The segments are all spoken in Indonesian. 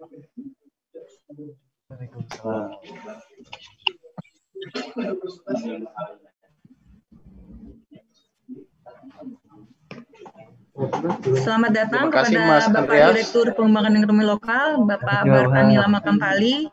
Selamat datang Terima kasih, kepada Mas Bapak Andreas. Direktur Pengembangan Ekonomi Lokal, Bapak Terima kasih,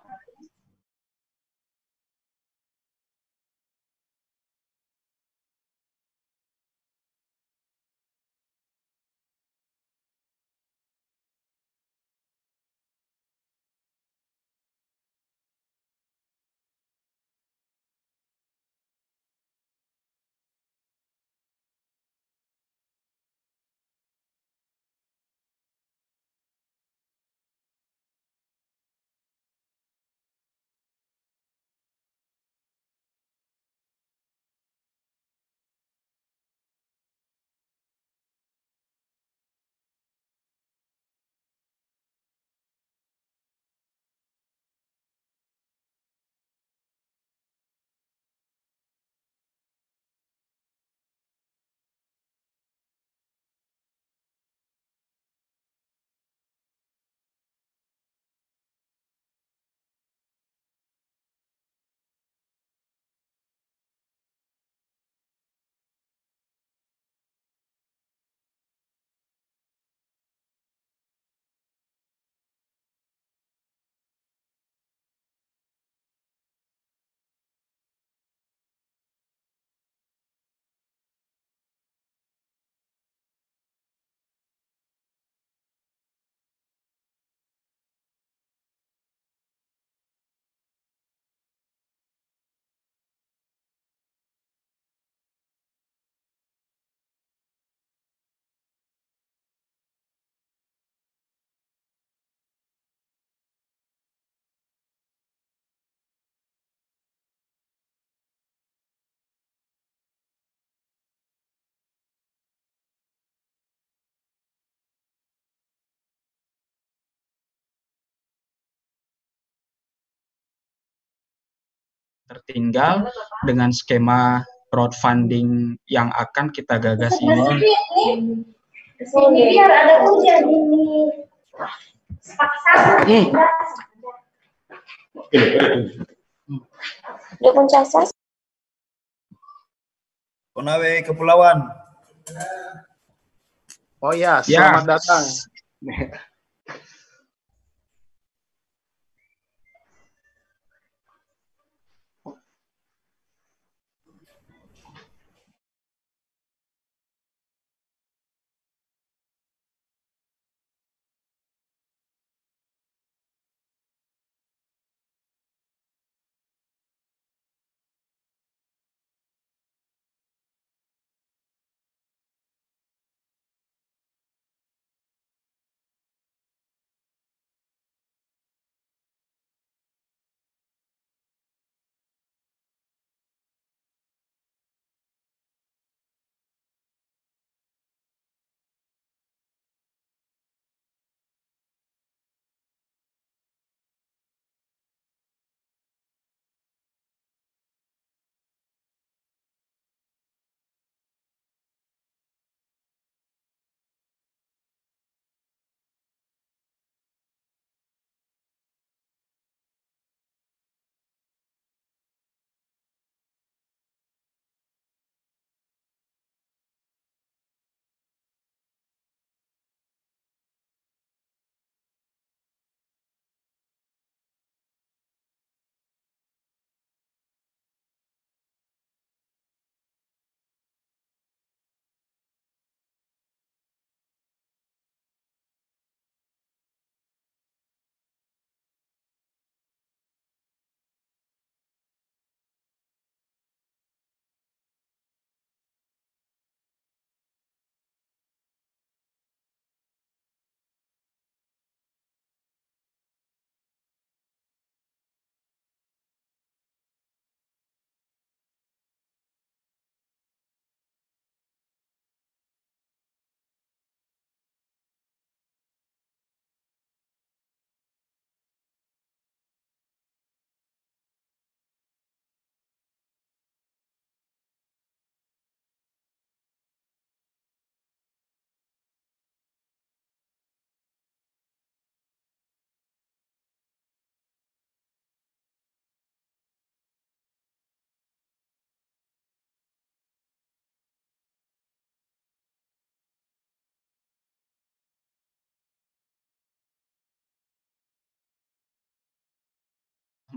tertinggal dengan skema crowdfunding yang akan kita gagas ini. Sini biar ada hujan ini. Hmm. Dia puncak Konawe Kepulauan. Oh ya, Ya. selamat datang.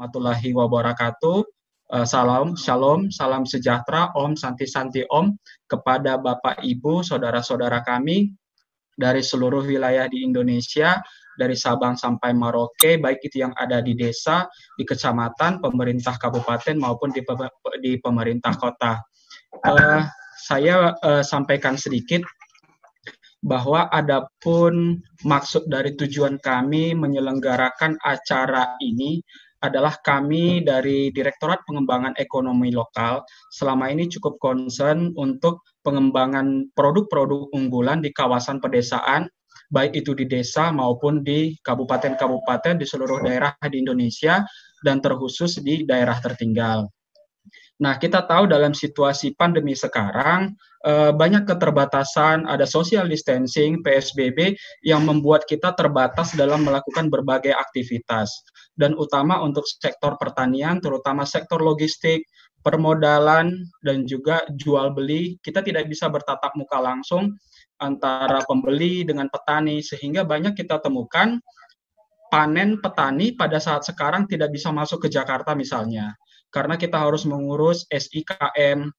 warahmatullahi wabarakatuh. Uh, salam, shalom, salam sejahtera, Om Santi Santi Om kepada Bapak Ibu, saudara-saudara kami dari seluruh wilayah di Indonesia, dari Sabang sampai Merauke, baik itu yang ada di desa, di kecamatan, pemerintah kabupaten maupun di, di pemerintah kota. Uh, saya uh, sampaikan sedikit bahwa adapun maksud dari tujuan kami menyelenggarakan acara ini adalah kami dari Direktorat Pengembangan Ekonomi Lokal selama ini cukup concern untuk pengembangan produk-produk unggulan di kawasan pedesaan, baik itu di desa maupun di kabupaten-kabupaten di seluruh daerah di Indonesia dan terkhusus di daerah tertinggal. Nah, kita tahu dalam situasi pandemi sekarang eh, banyak keterbatasan, ada social distancing, PSBB yang membuat kita terbatas dalam melakukan berbagai aktivitas. Dan utama untuk sektor pertanian, terutama sektor logistik, permodalan dan juga jual beli, kita tidak bisa bertatap muka langsung antara pembeli dengan petani sehingga banyak kita temukan panen petani pada saat sekarang tidak bisa masuk ke Jakarta misalnya karena kita harus mengurus SIKM.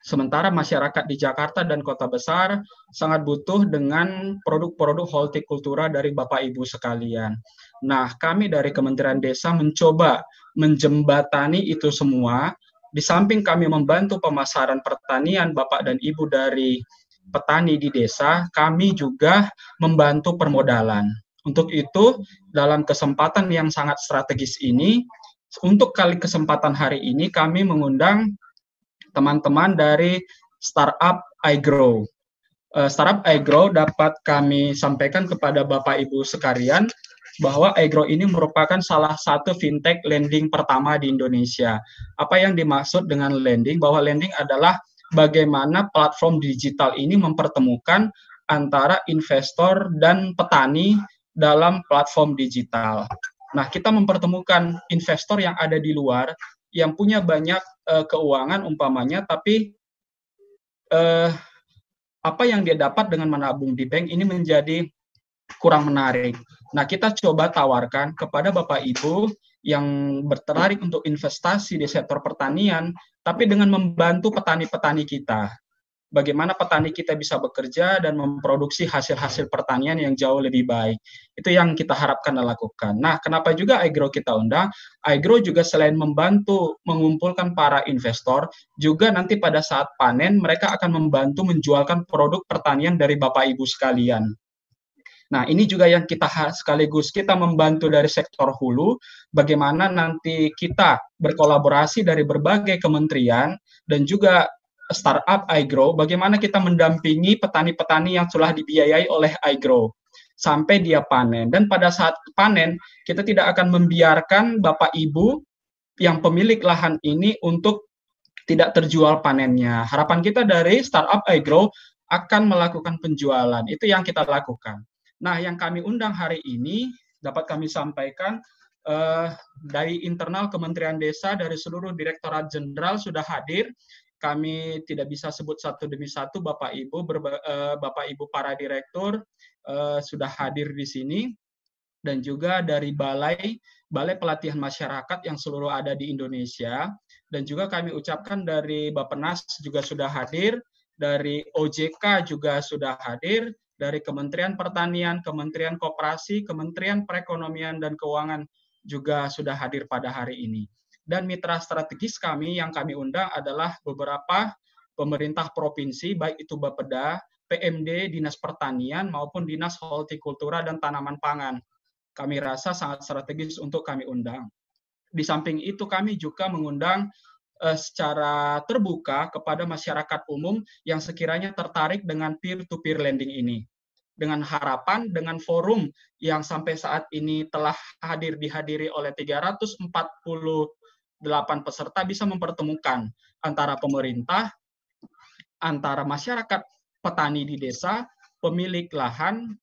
Sementara masyarakat di Jakarta dan kota besar sangat butuh dengan produk-produk hortikultura dari Bapak Ibu sekalian. Nah, kami dari Kementerian Desa mencoba menjembatani itu semua. Di samping kami membantu pemasaran pertanian Bapak dan Ibu dari petani di desa, kami juga membantu permodalan. Untuk itu, dalam kesempatan yang sangat strategis ini, untuk kali kesempatan hari ini kami mengundang teman-teman dari startup iGrow. Uh, startup iGrow dapat kami sampaikan kepada Bapak Ibu sekalian bahwa iGrow ini merupakan salah satu fintech lending pertama di Indonesia. Apa yang dimaksud dengan lending? Bahwa lending adalah bagaimana platform digital ini mempertemukan antara investor dan petani dalam platform digital. Nah, kita mempertemukan investor yang ada di luar yang punya banyak uh, keuangan umpamanya tapi uh, apa yang dia dapat dengan menabung di bank ini menjadi kurang menarik. Nah, kita coba tawarkan kepada Bapak Ibu yang bertertarik untuk investasi di sektor pertanian, tapi dengan membantu petani-petani kita bagaimana petani kita bisa bekerja dan memproduksi hasil-hasil pertanian yang jauh lebih baik. Itu yang kita harapkan dan lakukan. Nah, kenapa juga iGrow kita undang? iGrow juga selain membantu mengumpulkan para investor, juga nanti pada saat panen mereka akan membantu menjualkan produk pertanian dari Bapak Ibu sekalian. Nah, ini juga yang kita sekaligus kita membantu dari sektor hulu, bagaimana nanti kita berkolaborasi dari berbagai kementerian dan juga startup iGrow, bagaimana kita mendampingi petani-petani yang telah dibiayai oleh iGrow sampai dia panen. Dan pada saat panen, kita tidak akan membiarkan Bapak Ibu yang pemilik lahan ini untuk tidak terjual panennya. Harapan kita dari startup iGrow akan melakukan penjualan. Itu yang kita lakukan. Nah, yang kami undang hari ini dapat kami sampaikan uh, dari internal Kementerian Desa dari seluruh Direktorat Jenderal sudah hadir. Kami tidak bisa sebut satu demi satu Bapak Ibu berba, uh, Bapak Ibu para direktur uh, sudah hadir di sini. Dan juga dari balai balai pelatihan masyarakat yang seluruh ada di Indonesia. Dan juga kami ucapkan dari Bappenas juga sudah hadir dari OJK juga sudah hadir dari Kementerian Pertanian, Kementerian Koperasi, Kementerian Perekonomian dan Keuangan juga sudah hadir pada hari ini. Dan mitra strategis kami yang kami undang adalah beberapa pemerintah provinsi, baik itu Bapeda, PMD, Dinas Pertanian, maupun Dinas Hortikultura dan Tanaman Pangan. Kami rasa sangat strategis untuk kami undang. Di samping itu kami juga mengundang uh, secara terbuka kepada masyarakat umum yang sekiranya tertarik dengan peer-to-peer -peer lending ini. Dengan harapan, dengan forum yang sampai saat ini telah hadir dihadiri oleh 340 delapan peserta bisa mempertemukan antara pemerintah, antara masyarakat petani di desa, pemilik lahan,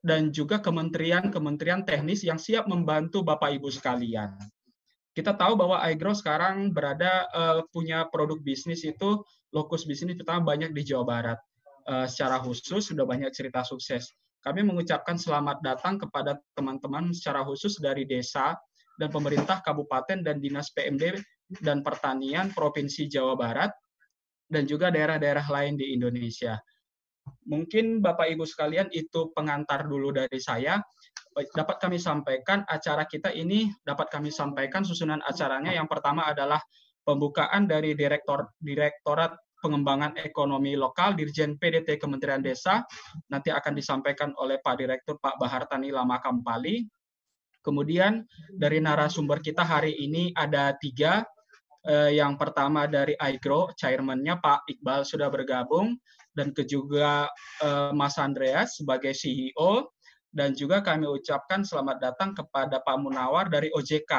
dan juga kementerian-kementerian teknis yang siap membantu Bapak Ibu sekalian. Kita tahu bahwa iGrow sekarang berada uh, punya produk bisnis itu lokus bisnis pertama banyak di Jawa Barat. Uh, secara khusus sudah banyak cerita sukses. Kami mengucapkan selamat datang kepada teman-teman secara khusus dari desa dan pemerintah kabupaten dan dinas PMD dan pertanian Provinsi Jawa Barat dan juga daerah-daerah lain di Indonesia. Mungkin Bapak Ibu sekalian itu pengantar dulu dari saya. Dapat kami sampaikan acara kita ini dapat kami sampaikan susunan acaranya yang pertama adalah pembukaan dari Direktor Direktorat Pengembangan Ekonomi Lokal Dirjen PDT Kementerian Desa nanti akan disampaikan oleh Pak Direktur Pak Bahartani Lama Kampali. Kemudian dari narasumber kita hari ini ada tiga. Eh, yang pertama dari iGrow, chairman-nya Pak Iqbal sudah bergabung, dan juga eh, Mas Andreas sebagai CEO, dan juga kami ucapkan selamat datang kepada Pak Munawar dari OJK.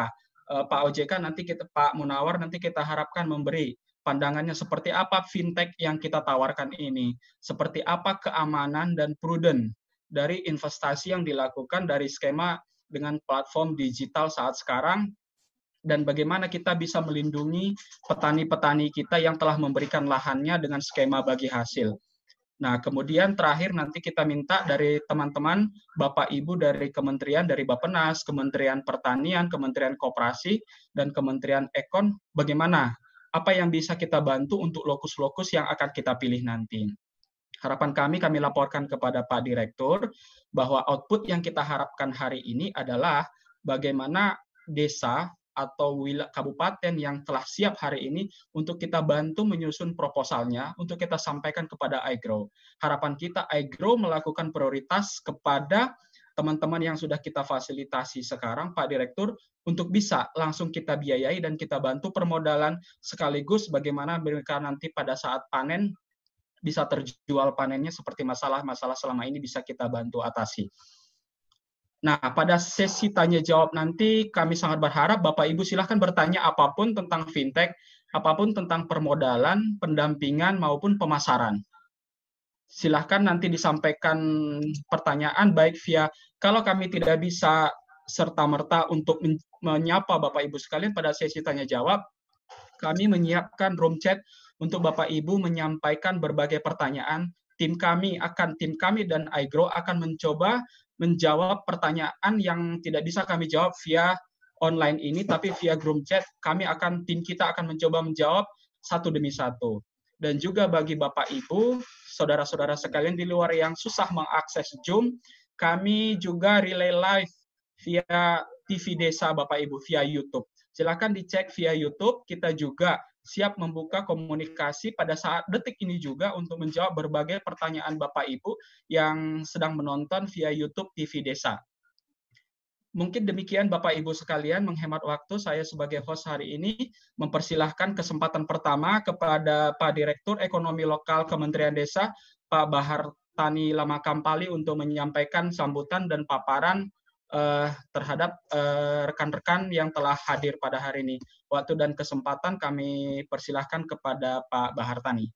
Eh, Pak OJK nanti kita Pak Munawar nanti kita harapkan memberi pandangannya seperti apa fintech yang kita tawarkan ini, seperti apa keamanan dan prudent dari investasi yang dilakukan dari skema dengan platform digital saat sekarang dan bagaimana kita bisa melindungi petani-petani kita yang telah memberikan lahannya dengan skema bagi hasil. Nah, kemudian terakhir nanti kita minta dari teman-teman Bapak Ibu dari Kementerian dari Bappenas, Kementerian Pertanian, Kementerian Koperasi dan Kementerian Ekon bagaimana apa yang bisa kita bantu untuk lokus-lokus yang akan kita pilih nanti. Harapan kami kami laporkan kepada Pak Direktur bahwa output yang kita harapkan hari ini adalah bagaimana desa atau wilayah kabupaten yang telah siap hari ini untuk kita bantu menyusun proposalnya untuk kita sampaikan kepada iGrow. Harapan kita iGrow melakukan prioritas kepada teman-teman yang sudah kita fasilitasi sekarang Pak Direktur untuk bisa langsung kita biayai dan kita bantu permodalan sekaligus bagaimana mereka nanti pada saat panen bisa terjual panennya seperti masalah-masalah selama ini bisa kita bantu atasi. Nah, pada sesi tanya jawab nanti kami sangat berharap Bapak Ibu silahkan bertanya apa pun tentang fintech, apa pun tentang permodalan, pendampingan maupun pemasaran. Silahkan nanti disampaikan pertanyaan baik via kalau kami tidak bisa serta merta untuk menyapa Bapak Ibu sekalian pada sesi tanya jawab, kami menyiapkan room chat untuk Bapak Ibu menyampaikan berbagai pertanyaan tim kami akan tim kami dan iGrow akan mencoba menjawab pertanyaan yang tidak bisa kami jawab via online ini, tapi via group chat kami akan tim kita akan mencoba menjawab satu demi satu. Dan juga bagi Bapak Ibu, saudara-saudara sekalian di luar yang susah mengakses Zoom, kami juga relay live via TV Desa Bapak Ibu via YouTube. Silakan dicek via YouTube. Kita juga siap membuka komunikasi pada saat detik ini juga untuk menjawab berbagai pertanyaan Bapak Ibu yang sedang menonton via YouTube TV Desa. Mungkin demikian Bapak Ibu sekalian menghemat waktu saya sebagai host hari ini mempersilahkan kesempatan pertama kepada Pak Direktur Ekonomi Lokal Kementerian Desa Pak Bahar Tani Lama Kampali untuk menyampaikan sambutan dan paparan uh, terhadap eh, rekan-rekan uh, yang telah hadir pada hari ini. Waktu dan kesempatan kami persilahkan kepada Pak Bahartani.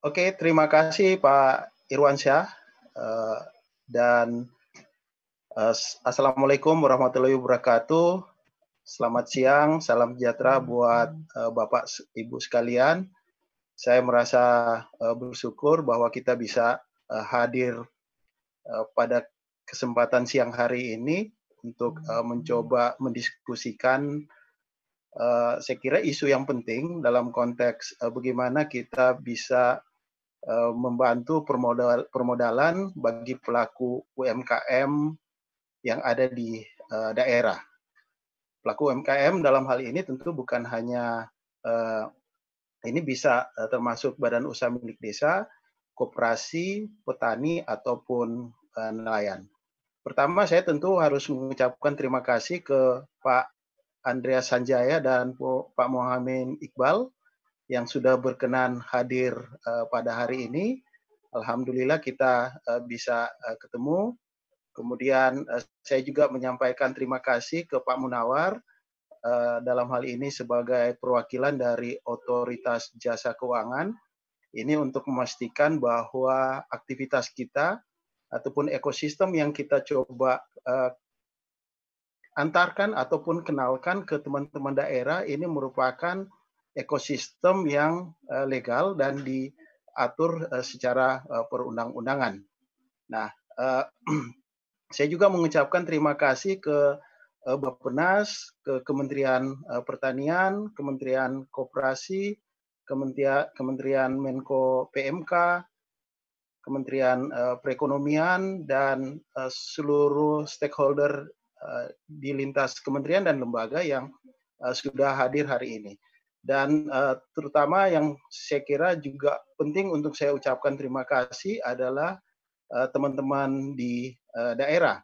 Oke, terima kasih Pak Irwansyah uh, dan uh, Assalamualaikum warahmatullahi wabarakatuh. Selamat siang, salam sejahtera buat uh, Bapak Ibu sekalian. Saya merasa uh, bersyukur bahwa kita bisa uh, hadir uh, pada kesempatan siang hari ini untuk uh, mencoba mendiskusikan uh, saya kira isu yang penting dalam konteks uh, bagaimana kita bisa membantu permodal, permodalan bagi pelaku UMKM yang ada di uh, daerah. Pelaku UMKM dalam hal ini tentu bukan hanya uh, ini bisa uh, termasuk badan usaha milik desa, koperasi, petani ataupun uh, nelayan. Pertama saya tentu harus mengucapkan terima kasih ke Pak Andreas Sanjaya dan Pak Muhammad Iqbal yang sudah berkenan hadir uh, pada hari ini. Alhamdulillah kita uh, bisa uh, ketemu. Kemudian uh, saya juga menyampaikan terima kasih ke Pak Munawar uh, dalam hal ini sebagai perwakilan dari otoritas jasa keuangan ini untuk memastikan bahwa aktivitas kita ataupun ekosistem yang kita coba uh, antarkan ataupun kenalkan ke teman-teman daerah ini merupakan ekosistem yang uh, legal dan diatur uh, secara uh, perundang-undangan. Nah, saya juga mengucapkan terima kasih ke Bappenas, ke Kementerian Pertanian, Kementerian Koperasi, Kementerian, Kementerian Menko PMK, Kementerian Perekonomian dan uh, seluruh stakeholder di lintas kementerian dan lembaga yang sudah hadir hari ini. Dan uh, terutama yang saya kira juga penting untuk saya ucapkan terima kasih adalah teman-teman uh, di uh, daerah.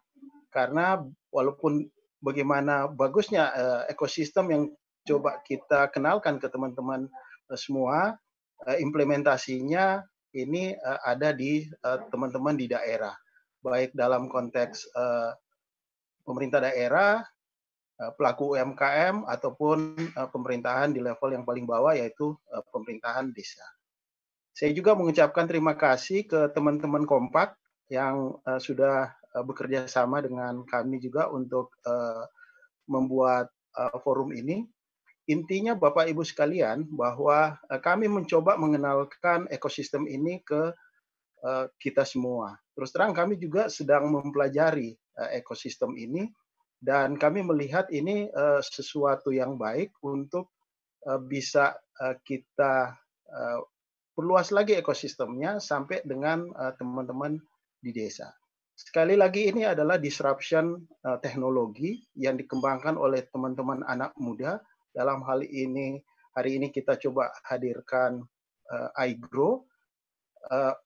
Karena walaupun bagaimana bagusnya uh, ekosistem yang coba kita kenalkan ke teman-teman uh, semua, uh, implementasinya ini uh, ada di teman-teman uh, di daerah. Baik dalam konteks uh, pemerintah daerah, Eh, pelaku UMKM ataupun eh, pemerintahan di level yang paling bawah yaitu eh, pemerintahan desa. Saya juga mengucapkan terima kasih ke teman-teman Kompak yang sudah bekerja sama dengan kami juga untuk membuat forum ini. Intinya Bapak Ibu sekalian bahwa kami mencoba mengenalkan ekosistem ini ke kita semua. Terus terang kami juga sedang mempelajari ekosistem ini dan kami melihat ini uh, sesuatu yang baik untuk uh, bisa uh, kita uh, perluas lagi ekosistemnya sampai dengan teman-teman uh, di desa. Sekali lagi ini adalah disruption uh, teknologi yang dikembangkan oleh teman-teman anak muda. Dalam hal ini hari ini kita coba hadirkan uh, iGrow uh,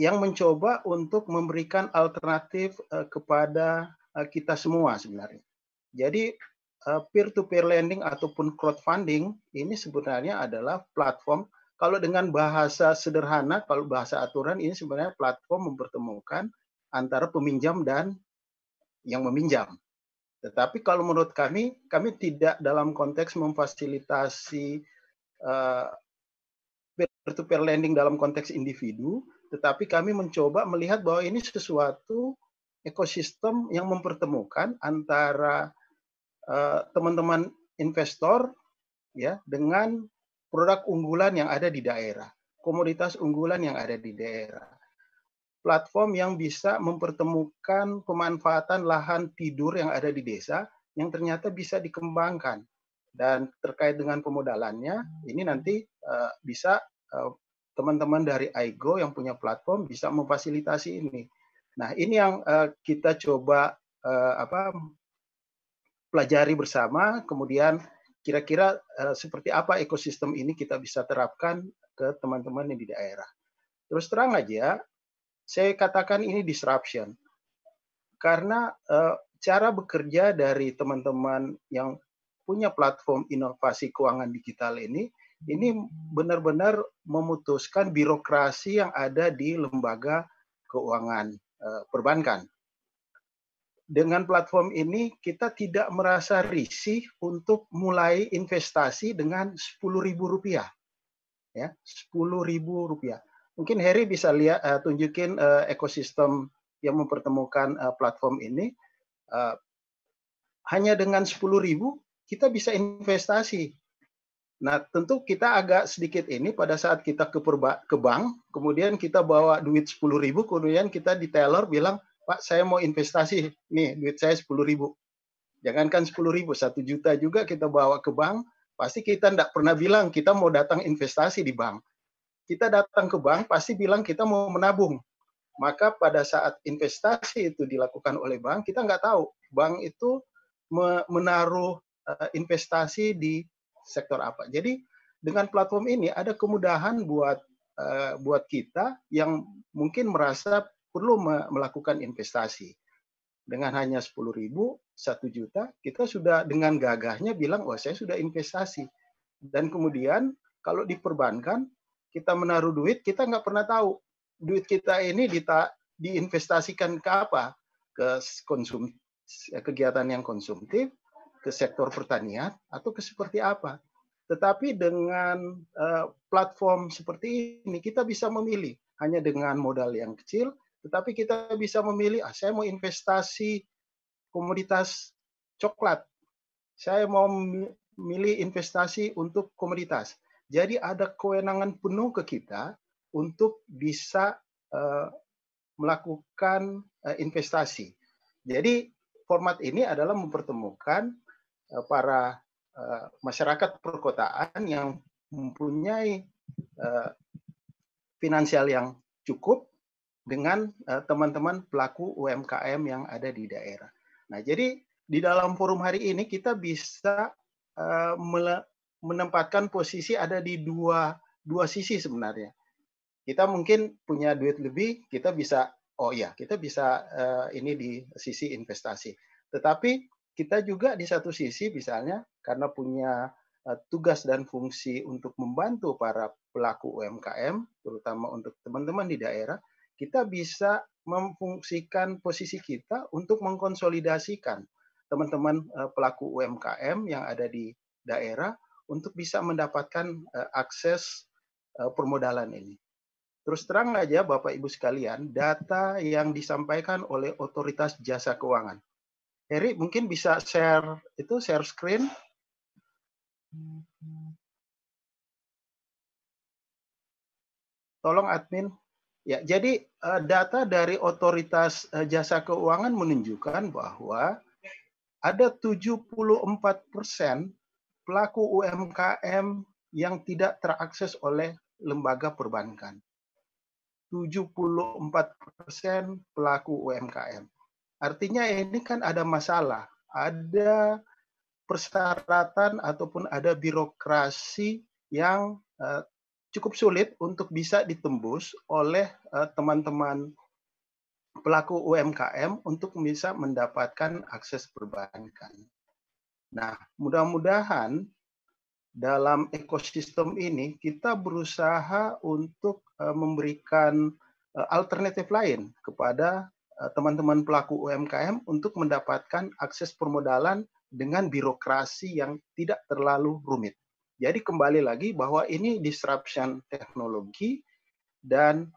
yang mencoba untuk memberikan alternatif uh, kepada kita semua sebenarnya. Jadi eh, peer-to-peer lending ataupun crowdfunding ini sebenarnya adalah platform kalau dengan bahasa sederhana, kalau bahasa aturan ini sebenarnya platform mempertemukan antara peminjam dan yang meminjam. Tetapi kalau menurut kami, kami tidak dalam konteks memfasilitasi uh, peer-to-peer lending dalam konteks individu, tetapi kami mencoba melihat bahwa ini sesuatu ekosistem yang mempertemukan antara eh, teman-teman uh, investor ya dengan produk unggulan yang ada di daerah, komoditas unggulan yang ada di daerah. Platform yang bisa mempertemukan pemanfaatan lahan tidur yang ada di desa yang ternyata bisa dikembangkan dan terkait dengan pemodalannya ini nanti uh, bisa uh, teman-teman dari iGo yang punya platform bisa memfasilitasi ini Nah, ini yang uh, kita coba uh, apa pelajari bersama, kemudian kira-kira uh, seperti apa ekosistem ini kita bisa terapkan ke teman-teman yang di daerah. Terus terang aja, saya katakan ini disruption. Karena uh, cara bekerja dari teman-teman yang punya platform inovasi keuangan digital ini, ini benar-benar memutuskan birokrasi yang ada di lembaga keuangan perbankan. Dengan platform ini kita tidak merasa risih untuk mulai investasi dengan Rp10.000. Ya, Rp10.000. Mungkin Harry bisa lihat uh, tunjukin uh, ekosistem yang mempertemukan uh, platform ini. Uh, hanya dengan Rp10.000 kita bisa investasi Nah, tentu kita agak sedikit ini pada saat kita ke, perba, ke bank, kemudian kita bawa duit 10 ribu, kemudian kita di teller bilang, Pak, saya mau investasi, nih duit saya 10 ribu. Jangankan 10 ribu, 1 juta juga kita bawa ke bank, pasti kita tidak pernah bilang kita mau datang investasi di bank. Kita datang ke bank, pasti bilang kita mau menabung. Maka pada saat investasi itu dilakukan oleh bank, kita nggak tahu bank itu menaruh eh, investasi di sektor apa. Jadi dengan platform ini ada kemudahan buat uh, buat kita yang mungkin merasa perlu melakukan investasi. Dengan hanya 10 ribu, 1 juta, kita sudah dengan gagahnya bilang, wah saya sudah investasi. Dan kemudian kalau diperbankan, kita menaruh duit, kita nggak pernah tahu duit kita ini dita, diinvestasikan ke apa? Ke konsum, kegiatan yang konsumtif, ke sektor pertanian atau ke seperti apa. Tetapi dengan uh, platform seperti ini kita bisa memilih hanya dengan modal yang kecil, tetapi kita bisa memilih ah saya mau investasi komoditas coklat. Saya mau memilih investasi untuk komoditas. Jadi ada kewenangan penuh ke kita untuk bisa uh, melakukan uh, investasi. Jadi format ini adalah mempertemukan para uh, masyarakat perkotaan yang mempunyai uh, finansial yang cukup dengan teman-teman pelaku UMKM yang ada di daerah. Nah, jadi di dalam forum hari ini kita bisa menempatkan posisi ada di dua dua sisi sebenarnya. Kita mungkin punya duit lebih, kita bisa oh ya, kita bisa uh, ini di sisi investasi. Tetapi kita juga di satu sisi misalnya karena punya uh, tugas dan fungsi untuk membantu para pelaku UMKM, terutama untuk teman-teman di daerah, kita bisa memfungsikan posisi kita untuk mengkonsolidasikan teman-teman uh, pelaku UMKM yang ada di daerah untuk bisa mendapatkan uh, akses permodalan ini. Terus terang aja Bapak Ibu sekalian, data yang disampaikan oleh Otoritas Jasa Keuangan. Heri mungkin bisa share itu share screen. Tolong admin. Ya, jadi uh, data dari Otoritas uh, Jasa Keuangan menunjukkan bahwa ada 74 persen pelaku UMKM yang tidak terakses oleh lembaga perbankan. 74 persen pelaku UMKM. Artinya ini kan ada masalah, ada persyaratan ataupun ada birokrasi yang uh, cukup sulit untuk bisa ditembus oleh eh, teman-teman pelaku UMKM untuk bisa mendapatkan akses perbankan. Nah, mudah-mudahan dalam ekosistem ini kita berusaha untuk uh, memberikan alternatif lain kepada teman-teman uh, pelaku UMKM untuk mendapatkan akses permodalan dengan birokrasi yang tidak terlalu rumit. Jadi kembali lagi bahwa ini disruption teknologi dan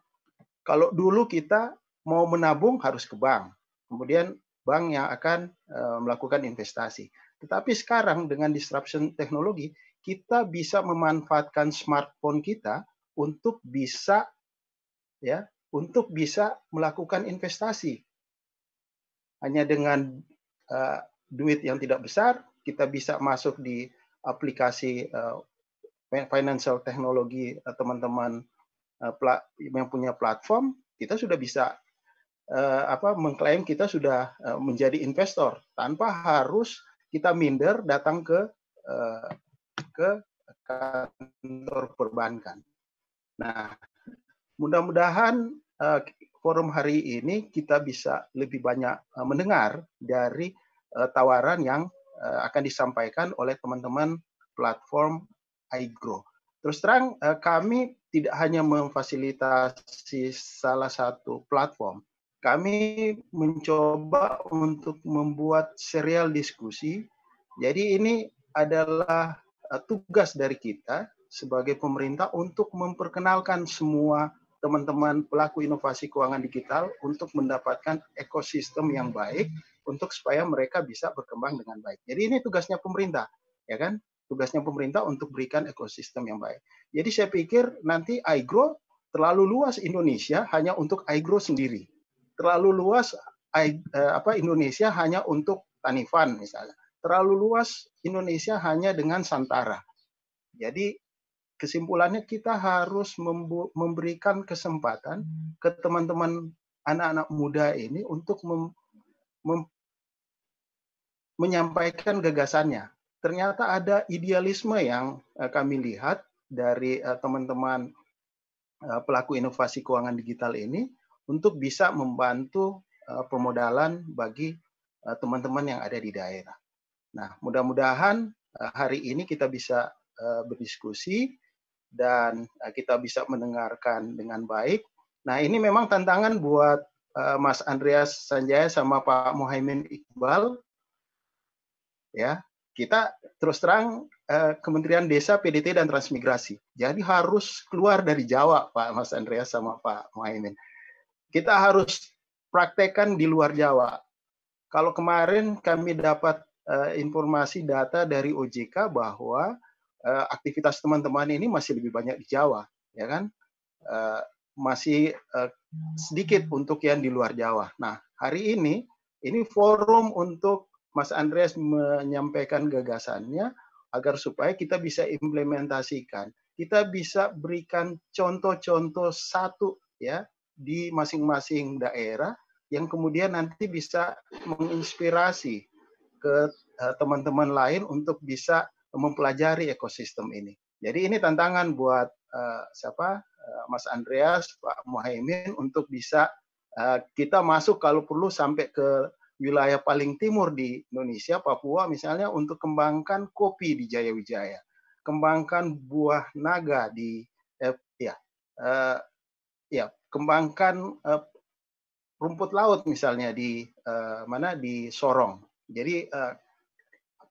kalau dulu kita mau menabung harus ke bank, kemudian bank yang akan uh, melakukan investasi. Tetapi sekarang dengan disruption teknologi, kita bisa memanfaatkan smartphone kita untuk bisa ya, untuk bisa melakukan investasi. Hanya dengan uh, duit yang tidak besar, kita bisa masuk di aplikasi uh, financial teknologi teman-teman uh, yang punya platform, kita sudah bisa uh, apa mengklaim kita sudah uh, menjadi investor tanpa harus kita minder datang ke uh, ke kantor perbankan. Nah, mudah-mudahan uh, forum hari ini kita bisa lebih banyak uh, mendengar dari uh, tawaran yang akan disampaikan oleh teman-teman platform iGrow. Terus terang kami tidak hanya memfasilitasi salah satu platform, kami mencoba untuk membuat serial diskusi. Jadi ini adalah eh, tugas dari kita sebagai pemerintah untuk memperkenalkan semua teman-teman pelaku inovasi keuangan digital untuk mendapatkan ekosistem yang baik untuk supaya mereka bisa berkembang dengan baik. Jadi ini tugasnya pemerintah, ya kan? Tugasnya pemerintah untuk berikan ekosistem yang baik. Jadi saya pikir nanti iGrow terlalu luas Indonesia hanya untuk iGrow sendiri terlalu luas eh, apa Indonesia hanya untuk Tanifan misalnya. Terlalu luas Indonesia hanya dengan Santara. Jadi kesimpulannya kita harus memberikan kesempatan ke teman-teman anak-anak muda ini untuk mem mem menyampaikan gagasannya. Ternyata ada idealisme yang uh, kami lihat dari eh, teman-teman uh, pelaku inovasi keuangan digital ini untuk bisa membantu permodalan bagi teman-teman yang ada di daerah. Nah, mudah-mudahan hari ini kita bisa berdiskusi dan uh, kita bisa mendengarkan dengan baik. Nah, ini memang tantangan buat uh, Mas Andreas Sanjaya sama Pak Muhaimin Iqbal. Ya, kita terus terang uh, Kementerian Desa, PDT dan Transmigrasi. Jadi harus keluar dari Jawa, Pak Mas Andreas sama Pak Muhaimin kita harus praktekkan di luar Jawa. Kalau kemarin kami dapat informasi data dari OJK bahwa uh, aktivitas teman-teman ini masih lebih banyak di Jawa, ya kan? Uh, masih uh, sedikit untuk yang di luar Jawa. Nah, hari ini ini forum untuk Mas Andreas menyampaikan gagasannya agar supaya kita bisa implementasikan. Kita bisa berikan contoh-contoh satu ya di masing-masing daerah yang kemudian nanti bisa menginspirasi ke teman-teman lain untuk bisa mempelajari ekosistem ini. Jadi ini tantangan buat uh, siapa uh, Mas Andreas, Pak Muhaimin untuk bisa uh, kita masuk kalau perlu sampai ke wilayah paling timur di Indonesia, Papua misalnya untuk kembangkan kopi di Jayawijaya, kembangkan buah naga di eh, ya uh, ya kembangkan uh, rumput laut misalnya di uh, mana di Sorong. Jadi uh,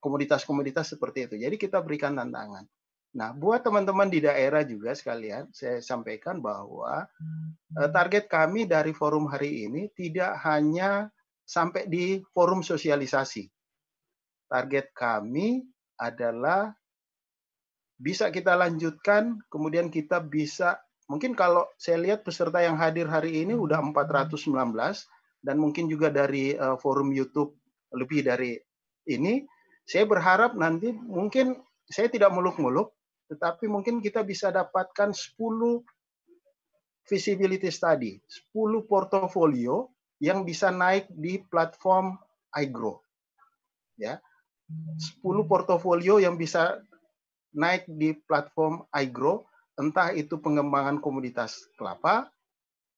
komoditas-komoditas seperti itu. Jadi kita berikan tantangan. Nah, buat teman-teman di daerah juga sekalian, saya sampaikan bahwa uh, target kami dari forum hari ini tidak hanya sampai di forum sosialisasi. Target kami adalah bisa kita lanjutkan, kemudian kita bisa mungkin kalau saya lihat peserta yang hadir hari ini udah 419 dan mungkin juga dari uh, forum YouTube lebih dari ini. Saya berharap nanti mungkin saya tidak muluk-muluk, tetapi mungkin kita bisa dapatkan 10 visibility study, 10 portofolio yang bisa naik di platform iGrow. Ya. 10 portofolio yang bisa naik di platform iGrow entah itu pengembangan komoditas kelapa,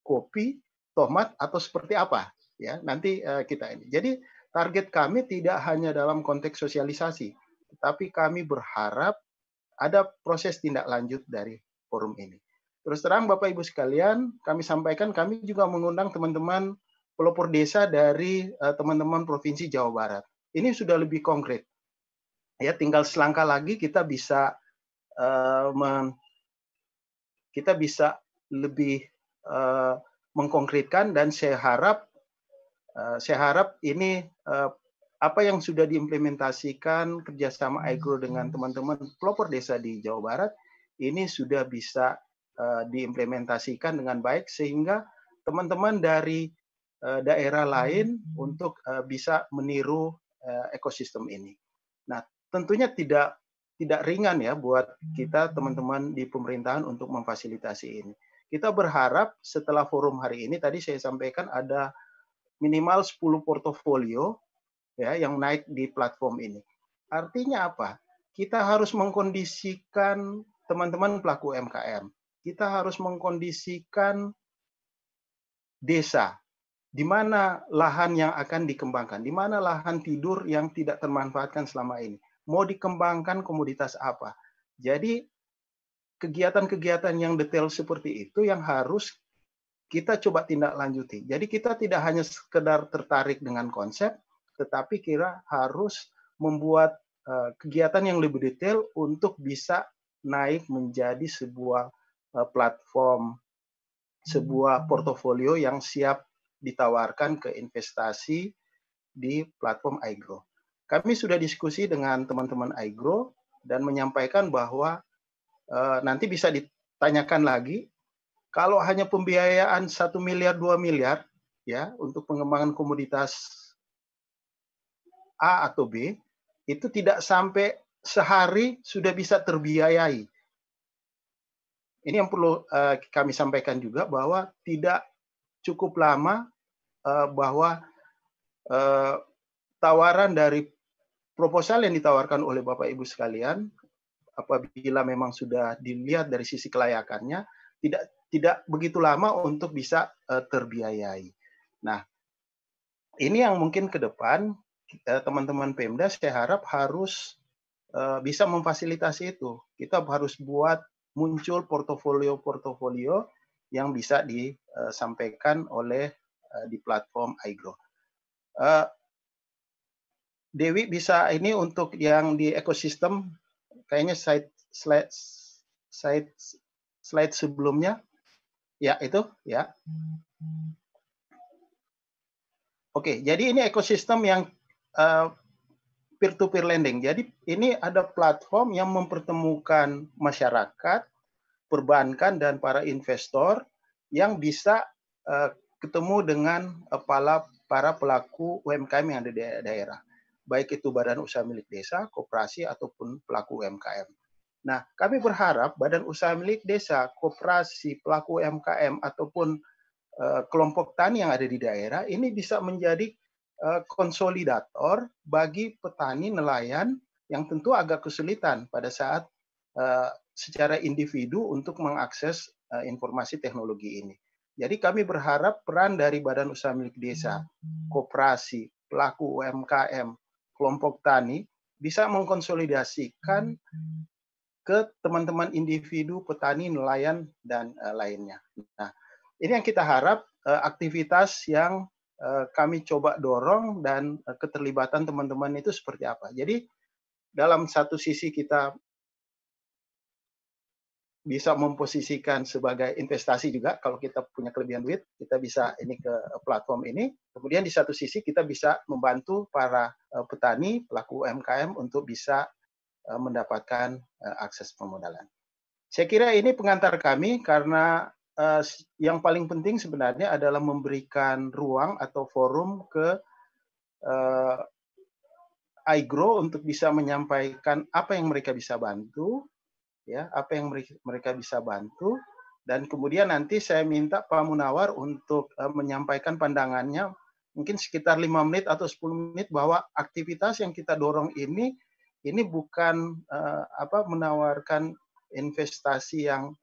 kopi, tomat atau seperti apa ya nanti uh, kita ini. Jadi target kami tidak hanya dalam konteks sosialisasi, tetapi kami berharap ada proses tindak lanjut dari forum ini. Terus terang Bapak Ibu sekalian, kami sampaikan kami juga mengundang teman-teman pelopor desa dari eh, teman-teman provinsi Jawa Barat. Ini sudah lebih konkret. Ya, tinggal selangkah lagi kita bisa uh, kita bisa lebih uh, mengkonkretkan dan saya harap saya harap ini uh, apa yang sudah diimplementasikan kerjasama Agro dengan teman-teman pelopor desa di Jawa Barat ini sudah bisa uh, diimplementasikan dengan baik sehingga teman-teman dari uh, daerah lain untuk uh, bisa meniru uh, ekosistem ini. Nah, tentunya tidak tidak ringan ya buat kita teman-teman di pemerintahan untuk memfasilitasi ini. Kita berharap setelah forum hari ini tadi saya sampaikan ada minimal 10 portofolio ya yang naik di platform ini. Artinya apa? Kita harus mengkondisikan teman-teman pelaku MKM. Kita harus mengkondisikan desa di mana lahan yang akan dikembangkan, di mana lahan tidur yang tidak termanfaatkan selama ini mau dikembangkan komoditas apa. Jadi kegiatan-kegiatan yang detail seperti itu yang harus kita coba tindak lanjuti. Jadi kita tidak hanya sekedar tertarik dengan konsep, tetapi kira harus membuat uh, kegiatan yang lebih detail untuk bisa naik menjadi sebuah uh, platform, sebuah portofolio yang siap ditawarkan ke investasi di platform iGrow. Kami sudah diskusi dengan teman-teman iGrow dan menyampaikan bahwa uh, nanti bisa ditanyakan lagi kalau hanya pembiayaan satu miliar dua miliar ya untuk pengembangan komoditas A atau B itu tidak sampai sehari sudah bisa terbiayai. Ini yang perlu uh, kami sampaikan juga bahwa tidak cukup lama uh, bahwa uh, tawaran dari proposal yang ditawarkan oleh Bapak Ibu sekalian apabila memang sudah dilihat dari sisi kelayakannya tidak tidak begitu lama untuk bisa uh, terbiayai. Nah, ini yang mungkin ke depan teman-teman Pemda saya harap harus uh, bisa memfasilitasi itu. Kita harus buat muncul portofolio-portofolio yang bisa disampaikan oleh uh, di platform iGrow. Uh, Dewi bisa ini untuk yang di ekosistem kayaknya slide slide slide sebelumnya ya itu ya. Oke jadi ini ekosistem yang uh, peer to peer lending. Jadi ini ada platform yang mempertemukan masyarakat perbankan dan para investor yang bisa uh, ketemu dengan uh, para pelaku UMKM yang ada di daerah, baik itu badan usaha milik desa, koperasi ataupun pelaku UMKM. Nah, kami berharap badan usaha milik desa, koperasi, pelaku UMKM ataupun uh, kelompok tani yang ada di daerah ini bisa menjadi uh, konsolidator bagi petani nelayan yang tentu agak kesulitan pada saat uh, secara individu untuk mengakses informasi teknologi ini. Jadi kami berharap peran dari badan usaha milik desa, koperasi, pelaku UMKM, kelompok tani bisa mengkonsolidasikan ke teman-teman individu, petani, nelayan dan uh, lainnya. Nah, ini yang kita harap uh, aktivitas yang uh, kami coba dorong dan uh, keterlibatan teman-teman itu seperti apa. Jadi dalam satu sisi kita bisa memposisikan sebagai investasi juga kalau kita punya kelebihan duit kita bisa ini ke platform ini kemudian di satu sisi kita bisa membantu para petani pelaku UMKM untuk bisa mendapatkan uh, akses pemodalan. Saya kira ini pengantar kami karena uh, yang paling penting sebenarnya adalah memberikan ruang atau forum ke iGrow untuk bisa menyampaikan apa yang mereka bisa bantu ya apa yang mereka bisa bantu dan kemudian nanti saya minta Pak Munawar untuk menyampaikan pandangannya mungkin sekitar lima menit atau 10 menit bahwa aktivitas yang kita dorong ini ini bukan uh, apa menawarkan investasi yang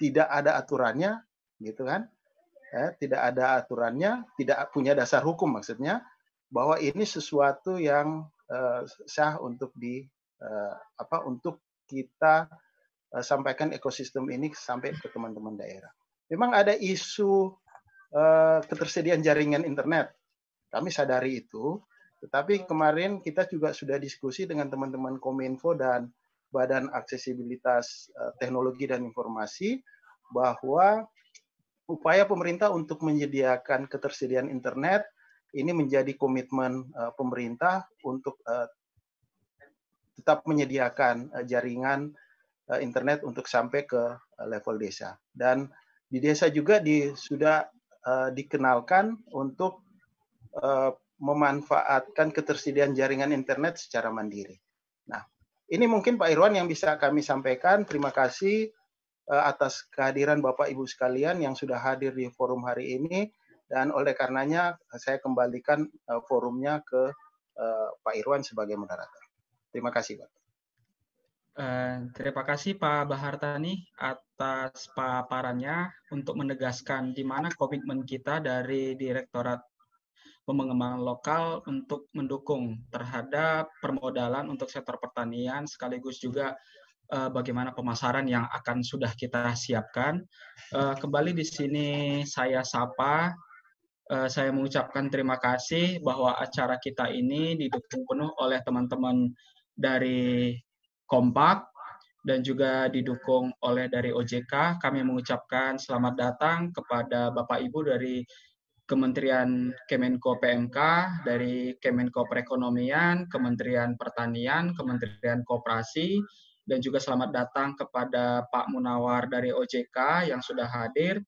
tidak ada aturannya gitu kan ya, tidak ada aturannya tidak punya dasar hukum maksudnya bahwa ini sesuatu yang uh, sah untuk di uh, apa untuk kita uh, sampaikan ekosistem ini sampai ke teman-teman daerah. Memang ada isu uh, ketersediaan jaringan internet. Kami sadari itu, tetapi kemarin kita juga sudah diskusi dengan teman-teman Kominfo dan Badan Aksesibilitas uh, Teknologi dan Informasi bahwa upaya pemerintah untuk menyediakan ketersediaan internet ini menjadi komitmen uh, pemerintah untuk uh, tetap menyediakan jaringan internet untuk sampai ke level desa. Dan di desa juga di, sudah dikenalkan untuk memanfaatkan ketersediaan jaringan internet secara mandiri. Nah, ini mungkin Pak Irwan yang bisa kami sampaikan. Terima kasih uh, atas kehadiran Bapak Ibu sekalian yang sudah hadir di forum hari ini dan oleh karenanya saya kembalikan uh, forumnya ke uh, Pak Irwan sebagai moderator. Terima kasih, Pak. Terima kasih Pak Bahartani atas paparannya untuk menegaskan di mana komitmen kita dari Direktorat Pengembangan Lokal untuk mendukung terhadap permodalan untuk sektor pertanian sekaligus juga uh, bagaimana pemasaran yang akan sudah kita siapkan. Uh, kembali di sini saya sapa uh, saya mengucapkan terima kasih bahwa acara kita ini didukung penuh oleh teman-teman dari Kompak dan juga didukung oleh dari OJK. Kami mengucapkan selamat datang kepada Bapak Ibu dari Kementerian Kemenko PMK, dari Kemenko Perekonomian, Kementerian Pertanian, Kementerian Koperasi, dan juga selamat datang kepada Pak Munawar dari OJK yang sudah hadir.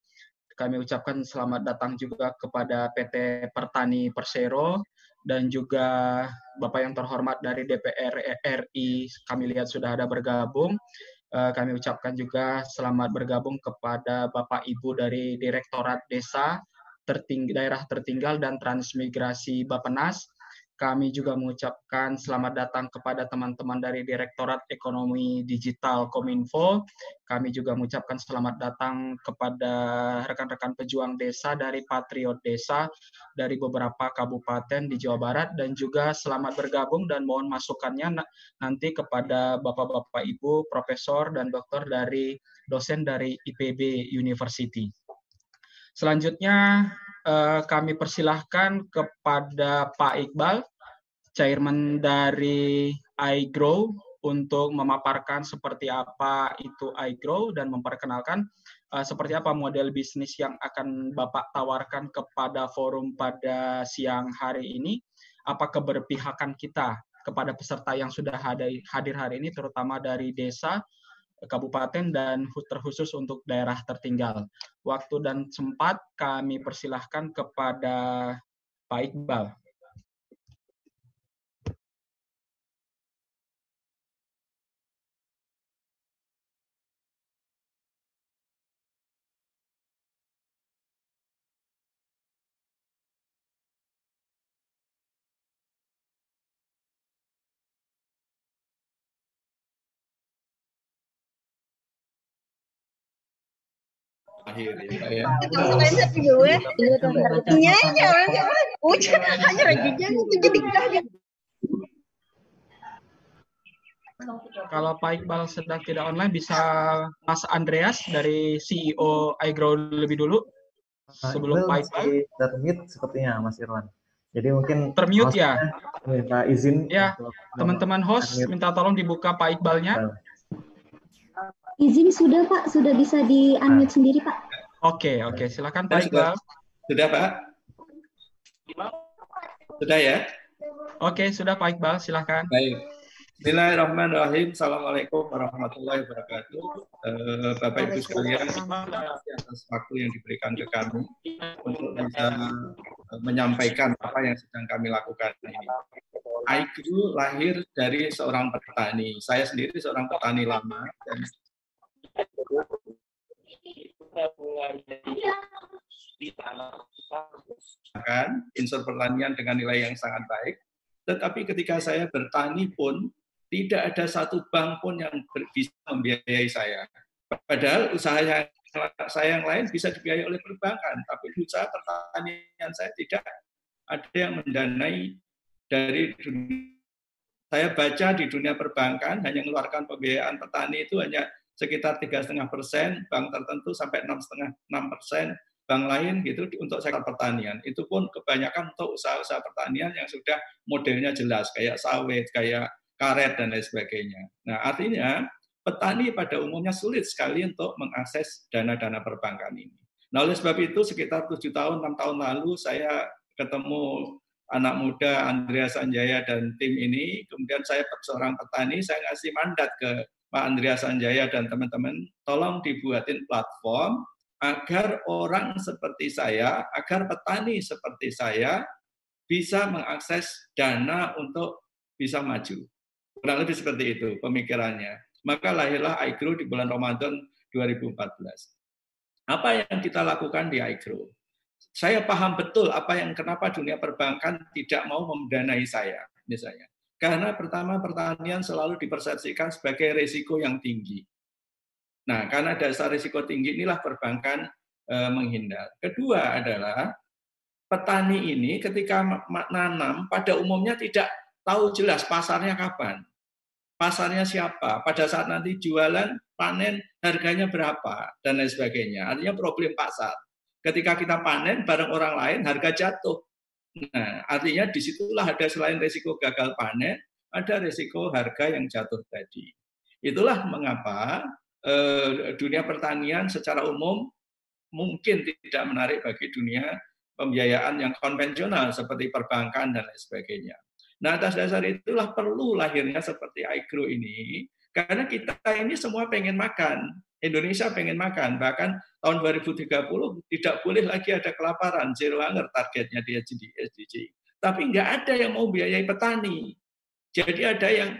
Kami ucapkan selamat datang juga kepada PT Pertani Persero dan juga Bapak yang terhormat dari DPR RI kami lihat sudah ada bergabung. Eh, kami ucapkan juga selamat bergabung kepada Bapak Ibu dari Direktorat Desa terting daerah tertinggal dan transmigrasi Bapenas kami juga mengucapkan selamat datang kepada teman-teman dari Direktorat Ekonomi Digital Kominfo. Kami juga mengucapkan selamat datang kepada rekan-rekan pejuang desa dari Patriot Desa dari beberapa kabupaten di Jawa Barat dan juga selamat bergabung dan mohon masukannya nanti kepada Bapak-bapak Ibu, profesor dan dokter dari dosen dari IPB University. Selanjutnya eh, kami persilahkan kepada Pak Iqbal, chairman dari iGrow, untuk memaparkan seperti apa itu iGrow dan memperkenalkan uh, seperti apa model bisnis yang akan Bapak tawarkan kepada forum pada siang hari ini, apa keberpihakan kita kepada peserta yang sudah hadir hari ini, terutama dari desa, kabupaten dan terkhusus untuk daerah tertinggal. Waktu dan sempat kami persilahkan kepada Pak Iqbal. Ya. Iya, Udah, hanya jadi. Kalau Pak Iqbal sedang tidak online, bisa Mas Andreas dari CEO iGrow lebih dulu sebelum Pak Iqbal. Termute sepertinya Mas Irwan. Jadi mungkin Termute ya. Minta izin. Ya, Teman-teman host unmute. minta tolong dibuka Pak Iqbalnya. Izin sudah Pak, sudah bisa di unmute sendiri Pak. Oke, oke, silakan Pak. Iqbal. Sudah Pak? Sudah ya? Oke, sudah Pak Iqbal, silakan. Baik. Bismillahirrahmanirrahim. Assalamualaikum warahmatullahi wabarakatuh. Eh, Bapak Ibu sekalian, terima kasih atas waktu yang diberikan ke kami untuk bisa eh, menyampaikan apa yang sedang kami lakukan ini. IQ lahir dari seorang petani. Saya sendiri seorang petani lama dan kan insur pertanian dengan nilai yang sangat baik. Tetapi ketika saya bertani pun tidak ada satu bank pun yang bisa membiayai saya. Padahal usaha yang saya yang lain bisa dibiayai oleh perbankan, tapi usaha pertanian saya tidak ada yang mendanai dari dunia. Saya baca di dunia perbankan hanya mengeluarkan pembiayaan petani itu hanya sekitar tiga setengah persen, bank tertentu sampai enam setengah enam persen, bank lain gitu untuk sektor pertanian. Itu pun kebanyakan untuk usaha-usaha pertanian yang sudah modelnya jelas kayak sawit, kayak karet dan lain sebagainya. Nah, artinya petani pada umumnya sulit sekali untuk mengakses dana-dana perbankan ini. Nah, oleh sebab itu sekitar tujuh tahun, enam tahun lalu saya ketemu anak muda Andreas Sanjaya dan tim ini, kemudian saya seorang petani, saya ngasih mandat ke Pak Andreas Sanjaya dan teman-teman, tolong dibuatin platform agar orang seperti saya, agar petani seperti saya bisa mengakses dana untuk bisa maju. Kurang lebih seperti itu pemikirannya. Maka lahirlah iGrow di bulan Ramadan 2014. Apa yang kita lakukan di iGrow? Saya paham betul apa yang kenapa dunia perbankan tidak mau mendanai saya, misalnya. Karena pertama pertanian selalu dipersepsikan sebagai risiko yang tinggi. Nah, karena dasar risiko tinggi inilah perbankan eh, menghindar. Kedua adalah petani ini ketika nanam pada umumnya tidak tahu jelas pasarnya kapan. Pasarnya siapa, pada saat nanti jualan, panen, harganya berapa, dan lain sebagainya. Artinya problem pasar. Ketika kita panen bareng orang lain, harga jatuh. Nah, artinya di situlah ada selain risiko gagal panen, ada risiko harga yang jatuh tadi. Itulah mengapa eh, dunia pertanian secara umum mungkin tidak menarik bagi dunia pembiayaan yang konvensional seperti perbankan dan lain sebagainya. Nah, atas dasar itulah perlu lahirnya seperti iGrow ini, karena kita ini semua pengen makan. Indonesia pengen makan, bahkan tahun 2030 tidak boleh lagi ada kelaparan, zero hunger targetnya di SDG. Tapi nggak ada yang mau biayai petani. Jadi ada yang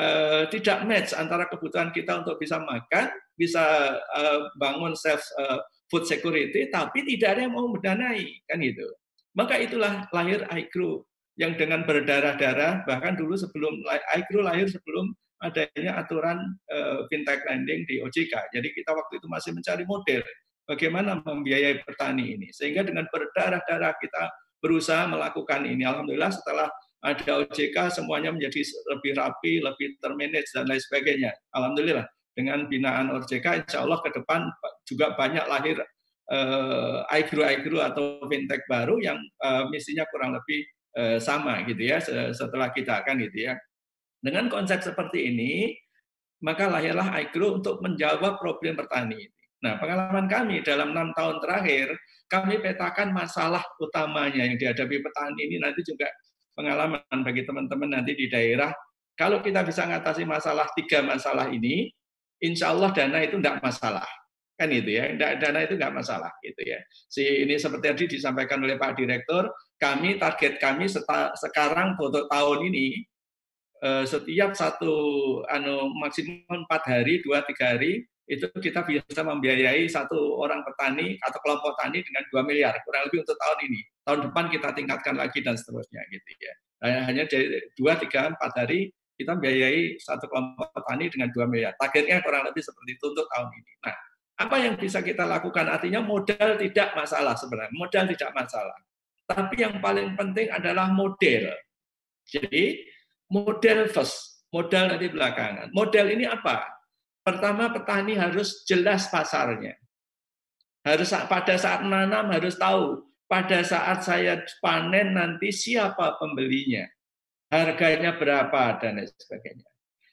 uh, tidak match antara kebutuhan kita untuk bisa makan, bisa uh, bangun self uh, food security, tapi tidak ada yang mau mendanai, kan itu. Maka itulah lahir iGrow yang dengan berdarah-darah, bahkan dulu sebelum iGrow lahir sebelum adanya aturan uh, fintech lending di OJK. Jadi kita waktu itu masih mencari model bagaimana membiayai petani ini. Sehingga dengan berdarah-darah kita berusaha melakukan ini. Alhamdulillah setelah ada OJK semuanya menjadi lebih rapi, lebih termanage dan lain sebagainya. Alhamdulillah dengan binaan OJK insya Allah ke depan juga banyak lahir uh, iGrow-iGrow atau fintech baru yang uh, misinya kurang lebih uh, sama gitu ya setelah kita kan gitu ya. Dengan konsep seperti ini, maka lahirlah iGrow untuk menjawab problem petani. Nah, pengalaman kami dalam enam tahun terakhir, kami petakan masalah utamanya yang dihadapi petani ini nanti juga pengalaman bagi teman-teman nanti di daerah. Kalau kita bisa mengatasi masalah tiga masalah ini, insya Allah dana itu tidak masalah kan itu ya dana itu nggak masalah gitu ya si ini seperti tadi disampaikan oleh Pak Direktur kami target kami seta, sekarang untuk tahun ini setiap satu anu maksimum empat hari dua tiga hari itu kita bisa membiayai satu orang petani atau kelompok tani dengan dua miliar kurang lebih untuk tahun ini tahun depan kita tingkatkan lagi dan seterusnya gitu ya hanya dari dua tiga empat hari kita membiayai satu kelompok petani dengan dua miliar targetnya kurang lebih seperti itu untuk tahun ini nah apa yang bisa kita lakukan? Artinya modal tidak masalah sebenarnya. Modal tidak masalah. Tapi yang paling penting adalah model. Jadi model first, modal nanti belakangan. Model ini apa? Pertama petani harus jelas pasarnya. Harus pada saat menanam harus tahu pada saat saya panen nanti siapa pembelinya, harganya berapa dan lain sebagainya.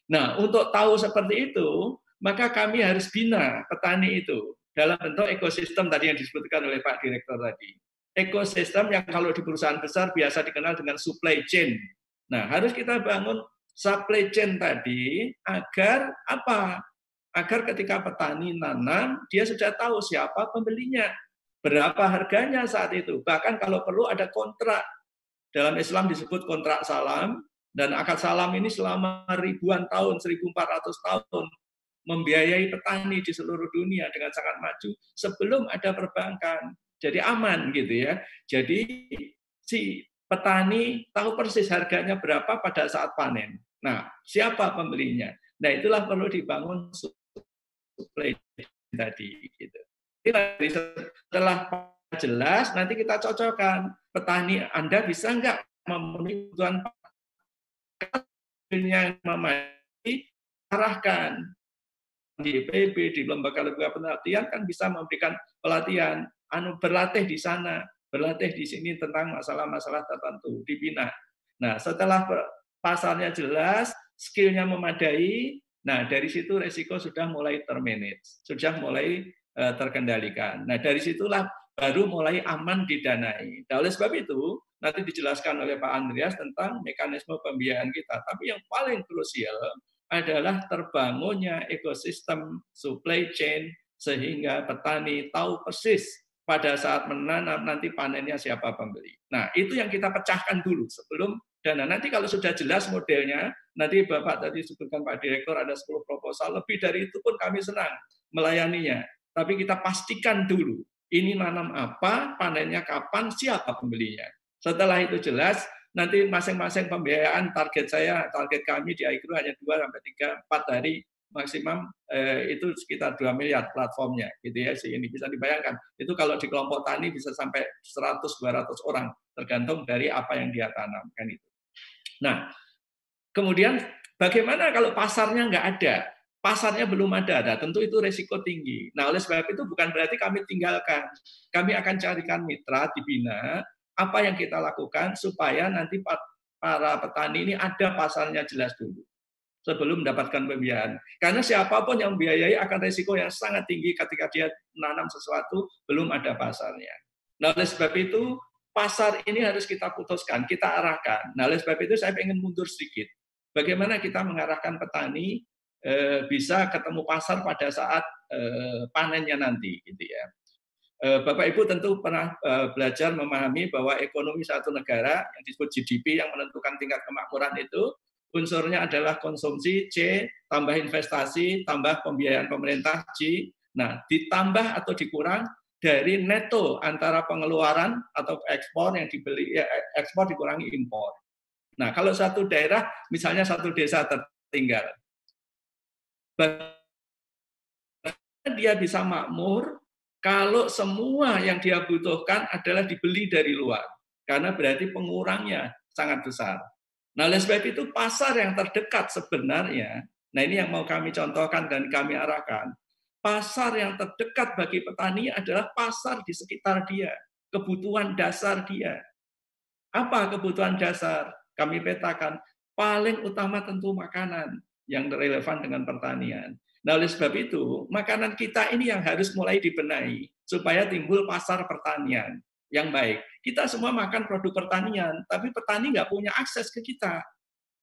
Nah, untuk tahu seperti itu, maka kami harus bina petani itu dalam bentuk ekosistem tadi yang disebutkan oleh Pak Direktur tadi. Ekosistem yang kalau di perusahaan besar biasa dikenal dengan supply chain. Nah, harus kita bangun supply chain tadi agar apa? Agar ketika petani nanam, dia sudah tahu siapa pembelinya, berapa harganya saat itu. Bahkan kalau perlu ada kontrak. Dalam Islam disebut kontrak salam, dan akad salam ini selama ribuan tahun, 1400 tahun membiayai petani di seluruh dunia dengan sangat maju sebelum ada perbankan. Jadi aman gitu ya. Jadi si petani tahu persis harganya berapa pada saat panen. Nah, siapa pembelinya? Nah, itulah perlu dibangun supply tadi gitu. Setelah jelas nanti kita cocokkan petani Anda bisa nggak memenuhi kebutuhan yang memenuhi arahkan di IPB, di lembaga-lembaga penelitian kan bisa memberikan pelatihan, anu berlatih di sana, berlatih di sini tentang masalah-masalah tertentu, dibina. Nah, setelah pasarnya jelas, skillnya memadai, nah dari situ resiko sudah mulai termanage, sudah mulai uh, terkendalikan. Nah, dari situlah baru mulai aman didanai. Nah, oleh sebab itu, nanti dijelaskan oleh Pak Andreas tentang mekanisme pembiayaan kita. Tapi yang paling krusial adalah terbangunnya ekosistem supply chain sehingga petani tahu persis pada saat menanam nanti panennya siapa pembeli. Nah, itu yang kita pecahkan dulu sebelum dana. Nanti kalau sudah jelas modelnya, nanti Bapak tadi sebutkan Pak Direktur ada 10 proposal, lebih dari itu pun kami senang melayaninya. Tapi kita pastikan dulu, ini nanam apa, panennya kapan, siapa pembelinya. Setelah itu jelas, nanti masing-masing pembiayaan target saya, target kami di Aikru hanya 2 sampai 3 4 hari maksimum eh, itu sekitar 2 miliar platformnya gitu ya sih ini bisa dibayangkan itu kalau di kelompok tani bisa sampai 100 200 orang tergantung dari apa yang dia tanam kan itu. Nah, kemudian bagaimana kalau pasarnya nggak ada? Pasarnya belum ada, nah, tentu itu resiko tinggi. Nah, oleh sebab itu bukan berarti kami tinggalkan. Kami akan carikan mitra dibina apa yang kita lakukan supaya nanti para petani ini ada pasarnya jelas dulu sebelum mendapatkan pembiayaan. Karena siapa pun yang membiayai akan risiko yang sangat tinggi ketika dia menanam sesuatu belum ada pasarnya. Nah, oleh sebab itu pasar ini harus kita putuskan, kita arahkan. Nah, oleh sebab itu saya ingin mundur sedikit. Bagaimana kita mengarahkan petani eh, bisa ketemu pasar pada saat eh, panennya nanti, gitu ya. Eh, Bapak Ibu tentu pernah eh, belajar memahami bahwa ekonomi satu negara yang disebut GDP yang menentukan tingkat kemakmuran itu unsurnya adalah konsumsi C tambah investasi tambah pembiayaan pemerintah C. Nah, ditambah atau dikurang dari neto antara pengeluaran atau ekspor yang dibeli ya, ekspor dikurangi impor. Nah, kalau satu daerah misalnya satu desa tertinggal dia bisa makmur kalau semua yang dia butuhkan adalah dibeli dari luar. Karena berarti pengurangnya sangat besar. Nah, oleh sebab itu pasar yang terdekat sebenarnya, nah ini yang mau kami contohkan dan kami arahkan. Pasar yang terdekat bagi petani adalah pasar di sekitar dia, kebutuhan dasar dia. Apa kebutuhan dasar? Kami petakan paling utama tentu makanan yang relevan dengan pertanian. Nah, oleh sebab itu, makanan kita ini yang harus mulai dibenahi supaya timbul pasar pertanian yang baik. Kita semua makan produk pertanian, tapi petani nggak punya akses ke kita.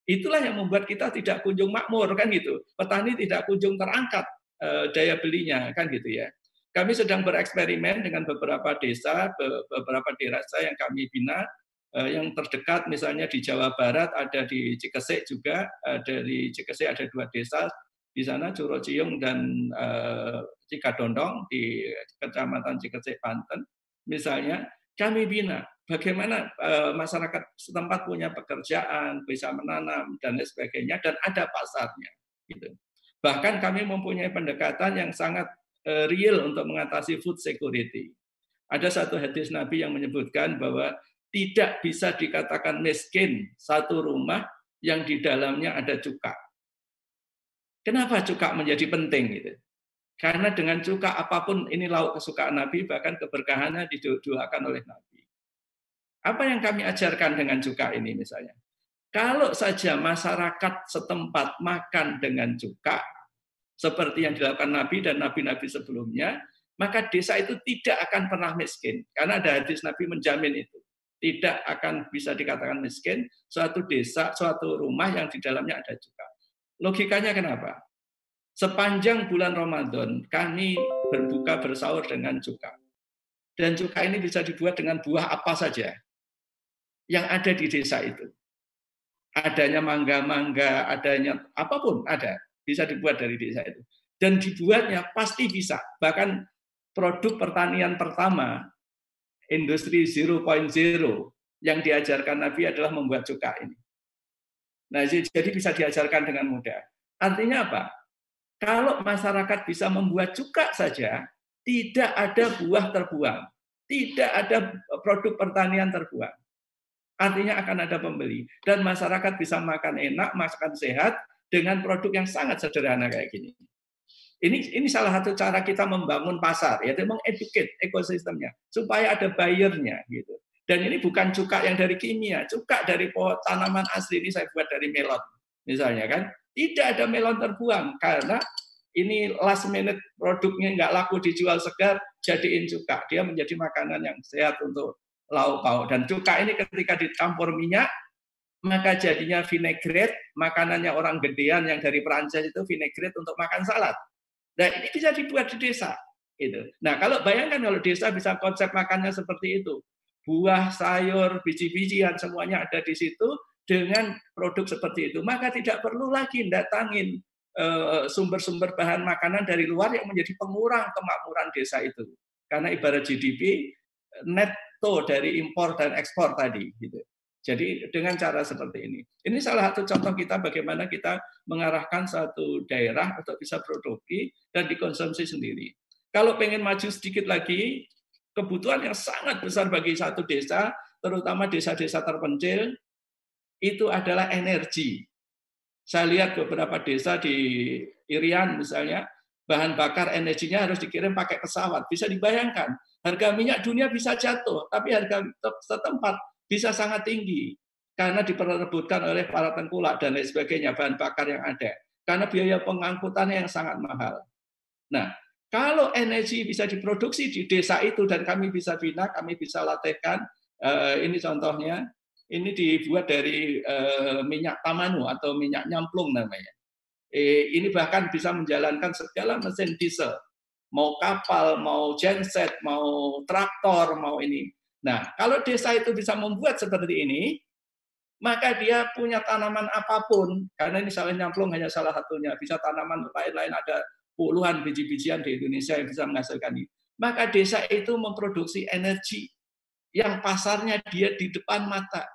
Itulah yang membuat kita tidak kunjung makmur kan gitu. Petani tidak kunjung terangkat eh, daya belinya kan gitu ya. Kami sedang bereksperimen dengan beberapa desa, beberapa desa yang kami bina, eh, yang terdekat misalnya di Jawa Barat ada di Cikesik juga, ada di Cikesik ada dua desa di sana Curo Ciung dan eh, Cikadondong di Kecamatan Cikesik Banten misalnya kami bina bagaimana uh, masyarakat setempat punya pekerjaan, bisa menanam dan lain sebagainya dan ada pasarnya gitu. Bahkan kami mempunyai pendekatan yang sangat uh, real untuk mengatasi food security. Ada satu hadis Nabi yang menyebutkan bahwa tidak bisa dikatakan miskin satu rumah yang di dalamnya ada cuka. Kenapa cuka menjadi penting gitu? Karena dengan cuka apa pun ini lauk kesukaan Nabi, bahkan keberkahannya didoakan oleh Nabi. Apa yang kami ajarkan dengan cuka ini misalnya? Kalau saja masyarakat setempat makan dengan cuka, seperti yang dilakukan Nabi dan Nabi-Nabi sebelumnya, maka desa itu tidak akan pernah miskin. Karena ada hadis Nabi menjamin itu. Tidak akan bisa dikatakan miskin suatu desa, suatu rumah yang di dalamnya ada cuka. Logikanya kenapa? Sepanjang bulan Ramadan, kami berbuka bersahur dengan cuka. Dan cuka ini bisa dibuat dengan buah apa saja yang ada di desa itu. Adanya mangga-mangga, adanya apa pun ada, bisa dibuat dari desa itu. Dan dibuatnya pasti bisa. Bahkan produk pertanian pertama, industri 0.0 yang diajarkan Nabi adalah membuat cuka ini. Nah, jadi bisa diajarkan dengan mudah. Artinya apa? Kalau masyarakat bisa membuat cuka saja, tidak ada buah terbuang, tidak ada produk pertanian terbuang. Artinya akan ada pembeli dan masyarakat bisa makan enak, makan sehat dengan produk yang sangat sederhana kayak gini. Ini ini salah satu cara kita membangun pasar, yaitu mengeduket ekosistemnya supaya ada bayarnya gitu. Dan ini bukan cuka yang dari kimia, cuka dari pohon tanaman asli ini saya buat dari melon, misalnya kan. Tidak ada melon terbuang karena ini last minute produknya nggak laku dijual segar, jadiin cuka. Dia menjadi makanan yang sehat untuk lauk pauk. Dan cuka ini ketika dicampur minyak, maka jadinya vinaigrette, makanannya orang gedean yang dari Perancis itu vinaigrette untuk makan salad. Dan ini bisa dibuat di desa. Gitu. Nah, kalau bayangkan kalau desa bisa konsep makannya seperti itu. Buah, sayur, biji-bijian semuanya ada di situ dengan produk seperti itu, maka tidak perlu lagi datangin eh, sumber-sumber bahan makanan dari luar yang menjadi pengurang kemakmuran desa itu. Karena ibarat GDP netto dari impor dan ekspor tadi gitu. Jadi dengan cara seperti ini. Ini salah satu contoh kita bagaimana kita mengarahkan satu daerah untuk bisa produksi dan dikonsumsi sendiri. Kalau pengen maju sedikit lagi, kebutuhan yang sangat besar bagi satu desa, terutama desa-desa terpencil, itu adalah energi. Saya lihat beberapa desa di Irian misalnya, bahan bakar energinya harus dikirim pakai pesawat. Bisa dibayangkan, harga minyak dunia bisa jatuh, tapi harga setempat bisa sangat tinggi karena diperebutkan oleh para tengkulak dan lain sebagainya bahan bakar yang ada. Karena biaya pengangkutannya yang sangat mahal. Nah, kalau energi bisa diproduksi di desa itu dan kami bisa bina, kami bisa latihkan, eh, ini contohnya, ini dibuat dari uh, minyak tamanu atau minyak nyamplung namanya. Eh, ini bahkan bisa menjalankan segala mesin diesel, mau kapal, mau genset, mau traktor, mau ini. Nah, kalau desa itu bisa membuat seperti ini, maka dia punya tanaman apa pun, karena ini salah nyamplung hanya salah satunya, bisa tanaman lain-lain ada puluhan biji-bijian di Indonesia yang bisa menghasilkan ini. Maka desa itu memproduksi energi yang pasarnya dia di depan mata.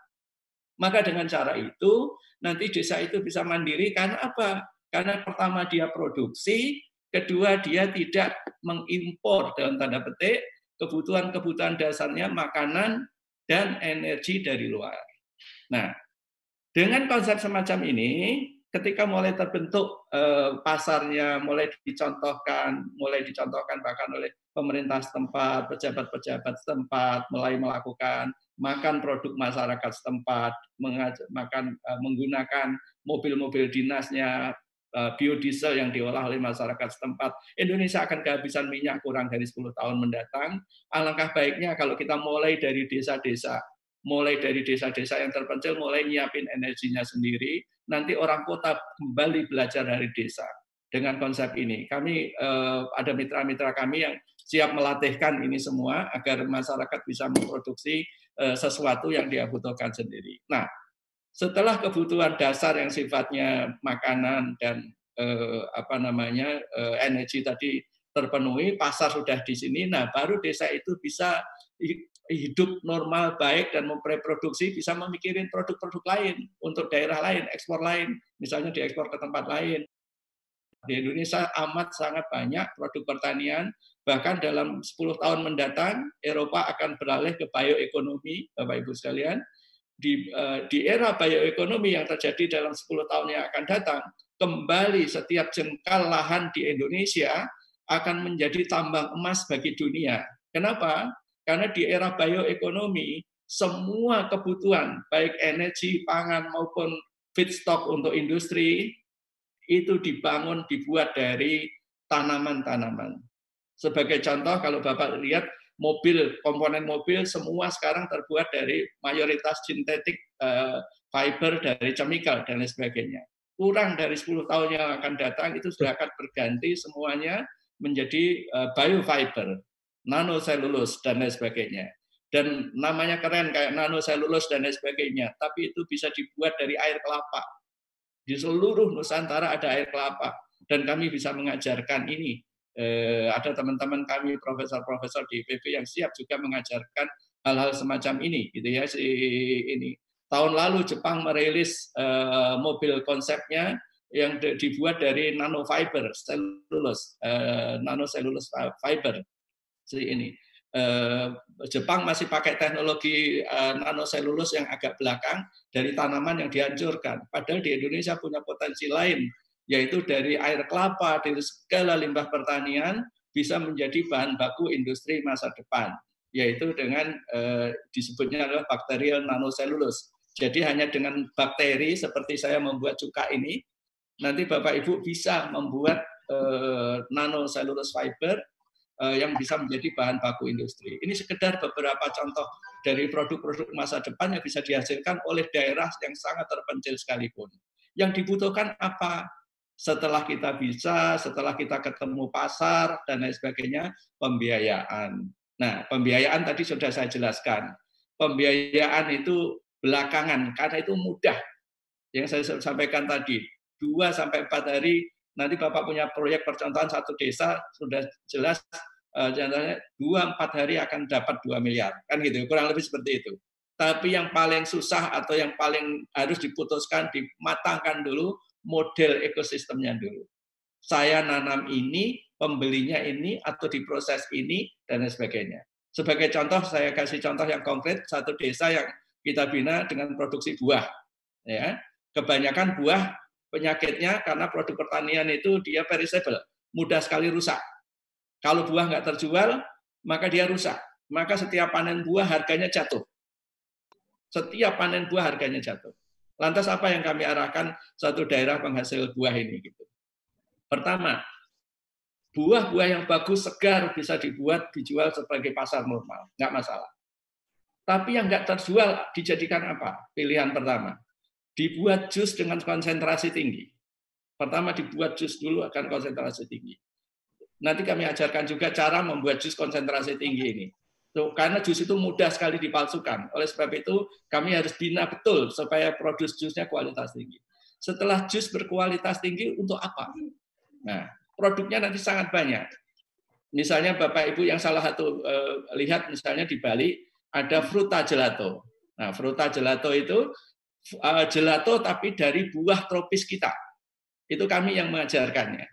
Maka dengan cara itu nanti desa itu bisa mandiri karena apa? Karena pertama dia produksi, kedua dia tidak mengimpor dalam tanda petik kebutuhan-kebutuhan dasarnya makanan dan energi dari luar. Nah, dengan konsep semacam ini, ketika mulai terbentuk eh, pasarnya, mulai dicontohkan, mulai dicontohkan bahkan oleh pemerintah setempat, pejabat-pejabat setempat, mulai melakukan makan produk masyarakat setempat, makan eh, menggunakan mobil-mobil dinasnya, eh, biodiesel yang diolah oleh masyarakat setempat. Indonesia akan kehabisan minyak kurang dari 10 tahun mendatang. Alangkah baiknya kalau kita mulai dari desa-desa mulai dari desa-desa yang terpencil mulai nyiapin energinya sendiri. Nanti orang kota kembali belajar dari desa dengan konsep ini. Kami eh, ada mitra-mitra kami yang siap melatihkan ini semua agar masyarakat bisa memproduksi sesuatu yang dia butuhkan sendiri. Nah, setelah kebutuhan dasar yang sifatnya makanan dan eh, apa namanya eh, energi tadi terpenuhi, pasar sudah di sini, nah baru desa itu bisa hidup normal baik dan memproduksi bisa memikirin produk-produk lain untuk daerah lain, ekspor lain, misalnya diekspor ke tempat lain. Di Indonesia amat sangat banyak produk pertanian, bahkan dalam 10 tahun mendatang Eropa akan beralih ke bioekonomi, Bapak Ibu sekalian. Di, eh, di era bioekonomi yang terjadi dalam 10 tahun yang akan datang, kembali setiap jengkal lahan di Indonesia akan menjadi tambang emas bagi dunia. Kenapa? Karena di era bioekonomi, semua kebutuhan, baik energi, pangan, maupun feedstock untuk industri, itu dibangun, dibuat dari tanaman-tanaman. Sebagai contoh, kalau Bapak lihat mobil, komponen mobil, semua sekarang terbuat dari mayoritas sintetik eh, fiber dari chemical dan lain sebagainya. Kurang dari 10 tahun yang akan datang, itu sudah akan berganti semuanya menjadi eh, biofiber nanoselulus dan lain sebagainya. Dan namanya keren kayak nanoselulus dan lain sebagainya, tapi itu bisa dibuat dari air kelapa. Di seluruh Nusantara ada air kelapa dan kami bisa mengajarkan ini. Eh, ada teman-teman kami profesor-profesor di IPB yang siap juga mengajarkan hal-hal semacam ini gitu ya si ini. Tahun lalu Jepang merilis eh, mobil konsepnya yang dibuat dari nanofiber, selulus, eh, nanoselulus fiber ini. Eh, Jepang masih pakai teknologi eh, nanoselulus yang agak belakang dari tanaman yang dihancurkan. Padahal di Indonesia punya potensi lain, yaitu dari air kelapa, dari segala limbah pertanian bisa menjadi bahan baku industri masa depan, yaitu dengan eh, disebutnya adalah bakterial nanoselulus. Jadi hanya dengan bakteri seperti saya membuat cuka ini, nanti Bapak Ibu bisa membuat nanoselulus fiber Eh, yang bisa menjadi bahan baku industri. Ini sekedar beberapa contoh dari produk-produk masa depan yang bisa dihasilkan oleh daerah yang sangat terpencil sekalipun. Yang dibutuhkan apa? Setelah kita bisa, setelah kita ketemu pasar dan lain sebagainya, pembiayaan. Nah, pembiayaan tadi sudah saya jelaskan. Pembiayaan itu belakangan karena itu mudah. Yang saya sampaikan tadi, 2 sampai 4 hari nanti Bapak punya proyek percontohan satu desa sudah jelas uh, dua empat hari akan dapat dua miliar kan gitu kurang lebih seperti itu. Tapi yang paling susah atau yang paling harus diputuskan dimatangkan dulu model ekosistemnya dulu. Saya nanam ini, pembelinya ini atau diproses ini dan lain sebagainya. Sebagai contoh saya kasih contoh yang konkret satu desa yang kita bina dengan produksi buah. Ya, kebanyakan buah penyakitnya karena produk pertanian itu dia perishable, mudah sekali rusak. Kalau buah nggak terjual, maka dia rusak. Maka setiap panen buah harganya jatuh. Setiap panen buah harganya jatuh. Lantas apa yang kami arahkan satu daerah penghasil buah ini? Gitu. Pertama, buah-buah yang bagus, segar bisa dibuat, dijual sebagai pasar normal, nggak masalah. Tapi yang nggak terjual dijadikan apa? Pilihan pertama, dibuat jus dengan konsentrasi tinggi. Pertama dibuat jus dulu akan konsentrasi tinggi. Nanti kami ajarkan juga cara membuat jus konsentrasi tinggi ini. Tuh, karena jus itu mudah sekali dipalsukan. Oleh sebab itu kami harus bina betul supaya produk jusnya kualitas tinggi. Setelah jus berkualitas tinggi untuk apa? Nah, produknya nanti sangat banyak. Misalnya Bapak Ibu yang salah satu eh, lihat misalnya di Bali ada fruta gelato. Nah, fruta gelato itu uh, gelato tapi dari buah tropis kita. Itu kami yang mengajarkannya.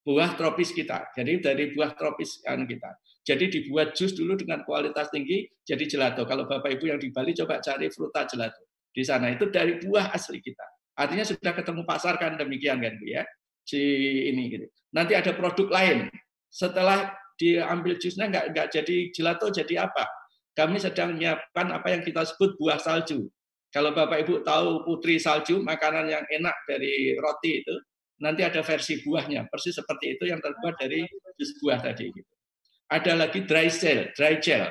Buah tropis kita. Jadi dari buah tropis kan kita. Jadi dibuat jus dulu dengan kualitas tinggi jadi gelato. Kalau Bapak Ibu yang di Bali coba cari fruta gelato. Di sana itu dari buah asli kita. Artinya sudah ketemu pasar kan demikian kan Bu ya. Si ini gitu. Nanti ada produk lain. Setelah diambil jusnya nggak nggak jadi gelato jadi apa? Kami sedang menyiapkan apa yang kita sebut buah salju. Kalau Bapak Ibu tahu putri salju, makanan yang enak dari roti itu, nanti ada versi buahnya, persis seperti itu yang terbuat dari jus buah tadi. Gitu. Ada lagi dry gel, dry gel.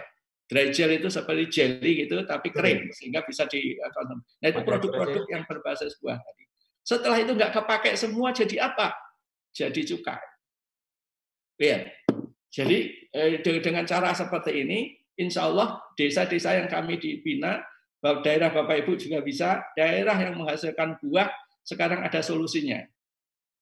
Dry gel itu seperti jelly gitu, tapi kering sehingga bisa dikonsumsi. Nah itu produk-produk yang berbasis buah tadi. Setelah itu nggak kepakai semua, jadi apa? Jadi cukai. Ya. Jadi eh, dengan cara seperti ini, insya Allah desa-desa yang kami dibina, daerah Bapak Ibu juga bisa, daerah yang menghasilkan buah sekarang ada solusinya.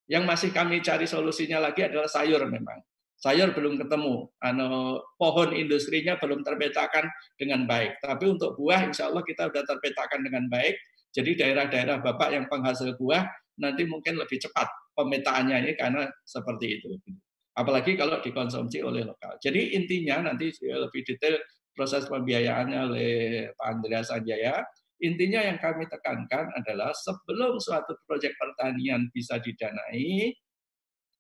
Yang masih kami cari solusinya lagi adalah sayur memang sayur belum ketemu, ano, pohon industrinya belum terpetakan dengan baik. Tapi untuk buah, insya Allah kita sudah terpetakan dengan baik. Jadi daerah-daerah Bapak yang penghasil buah nanti mungkin lebih cepat pemetaannya ini karena seperti itu. Apalagi kalau dikonsumsi oleh lokal. Jadi intinya nanti lebih detail proses pembiayaannya oleh Pak Andreas Sanjaya. Intinya yang kami tekankan adalah sebelum suatu proyek pertanian bisa didanai,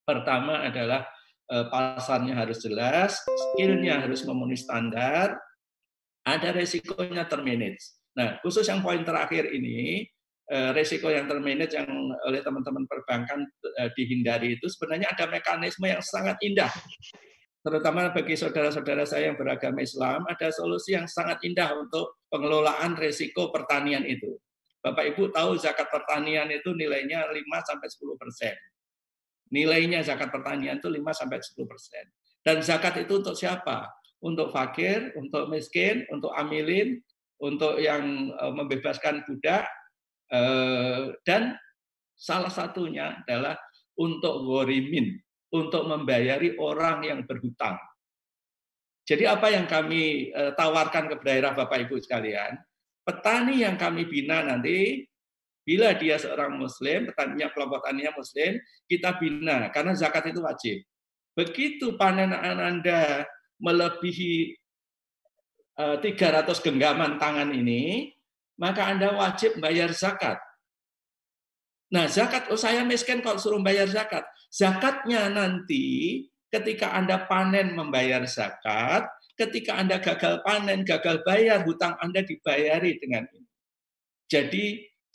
pertama adalah Eh, pasarnya harus jelas, skillnya harus memenuhi standar, ada resikonya termanage. Nah, khusus yang poin terakhir ini, eh, resiko yang termanage yang oleh teman-teman perbankan eh, dihindari itu sebenarnya ada mekanisme yang sangat indah. Terutama bagi saudara-saudara saya yang beragama Islam, ada solusi yang sangat indah untuk pengelolaan resiko pertanian itu. Bapak Ibu tahu zakat pertanian itu nilainya 5 sampai 10 persen. Nilainya zakat pertanian itu 5 sampai 10 persen. Dan zakat itu untuk siapa? Untuk fakir, untuk miskin, untuk amilin, untuk yang eh, membebaskan budak, eh, dan salah satunya adalah untuk gorimin, untuk membayari orang yang berhutang. Jadi apa yang kami eh, tawarkan ke daerah Bapak Ibu sekalian, petani yang kami bina nanti Bila dia seorang muslim, petaninya kelompok taninya muslim, kita bina karena zakat itu wajib. Begitu panen Anda melebihi 300 eh, genggaman tangan ini, maka Anda wajib bayar zakat. Nah, zakat, oh saya miskin kalau suruh bayar zakat. Zakatnya nanti ketika Anda panen membayar zakat, ketika Anda gagal panen, gagal bayar, hutang Anda dibayari dengan ini. Jadi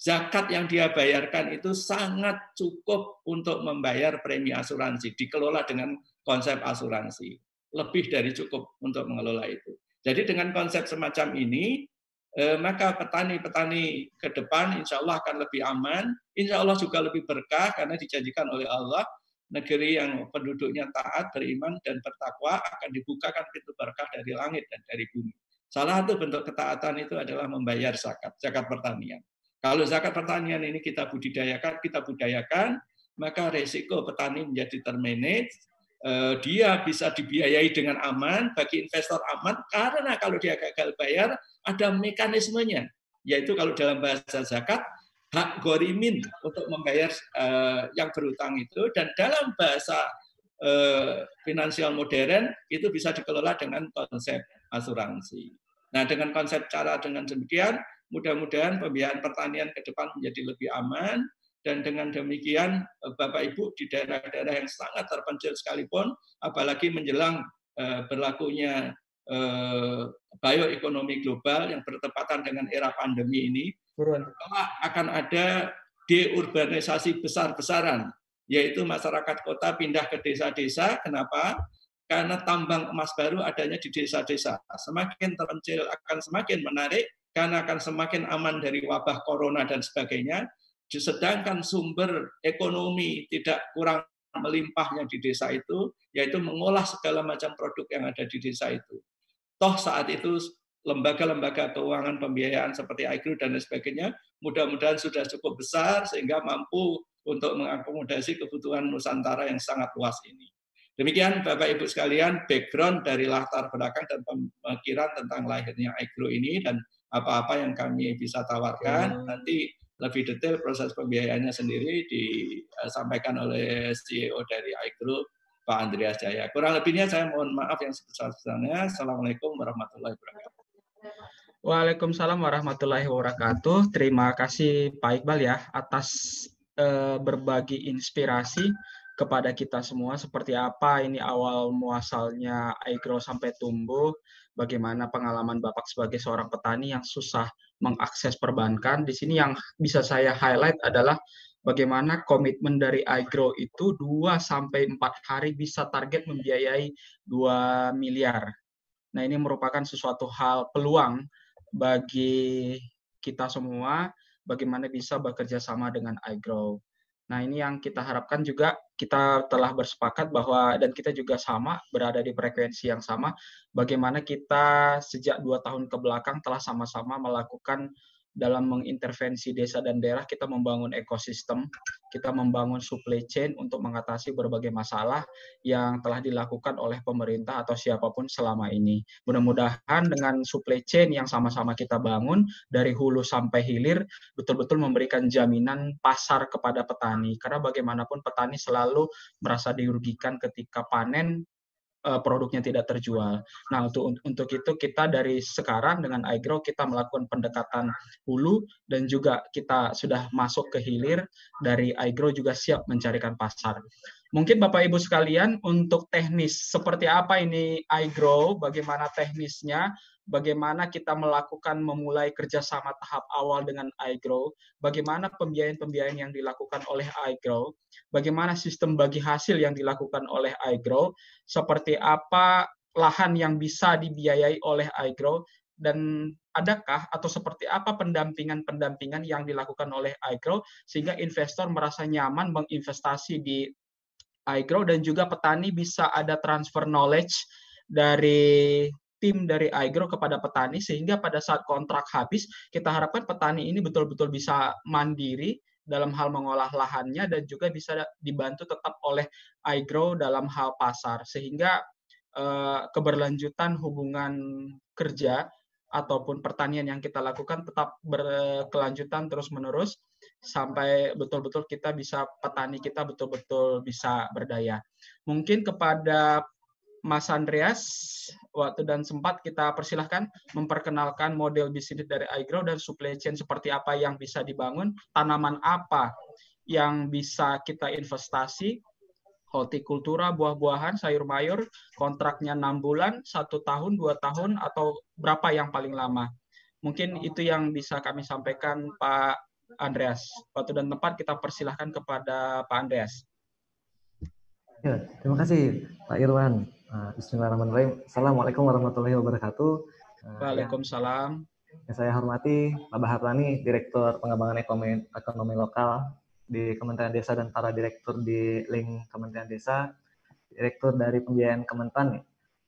zakat yang dia bayarkan itu sangat cukup untuk membayar premi asuransi, dikelola dengan konsep asuransi. Lebih dari cukup untuk mengelola itu. Jadi dengan konsep semacam ini, eh, maka petani-petani ke depan insya Allah akan lebih aman, insya Allah juga lebih berkah karena dijanjikan oleh Allah, negeri yang penduduknya taat, beriman, dan bertakwa akan dibukakan pintu berkah dari langit dan dari bumi. Salah satu bentuk ketaatan itu adalah membayar zakat, zakat pertanian. Kalau zakat pertanian ini kita budidayakan, kita budayakan, maka resiko petani menjadi termanage, eh, dia bisa dibiayai dengan aman, bagi investor aman, karena kalau dia gagal bayar, ada mekanismenya, yaitu kalau dalam bahasa zakat, hak gorimin untuk membayar eh, yang berutang itu, dan dalam bahasa eh, finansial modern, itu bisa dikelola dengan konsep asuransi. Nah, dengan konsep cara dengan demikian, Mudah-mudahan pembiayaan pertanian ke depan menjadi lebih aman dan dengan demikian eh, Bapak Ibu di daerah-daerah yang sangat terpencil sekalipun, apalagi menjelang eh, berlakunya eh, bioekonomi global yang bertepatan dengan era pandemi ini, akan ada deurbanisasi besar-besaran, yaitu masyarakat kota pindah ke desa-desa. Kenapa? Karena tambang emas baru adanya di desa-desa. Semakin terpencil akan semakin menarik karena akan semakin aman dari wabah corona dan sebagainya, sedangkan sumber ekonomi tidak kurang melimpahnya di desa itu, yaitu mengolah segala macam produk yang ada di desa itu. Toh saat itu lembaga-lembaga keuangan pembiayaan seperti iGrow dan sebagainya, mudah-mudahan sudah cukup besar sehingga mampu untuk mengakomodasi kebutuhan Nusantara yang sangat luas ini. Demikian Bapak Ibu sekalian background dari latar belakang dan pemikiran tentang lahirnya iGrow ini dan apa-apa yang kami bisa tawarkan. Nanti lebih detail proses pembiayaannya sendiri disampaikan oleh CEO dari iGroup, Pak Andreas Jaya. Kurang lebihnya saya mohon maaf yang sebesar-besarnya. Assalamualaikum warahmatullahi wabarakatuh. Waalaikumsalam warahmatullahi wabarakatuh. Terima kasih Pak Iqbal ya atas eh, berbagi inspirasi kepada kita semua seperti apa ini awal muasalnya iGrow sampai tumbuh bagaimana pengalaman Bapak sebagai seorang petani yang susah mengakses perbankan. Di sini yang bisa saya highlight adalah bagaimana komitmen dari iGrow itu 2 sampai 4 hari bisa target membiayai 2 miliar. Nah, ini merupakan sesuatu hal peluang bagi kita semua bagaimana bisa bekerja sama dengan iGrow. Nah, ini yang kita harapkan juga kita telah bersepakat bahwa dan kita juga sama berada di frekuensi yang sama bagaimana kita sejak dua tahun ke belakang telah sama-sama melakukan dalam mengintervensi desa dan daerah kita membangun ekosistem, kita membangun supply chain untuk mengatasi berbagai masalah yang telah dilakukan oleh pemerintah atau siapa pun selama ini. Mudah-mudahan dengan supply chain yang sama-sama kita bangun dari hulu sampai hilir betul-betul memberikan jaminan pasar kepada petani karena bagaimanapun petani selalu merasa dirugikan ketika panen produknya tidak terjual. Nah, untuk untuk itu kita dari sekarang dengan iGrow kita melakukan pendekatan hulu dan juga kita sudah masuk ke hilir dari iGrow juga siap mencarikan pasar. Mungkin Bapak Ibu sekalian untuk teknis seperti apa ini iGrow, bagaimana teknisnya, bagaimana kita melakukan memulai kerjasama tahap awal dengan iGrow, bagaimana pembiayaan-pembiayaan yang dilakukan oleh iGrow, bagaimana sistem bagi hasil yang dilakukan oleh iGrow, seperti apa lahan yang bisa dibiayai oleh iGrow, dan adakah atau seperti apa pendampingan-pendampingan yang dilakukan oleh iGrow sehingga investor merasa nyaman menginvestasi di iGrow dan juga petani bisa ada transfer knowledge dari tim dari iGrow kepada petani sehingga pada saat kontrak habis kita harapkan petani ini betul-betul bisa mandiri dalam hal mengolah lahannya dan juga bisa dibantu tetap oleh iGrow dalam hal pasar. Sehingga uh, keberlanjutan hubungan kerja ataupun pertanian yang kita lakukan tetap berkelanjutan terus-menerus sampai betul-betul kita bisa petani kita betul-betul bisa berdaya. Mungkin kepada Mas Andreas, waktu dan sempat kita persilahkan memperkenalkan model bisnis dari iGrow dan supply chain seperti apa yang bisa dibangun, tanaman apa yang bisa kita investasi, hortikultura, buah-buahan, sayur mayur, kontraknya enam bulan, satu tahun, dua tahun, atau berapa yang paling lama. Mungkin itu yang bisa kami sampaikan Pak Andreas. Waktu dan tempat kita persilahkan kepada Pak Andreas. Ya, terima kasih Pak Irwan. Uh, Bismillahirrahmanirrahim. Assalamualaikum warahmatullahi wabarakatuh. Uh, Waalaikumsalam. Yang saya hormati Pak Bahar Rani, Direktur Pengembangan Ekonomi, Ekonomi Lokal di Kementerian Desa dan para direktur di link Kementerian Desa, Direktur dari Pembiayaan Kementan,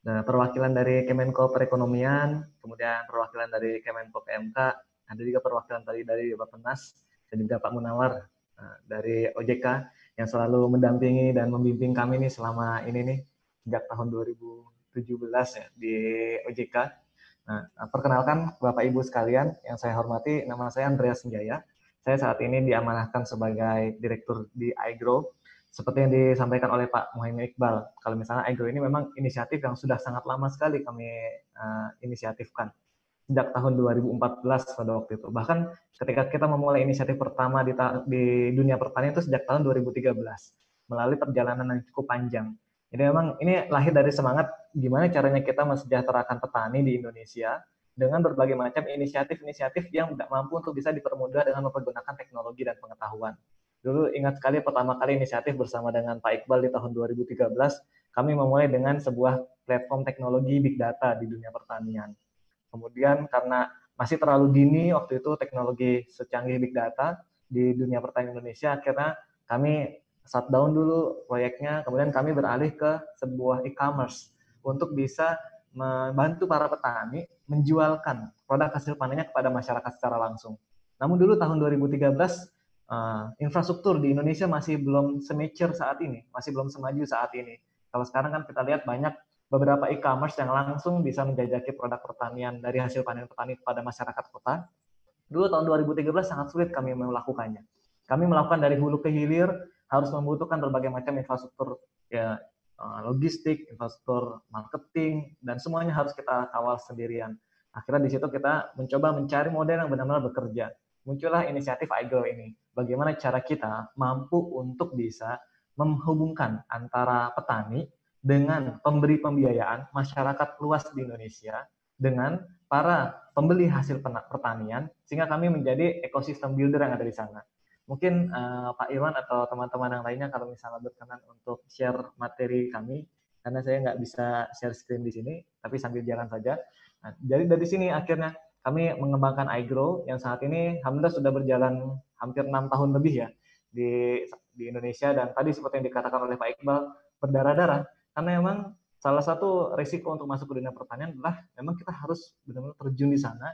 nah, perwakilan dari Kemenko Perekonomian, kemudian perwakilan dari Kemenko PMK, ada juga perwakilan tadi dari Bapak Penas dan juga Pak Munawar uh, dari OJK yang selalu mendampingi dan membimbing kami nih selama ini nih sejak tahun 2017 ya di OJK. Nah, perkenalkan Bapak Ibu sekalian yang saya hormati, nama saya Andreas Senjaya. Saya saat ini diamanahkan sebagai direktur di iGrow. Seperti yang disampaikan oleh Pak Muhammad Iqbal, kalau misalnya iGrow ini memang inisiatif yang sudah sangat lama sekali kami uh, inisiatifkan sejak tahun 2014 pada waktu itu. Bahkan ketika kita memulai inisiatif pertama di, di dunia pertanian itu sejak tahun 2013 melalui perjalanan yang cukup panjang. Jadi memang ini lahir dari semangat gimana caranya kita mensejahterakan petani di Indonesia dengan berbagai macam inisiatif-inisiatif yang tidak mampu untuk bisa dipermudah dengan mempergunakan teknologi dan pengetahuan. Dulu ingat sekali pertama kali inisiatif bersama dengan Pak Iqbal di tahun 2013, kami memulai dengan sebuah platform teknologi big data di dunia pertanian. Kemudian karena masih terlalu dini waktu itu teknologi secanggih big data di dunia pertanian Indonesia, akhirnya kami shutdown dulu proyeknya, kemudian kami beralih ke sebuah e-commerce untuk bisa membantu para petani menjualkan produk hasil panennya kepada masyarakat secara langsung. Namun dulu tahun 2013 uh, eh, infrastruktur di Indonesia masih belum semature saat ini, masih belum semaju saat ini. Kalau sekarang kan kita lihat banyak beberapa e-commerce yang langsung bisa menjajaki produk pertanian dari hasil panen petani kepada masyarakat kota. Dulu tahun 2013 sangat sulit kami melakukannya. Kami melakukan dari hulu ke hilir, harus membutuhkan berbagai macam infrastruktur ya eh, logistik, infrastruktur marketing, dan semuanya harus kita kawal sendirian. Akhirnya di situ kita mencoba mencari model yang benar-benar bekerja. Muncullah inisiatif iGrow ini. Bagaimana cara kita mampu untuk bisa menghubungkan antara petani dengan pemberi pembiayaan masyarakat luas di Indonesia dengan para pembeli hasil pertanian sehingga kami menjadi ekosistem builder yang ada di sana. Mungkin uh, Pak Iwan atau teman-teman yang lainnya kalau misalnya berkenan untuk share materi kami, karena saya nggak bisa share screen di sini, tapi sambil jalan saja. Nah, jadi dari sini akhirnya kami mengembangkan iGrow yang saat ini alhamdulillah sudah berjalan hampir enam tahun lebih ya di di Indonesia dan tadi seperti yang dikatakan oleh Pak Iqbal berdarah-darah karena memang salah satu risiko untuk masuk ke dunia pertanian adalah memang kita harus benar-benar terjun di sana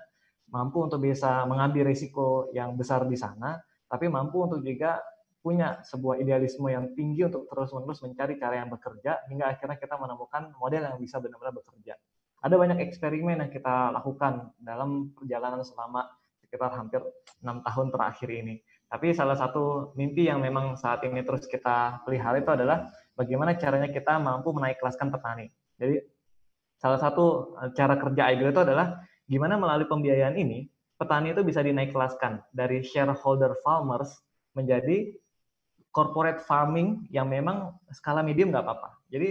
mampu untuk bisa mengambil risiko yang besar di sana tapi mampu untuk juga punya sebuah idealisme yang tinggi untuk terus-menerus mencari cara yang bekerja hingga akhirnya kita menemukan model yang bisa benar-benar bekerja. Ada banyak eksperimen yang kita lakukan dalam perjalanan selama sekitar hampir enam tahun terakhir ini. Tapi salah satu mimpi yang memang saat ini terus kita pelihara itu adalah bagaimana caranya kita mampu menaik kelaskan petani. Jadi salah satu eh, cara kerja IGRO itu adalah gimana melalui pembiayaan ini petani itu bisa dinaik kelaskan dari shareholder farmers menjadi corporate farming yang memang skala medium nggak apa-apa. Jadi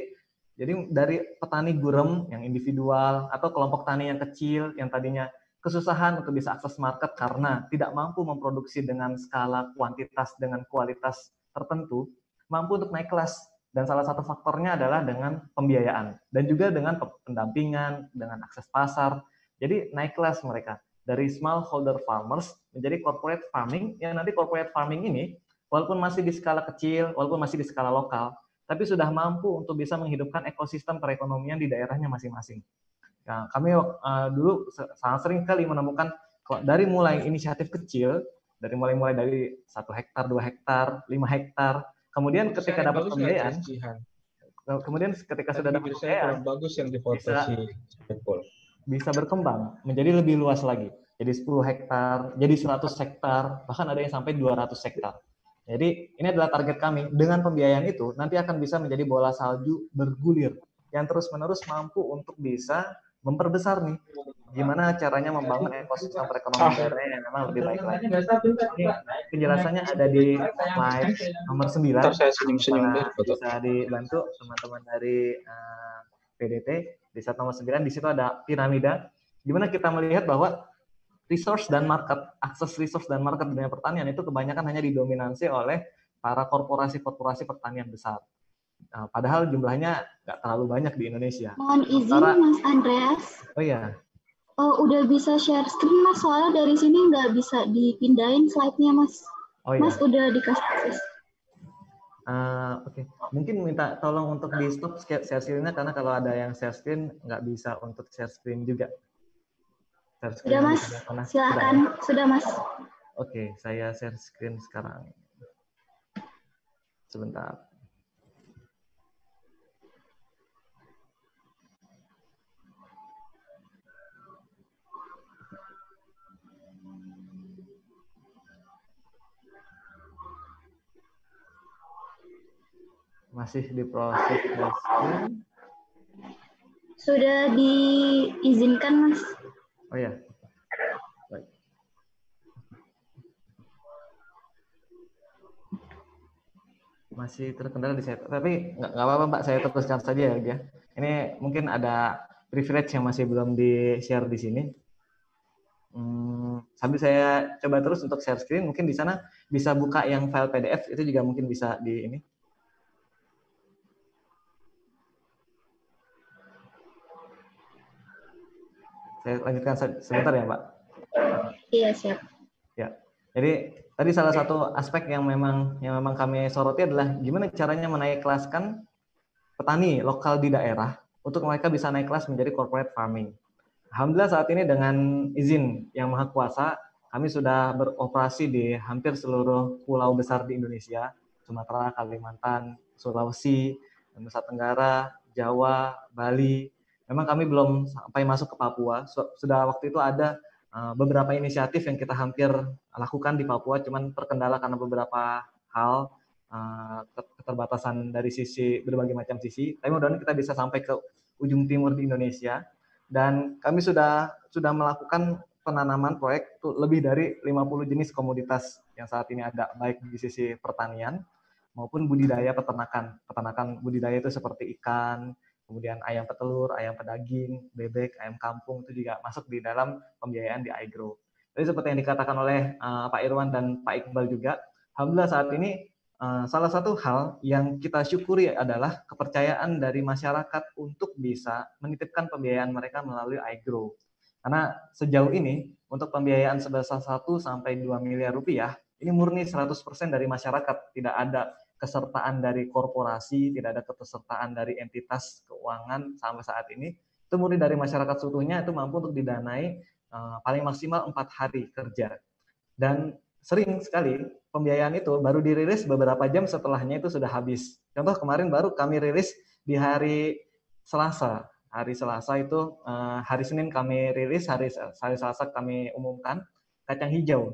jadi dari petani gurem yang individual atau kelompok tani yang kecil yang tadinya kesusahan untuk bisa akses market karena tidak mampu memproduksi dengan skala kuantitas dengan kualitas tertentu, mampu untuk naik kelas. Dan salah satu faktornya adalah dengan pembiayaan dan juga dengan pendampingan, dengan akses pasar. Jadi naik kelas mereka dari smallholder farmers menjadi corporate farming yang nanti corporate farming ini walaupun masih di skala kecil, walaupun masih di skala lokal, tapi sudah mampu untuk bisa menghidupkan ekosistem perekonomian di daerahnya masing-masing. Nah, kami uh, dulu sangat sering kali menemukan dari mulai inisiatif kecil, dari mulai mulai dari satu hektar, dua hektar, lima hektar, kemudian ketika dapat pembiayaan, kemudian ketika sudah dapat pembiayaan, bagus yang difoto bisa, si bisa berkembang menjadi lebih luas lagi. Jadi 10 hektar, jadi 100 hektar, bahkan ada yang sampai 200 hektar. Jadi ini adalah target kami. Dengan pembiayaan itu nanti akan bisa menjadi bola salju bergulir yang terus-menerus mampu untuk bisa memperbesar nih. Gimana caranya membangun ekosistem perekonomian daerah yang memang lebih baik lagi. Ini penjelasannya ada di slide nomor 9. saya senyum-senyum Bisa dibantu teman-teman dari uh, PDT di slide nomor 9 di situ ada piramida. Gimana kita melihat bahwa resource dan market, akses resource dan market dunia pertanian itu kebanyakan hanya didominasi oleh para korporasi-korporasi pertanian besar. Nah, padahal jumlahnya nggak terlalu banyak di Indonesia. Mohon izin Antara, Mas Andreas. Oh ya. Oh, udah bisa share screen Mas, soalnya dari sini nggak bisa dipindahin slide-nya Mas. Oh, iya. Mas udah dikasih akses. Uh, Oke, okay. mungkin minta tolong untuk di stop share screen-nya karena kalau ada yang share screen nggak bisa untuk share screen juga. Share screen sudah Mas, silakan. Sudah, sudah Mas. Oke, okay, saya share screen sekarang. Sebentar. Masih diproses screen. Sudah diizinkan, Mas. Oh ya. Baik. Masih terkendala di saya. Tapi nggak apa-apa, Mbak. Saya teruskan saja ya. Ini mungkin ada privilege yang masih belum di-share di sini. Hmm, sambil saya coba terus untuk share screen, mungkin di sana bisa buka yang file PDF, itu juga mungkin bisa di ini. Saya lanjutkan sebentar ya, Pak. Iya, siap. Ya. Jadi tadi salah satu aspek yang memang yang memang kami soroti adalah gimana caranya menaik kelaskan petani lokal di daerah untuk mereka bisa naik kelas menjadi corporate farming. Alhamdulillah saat ini dengan izin yang maha kuasa, kami sudah beroperasi di hampir seluruh pulau besar di Indonesia, Sumatera, Kalimantan, Sulawesi, Nusa Tenggara, Jawa, Bali, memang kami belum sampai masuk ke Papua. Sudah waktu itu ada uh, beberapa inisiatif yang kita hampir lakukan di Papua, cuman terkendala karena beberapa hal uh, keterbatasan dari sisi berbagai macam sisi. Tapi mudah-mudahan kita bisa sampai ke ujung timur di Indonesia dan kami sudah sudah melakukan penanaman proyek lebih dari 50 jenis komoditas yang saat ini ada baik di sisi pertanian maupun budidaya peternakan. Peternakan budidaya itu seperti ikan, kemudian ayam petelur, ayam pedaging, bebek, ayam kampung itu juga masuk di dalam pembiayaan di iGrow. Jadi seperti yang dikatakan oleh uh, Pak Irwan dan Pak Iqbal juga, alhamdulillah saat ini uh, salah satu hal yang kita syukuri adalah kepercayaan dari masyarakat untuk bisa menitipkan pembiayaan mereka melalui iGrow. Karena sejauh ini untuk pembiayaan sebesar 1 sampai 2 miliar rupiah ini murni 100% dari masyarakat, tidak ada kesertaan dari korporasi, tidak ada kesertaan dari entitas keuangan sampai saat ini. Itu murni dari masyarakat seutuhnya itu mampu untuk didanai uh, paling maksimal empat hari kerja. Dan sering sekali pembiayaan itu baru dirilis beberapa jam setelahnya itu sudah habis. Contoh kemarin baru kami rilis di hari Selasa. Hari Selasa itu uh, hari Senin kami rilis, hari hari Selasa kami umumkan kacang hijau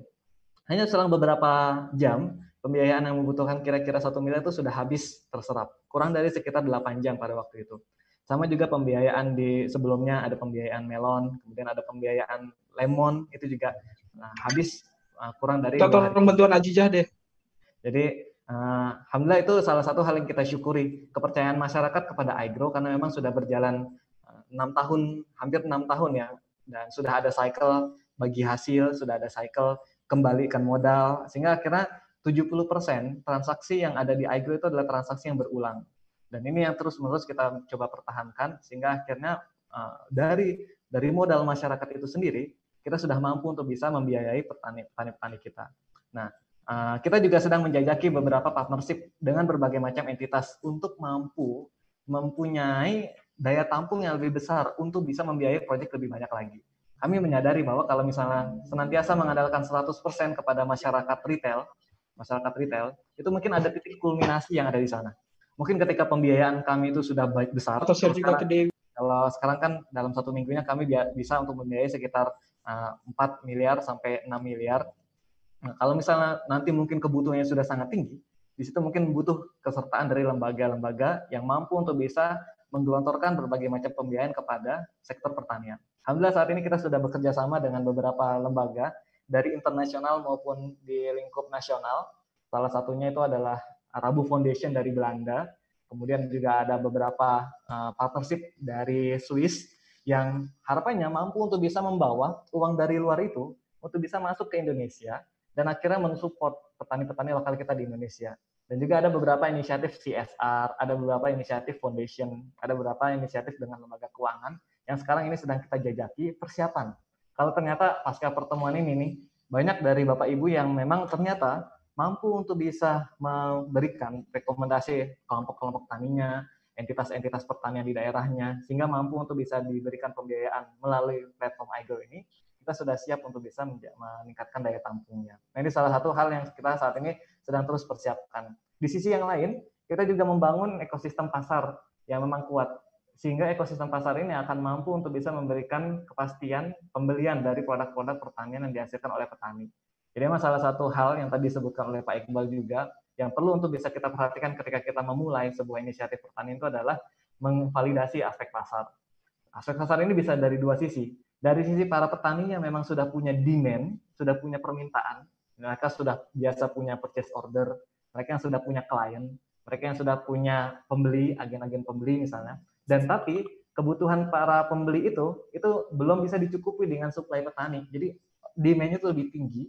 hanya selang beberapa jam, pembiayaan yang membutuhkan kira-kira satu miliar itu sudah habis terserap. Kurang dari sekitar 8 jam pada waktu itu. Sama juga pembiayaan di sebelumnya ada pembiayaan melon, kemudian ada pembiayaan lemon, itu juga nah, habis uh, kurang dari Tolong bantuan Ajijah deh. Jadi uh, alhamdulillah itu salah satu hal yang kita syukuri kepercayaan masyarakat kepada iGrow karena memang sudah berjalan uh, enam tahun, hampir enam tahun ya, dan sudah ada cycle bagi hasil, sudah ada cycle kembalikan modal sehingga akhirnya 70% transaksi yang ada di iGrow itu adalah transaksi yang berulang. Dan ini yang terus-menerus kita coba pertahankan sehingga akhirnya uh, dari dari modal masyarakat itu sendiri kita sudah mampu untuk bisa membiayai petani-petani kita. Nah, uh, kita juga sedang menjajaki beberapa partnership dengan berbagai macam entitas untuk mampu mempunyai daya tampung yang lebih besar untuk bisa membiayai proyek lebih banyak lagi kami menyadari bahwa kalau misalnya senantiasa mengandalkan 100% kepada masyarakat retail, masyarakat retail, itu mungkin ada titik kulminasi yang ada di sana. Mungkin ketika pembiayaan kami itu sudah baik besar, atau share juga ke Kalau sekarang kan dalam satu minggunya kami bisa untuk membiayai sekitar uh, 4 miliar sampai 6 miliar. Nah, kalau misalnya nanti mungkin kebutuhannya sudah sangat tinggi, di situ mungkin butuh kesertaan dari lembaga-lembaga yang mampu untuk bisa menggelontorkan berbagai macam pembiayaan kepada sektor pertanian. Alhamdulillah saat ini kita sudah bekerja sama dengan beberapa lembaga dari internasional maupun di lingkup nasional. Salah satunya itu adalah Rabu Foundation dari Belanda. Kemudian juga ada beberapa uh, partnership dari Swiss yang harapannya mampu untuk bisa membawa uang dari luar itu untuk bisa masuk ke Indonesia dan akhirnya mensupport petani-petani lokal kita di Indonesia. Dan juga ada beberapa inisiatif CSR, ada beberapa inisiatif foundation, ada beberapa inisiatif dengan lembaga keuangan yang sekarang ini sedang kita jajaki persiapan. Kalau ternyata pasca pertemuan ini nih, banyak dari Bapak Ibu yang memang ternyata mampu untuk bisa memberikan rekomendasi kelompok-kelompok taninya, entitas-entitas pertanian di daerahnya, sehingga mampu untuk bisa diberikan pembiayaan melalui platform iGo ini, kita sudah siap untuk bisa meningkatkan daya tampungnya. Nah ini salah satu hal yang kita saat ini sedang terus persiapkan. Di sisi yang lain, kita juga membangun ekosistem pasar yang memang kuat sehingga ekosistem pasar ini akan mampu untuk bisa memberikan kepastian pembelian dari produk-produk pertanian yang dihasilkan oleh petani. Jadi memang salah satu hal yang tadi disebutkan oleh Pak Iqbal juga yang perlu untuk bisa kita perhatikan ketika kita memulai sebuah inisiatif pertanian itu adalah memvalidasi aspek pasar. Aspek pasar ini bisa dari dua sisi. Dari sisi para petani yang memang sudah punya demand, sudah punya permintaan, mereka sudah biasa punya purchase order, mereka yang sudah punya klien, mereka yang sudah punya pembeli, agen-agen pembeli misalnya, dan tapi kebutuhan para pembeli itu itu belum bisa dicukupi dengan suplai petani. Jadi demand-nya itu lebih tinggi,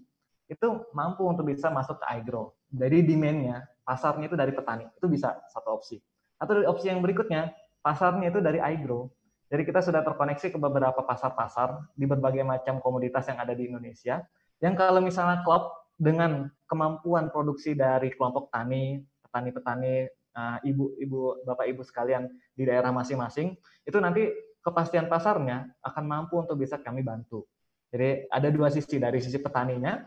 itu mampu untuk bisa masuk ke iGrow. Jadi demand-nya, pasarnya itu dari petani. Itu bisa satu opsi. Atau dari opsi yang berikutnya, pasarnya itu dari iGrow. Jadi kita sudah terkoneksi ke beberapa pasar-pasar di berbagai macam komoditas yang ada di Indonesia. Yang kalau misalnya klop dengan kemampuan produksi dari kelompok tani, petani-petani uh, ibu, ibu, bapak, ibu sekalian di daerah masing-masing, itu nanti kepastian pasarnya akan mampu untuk bisa kami bantu. Jadi ada dua sisi dari sisi petaninya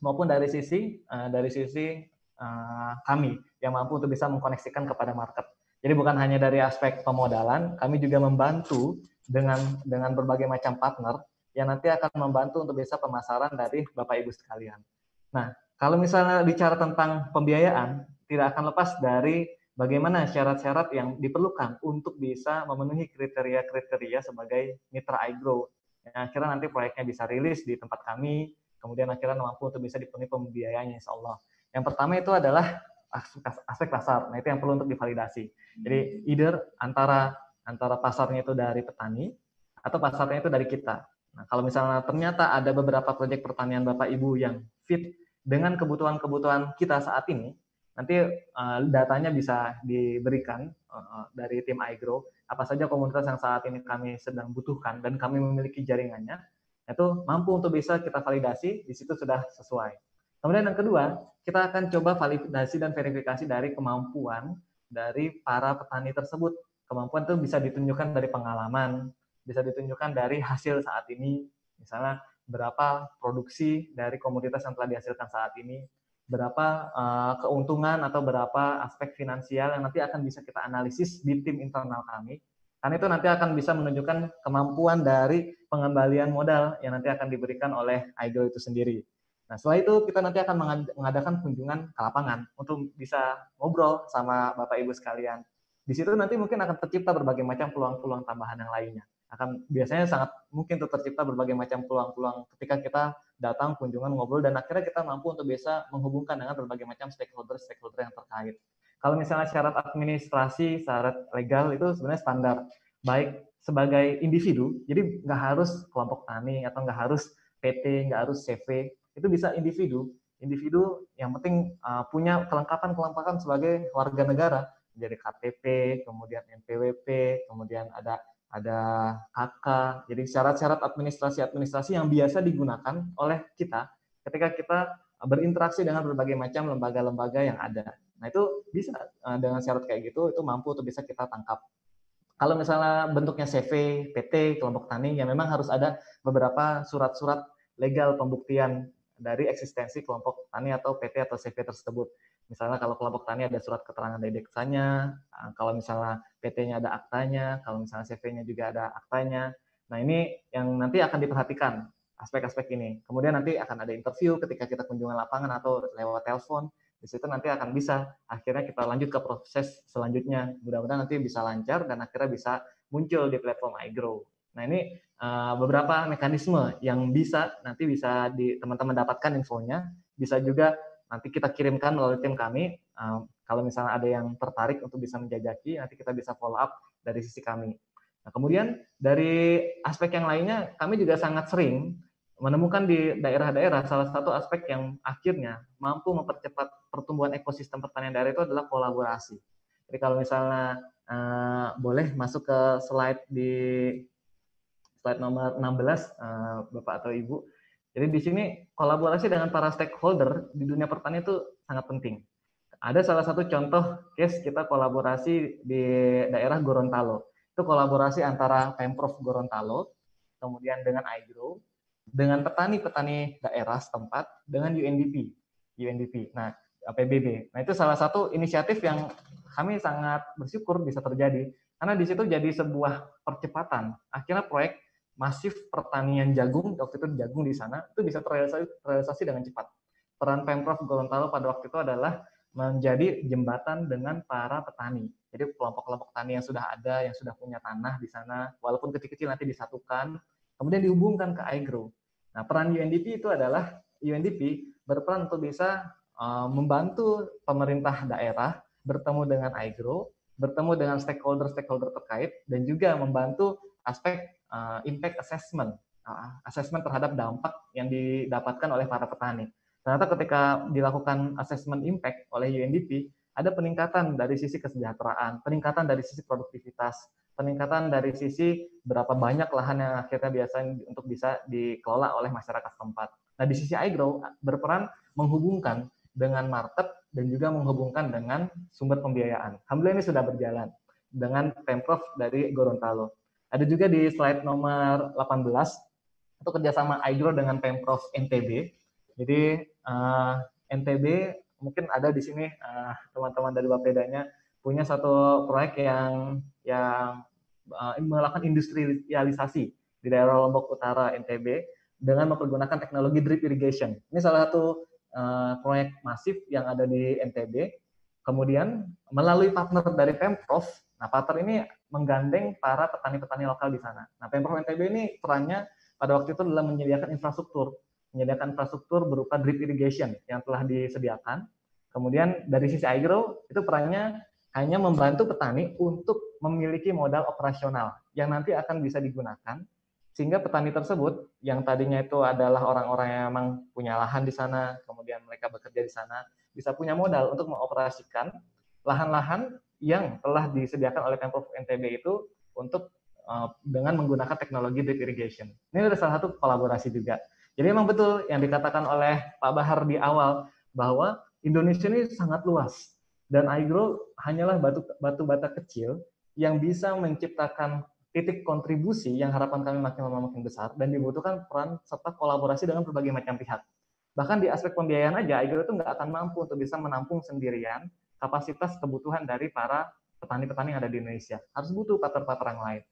maupun dari sisi uh, dari sisi uh, kami yang mampu untuk bisa mengkoneksikan kepada market. Jadi bukan hanya dari aspek pemodalan, kami juga membantu dengan dengan berbagai macam partner yang nanti akan membantu untuk bisa pemasaran dari Bapak Ibu sekalian. Nah, kalau misalnya bicara tentang pembiayaan, tidak akan lepas dari bagaimana syarat-syarat yang diperlukan untuk bisa memenuhi kriteria-kriteria sebagai mitra iGrow. Yang akhirnya nanti proyeknya bisa rilis di tempat kami, kemudian akhirnya mampu untuk bisa dipenuhi pembiayaannya insya Allah. Yang pertama itu adalah aspek pasar. Nah, itu yang perlu untuk divalidasi. Jadi either antara antara pasarnya itu dari petani atau pasarnya itu dari kita. Nah, kalau misalnya ternyata ada beberapa proyek pertanian Bapak Ibu yang fit dengan kebutuhan-kebutuhan kita saat ini, nanti uh, datanya bisa diberikan uh, dari tim iGrow apa saja komunitas yang saat ini kami sedang butuhkan dan kami memiliki jaringannya itu mampu untuk bisa kita validasi di situ sudah sesuai. Kemudian yang kedua, kita akan coba validasi dan verifikasi dari kemampuan dari para petani tersebut. Kemampuan itu bisa ditunjukkan dari pengalaman, bisa ditunjukkan dari hasil saat ini, misalnya berapa produksi dari komoditas yang telah dihasilkan saat ini, berapa uh, keuntungan atau berapa aspek finansial yang nanti akan bisa kita analisis di tim internal kami. Karena itu nanti akan bisa menunjukkan kemampuan dari pengembalian modal yang nanti akan diberikan oleh IGO itu sendiri. Nah, setelah itu kita nanti akan mengadakan kunjungan ke lapangan untuk bisa ngobrol sama Bapak Ibu sekalian. Di situ nanti mungkin akan tercipta berbagai macam peluang-peluang tambahan yang lainnya akan biasanya sangat mungkin tercipta berbagai macam peluang-peluang ketika kita datang kunjungan ngobrol dan akhirnya kita mampu untuk bisa menghubungkan dengan berbagai macam stakeholder-stakeholder yang terkait. Kalau misalnya syarat administrasi, syarat legal itu sebenarnya standar baik sebagai individu, jadi nggak harus kelompok tani atau nggak harus PT, nggak harus CV, itu bisa individu. Individu yang penting uh, punya kelengkapan-kelengkapan sebagai warga negara, jadi KTP, kemudian NPWP, kemudian ada ada KK. Jadi syarat-syarat administrasi-administrasi yang biasa digunakan oleh kita ketika kita berinteraksi dengan berbagai macam lembaga-lembaga yang ada. Nah itu bisa eh, dengan syarat kayak gitu itu mampu untuk bisa kita tangkap. Kalau misalnya bentuknya CV, PT, kelompok tani, ya memang harus ada beberapa surat-surat legal pembuktian dari eksistensi kelompok tani atau PT atau CV tersebut. Misalnya kalau kelompok tani ada surat keterangan dari deksanya, ah, kalau misalnya PT-nya ada aktanya, kalau misalnya CV-nya juga ada aktanya. Nah ini yang nanti akan diperhatikan aspek-aspek ini. Kemudian nanti akan ada interview ketika kita kunjungan lapangan atau lewat telepon. Di situ nanti akan bisa akhirnya kita lanjut ke proses selanjutnya. Mudah-mudahan nanti bisa lancar dan akhirnya bisa muncul di platform iGrow. Nah ini uh, beberapa mekanisme yang bisa nanti bisa teman-teman dapatkan infonya. Bisa juga nanti kita kirimkan melalui tim kami. Kalau misalnya ada yang tertarik untuk bisa menjajaki, nanti kita bisa follow up dari sisi kami. Nah, kemudian dari aspek yang lainnya, kami juga sangat sering menemukan di daerah-daerah salah satu aspek yang akhirnya mampu mempercepat pertumbuhan ekosistem pertanian daerah itu adalah kolaborasi. Jadi kalau misalnya uh, boleh masuk ke slide di slide nomor 16, uh, Bapak atau Ibu. Jadi di sini kolaborasi dengan para stakeholder di dunia pertanian itu sangat penting. Ada salah satu contoh case kita kolaborasi di daerah Gorontalo. Itu kolaborasi antara Pemprov Gorontalo, kemudian dengan iGrow, dengan petani-petani daerah setempat, dengan UNDP. UNDP. Nah, PBB. Nah, itu salah satu inisiatif yang kami sangat bersyukur bisa terjadi. Karena di situ jadi sebuah percepatan. Akhirnya proyek masif pertanian jagung waktu itu jagung di sana itu bisa terrealisasi, terrealisasi dengan cepat. Peran Pemprov Gorontalo pada waktu itu adalah menjadi jembatan dengan para petani. Jadi kelompok-kelompok tani yang sudah ada, yang sudah punya tanah di sana, walaupun kecil-kecil nanti disatukan, kemudian dihubungkan ke iGrow. Nah, peran UNDP itu adalah UNDP berperan untuk bisa uh, membantu pemerintah daerah bertemu dengan iGrow, bertemu dengan stakeholder-stakeholder terkait, dan juga membantu aspek uh, impact assessment, uh, assessment terhadap dampak yang didapatkan oleh para petani. Ternyata ketika dilakukan assessment impact oleh UNDP, ada peningkatan dari sisi kesejahteraan, peningkatan dari sisi produktivitas, peningkatan dari sisi berapa banyak lahan yang akhirnya biasanya untuk bisa dikelola oleh masyarakat setempat. Nah, di sisi iGrow berperan menghubungkan dengan market dan juga menghubungkan dengan sumber pembiayaan. Alhamdulillah ini sudah berjalan dengan Pemprov dari Gorontalo. Ada juga di slide nomor 18 itu kerjasama iGrow dengan Pemprov NTB. Jadi uh, eh, NTB mungkin ada di sini eh, teman-teman dari Bapedanya punya satu proyek yang yang uh, melakukan industrialisasi di daerah Lombok Utara NTB dengan mempergunakan teknologi drip irrigation. Ini salah satu uh, proyek masif yang ada di NTB. Kemudian melalui partner dari Pemprov, nah partner ini menggandeng para petani-petani lokal di sana. Nah, Pemprov NTB ini perannya pada waktu itu adalah menyediakan infrastruktur, menyediakan infrastruktur berupa drip irrigation yang telah disediakan. Kemudian dari sisi agro itu perannya hanya membantu petani untuk memiliki modal operasional yang nanti akan bisa digunakan sehingga petani tersebut yang tadinya itu adalah orang-orang yang memang punya lahan di sana, kemudian mereka bekerja di sana, bisa punya modal untuk mengoperasikan lahan-lahan yang telah disediakan oleh Pemprov NTB itu untuk uh, dengan menggunakan teknologi drip irrigation. Ini adalah salah satu kolaborasi juga. Jadi memang betul yang dikatakan oleh Pak Bahar di awal bahwa Indonesia ini sangat luas dan agro hanyalah batu batu bata kecil yang bisa menciptakan titik kontribusi yang harapan kami makin lama makin besar dan dibutuhkan peran serta kolaborasi dengan berbagai macam pihak. Bahkan di aspek pembiayaan aja, Agro itu nggak akan mampu untuk bisa menampung sendirian kapasitas kebutuhan dari para petani-petani yang ada di Indonesia. Harus butuh partner-partner yang lain.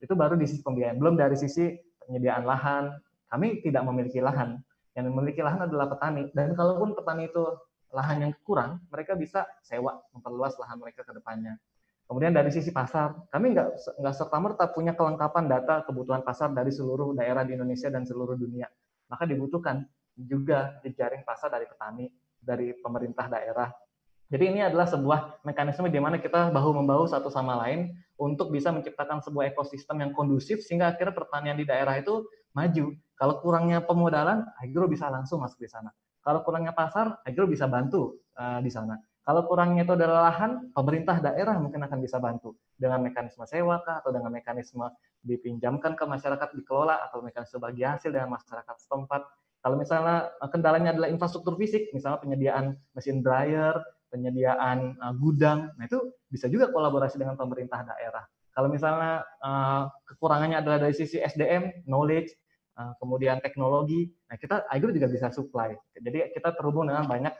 Itu baru di sisi pembiayaan. Belum dari sisi penyediaan lahan. Kami tidak memiliki lahan. Yang memiliki lahan adalah petani. Dan kalaupun petani itu lahan yang kurang, mereka bisa sewa, memperluas lahan mereka ke depannya. Kemudian dari sisi pasar, kami nggak nggak serta merta punya kelengkapan data kebutuhan pasar dari seluruh daerah di Indonesia dan seluruh dunia. Maka dibutuhkan juga jejaring pasar dari petani, dari pemerintah daerah. Jadi ini adalah sebuah mekanisme di mana kita bahu membahu satu sama lain untuk bisa menciptakan sebuah ekosistem yang kondusif sehingga akhirnya pertanian di daerah itu maju. Kalau kurangnya pemodalan, agro bisa langsung masuk di sana. Kalau kurangnya pasar, agro bisa bantu uh, di sana. Kalau kurangnya itu adalah lahan, pemerintah daerah mungkin akan bisa bantu dengan mekanisme sewa kah, atau dengan mekanisme dipinjamkan ke masyarakat dikelola atau mekanisme bagi hasil dengan masyarakat setempat. Kalau misalnya eh, kendalanya adalah infrastruktur fisik, misalnya penyediaan mesin dryer, penyediaan uh, gudang, nah itu bisa juga kolaborasi dengan pemerintah daerah. Kalau misalnya uh, kekurangannya adalah dari sisi SDM, knowledge, uh, kemudian teknologi, nah kita Agro juga bisa supply. Jadi kita terhubung dengan banyak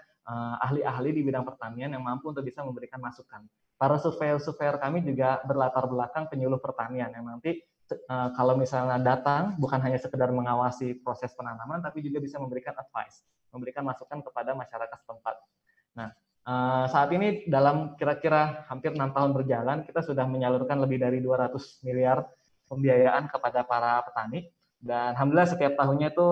ahli-ahli di bidang pertanian yang mampu untuk bisa memberikan masukan. Para surveyor-surveyor kami juga berlatar belakang penyuluh pertanian yang nanti eh, kalau misalnya datang bukan hanya sekedar mengawasi proses penanaman, tapi juga bisa memberikan advice, memberikan masukan kepada masyarakat setempat. Nah, eh, saat ini dalam kira-kira hampir enam tahun berjalan, kita sudah menyalurkan lebih dari 200 miliar pembiayaan kepada para petani, dan alhamdulillah setiap tahunnya itu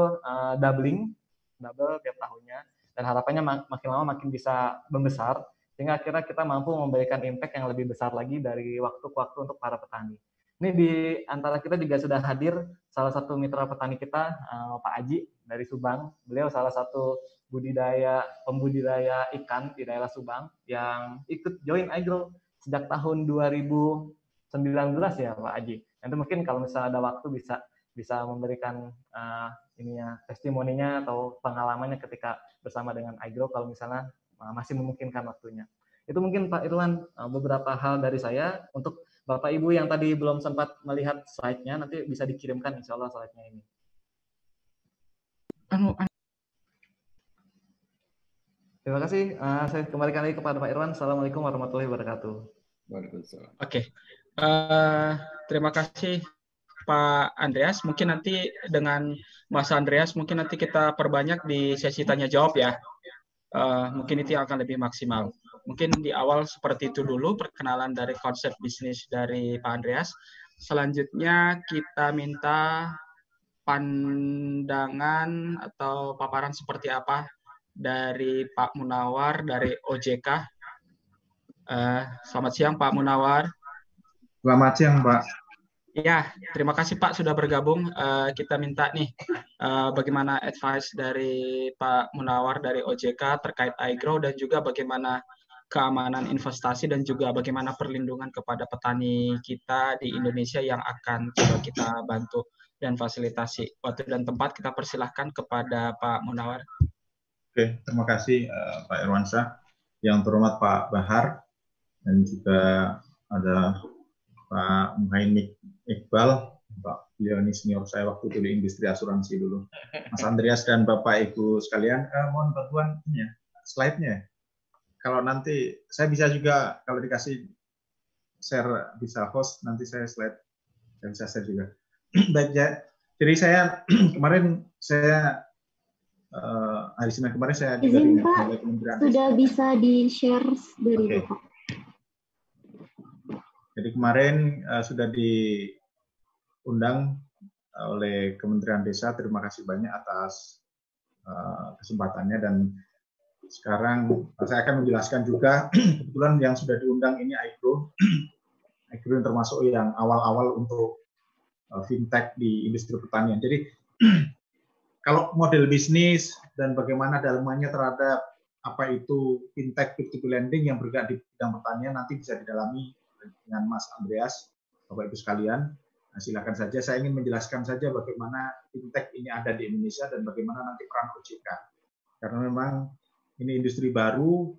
doubling, double tiap tahunnya dan harapannya makin lama makin bisa membesar sehingga akhirnya kita mampu memberikan impact yang lebih besar lagi dari waktu ke waktu untuk para petani. Ini di antara kita juga sudah hadir salah satu mitra petani kita, uh, Pak Aji dari Subang. Beliau salah satu budidaya pembudidaya ikan di daerah Subang yang ikut join agro sejak tahun 2019 ya Pak Aji. Nanti mungkin kalau misalnya ada waktu bisa bisa memberikan uh, ininya testimoninya atau pengalamannya ketika bersama dengan Agro kalau misalnya uh, masih memungkinkan waktunya. Itu mungkin Pak Irwan uh, beberapa hal dari saya untuk Bapak Ibu yang tadi belum sempat melihat slide-nya nanti bisa dikirimkan insya Allah slide-nya ini. Anu, anu. Terima kasih. Uh, saya kembalikan lagi kepada Pak Irwan. Assalamualaikum warahmatullahi wabarakatuh. Waalaikumsalam. Oke. Okay. Uh, terima kasih Pak Andreas. Mungkin nanti dengan Mas Andreas, mungkin nanti kita perbanyak di sesi tanya jawab ya. Uh, mungkin itu yang akan lebih maksimal. Mungkin di awal seperti itu dulu perkenalan dari konsep bisnis dari Pak Andreas. Selanjutnya kita minta pandangan atau paparan seperti apa dari Pak Munawar dari OJK. Uh, eh, selamat siang Pak Munawar. Selamat siang Pak. Ya, terima kasih Pak sudah bergabung. Uh, kita minta nih uh, bagaimana advice dari Pak Munawar dari OJK terkait iGrow dan juga bagaimana keamanan investasi dan juga bagaimana perlindungan kepada petani kita di Indonesia yang akan coba kita bantu dan fasilitasi. Waktu dan tempat kita persilahkan kepada Pak Munawar. Oke, terima kasih uh, Pak Irwansyah. Yang terhormat Pak Bahar dan juga ada Pak Muhaimin Iqbal, Pak ini senior saya waktu itu di industri asuransi dulu. Mas Andreas dan Bapak Ibu sekalian, eh, mohon bantuan ya, slide-nya. Kalau nanti saya bisa juga kalau dikasih share bisa host nanti saya slide dan saya share juga. Baik ya. Jadi saya kemarin saya uh, hari Senin kemarin saya Izin Pak, sudah bisa di share dari okay. Bapak. Jadi kemarin uh, sudah diundang oleh Kementerian Desa. Terima kasih banyak atas uh, kesempatannya dan sekarang saya akan menjelaskan juga kebetulan yang sudah diundang ini Aikro. Aikro yang termasuk yang awal-awal untuk uh, fintech di industri pertanian. Jadi kalau model bisnis dan bagaimana dalamnya terhadap apa itu fintech peer-to-peer lending yang bergerak di bidang pertanian nanti bisa didalami dengan Mas Andreas, Bapak Ibu sekalian. Nah, silakan saja. Saya ingin menjelaskan saja bagaimana fintech ini ada di Indonesia dan bagaimana nanti peran OJK. Karena memang ini industri baru.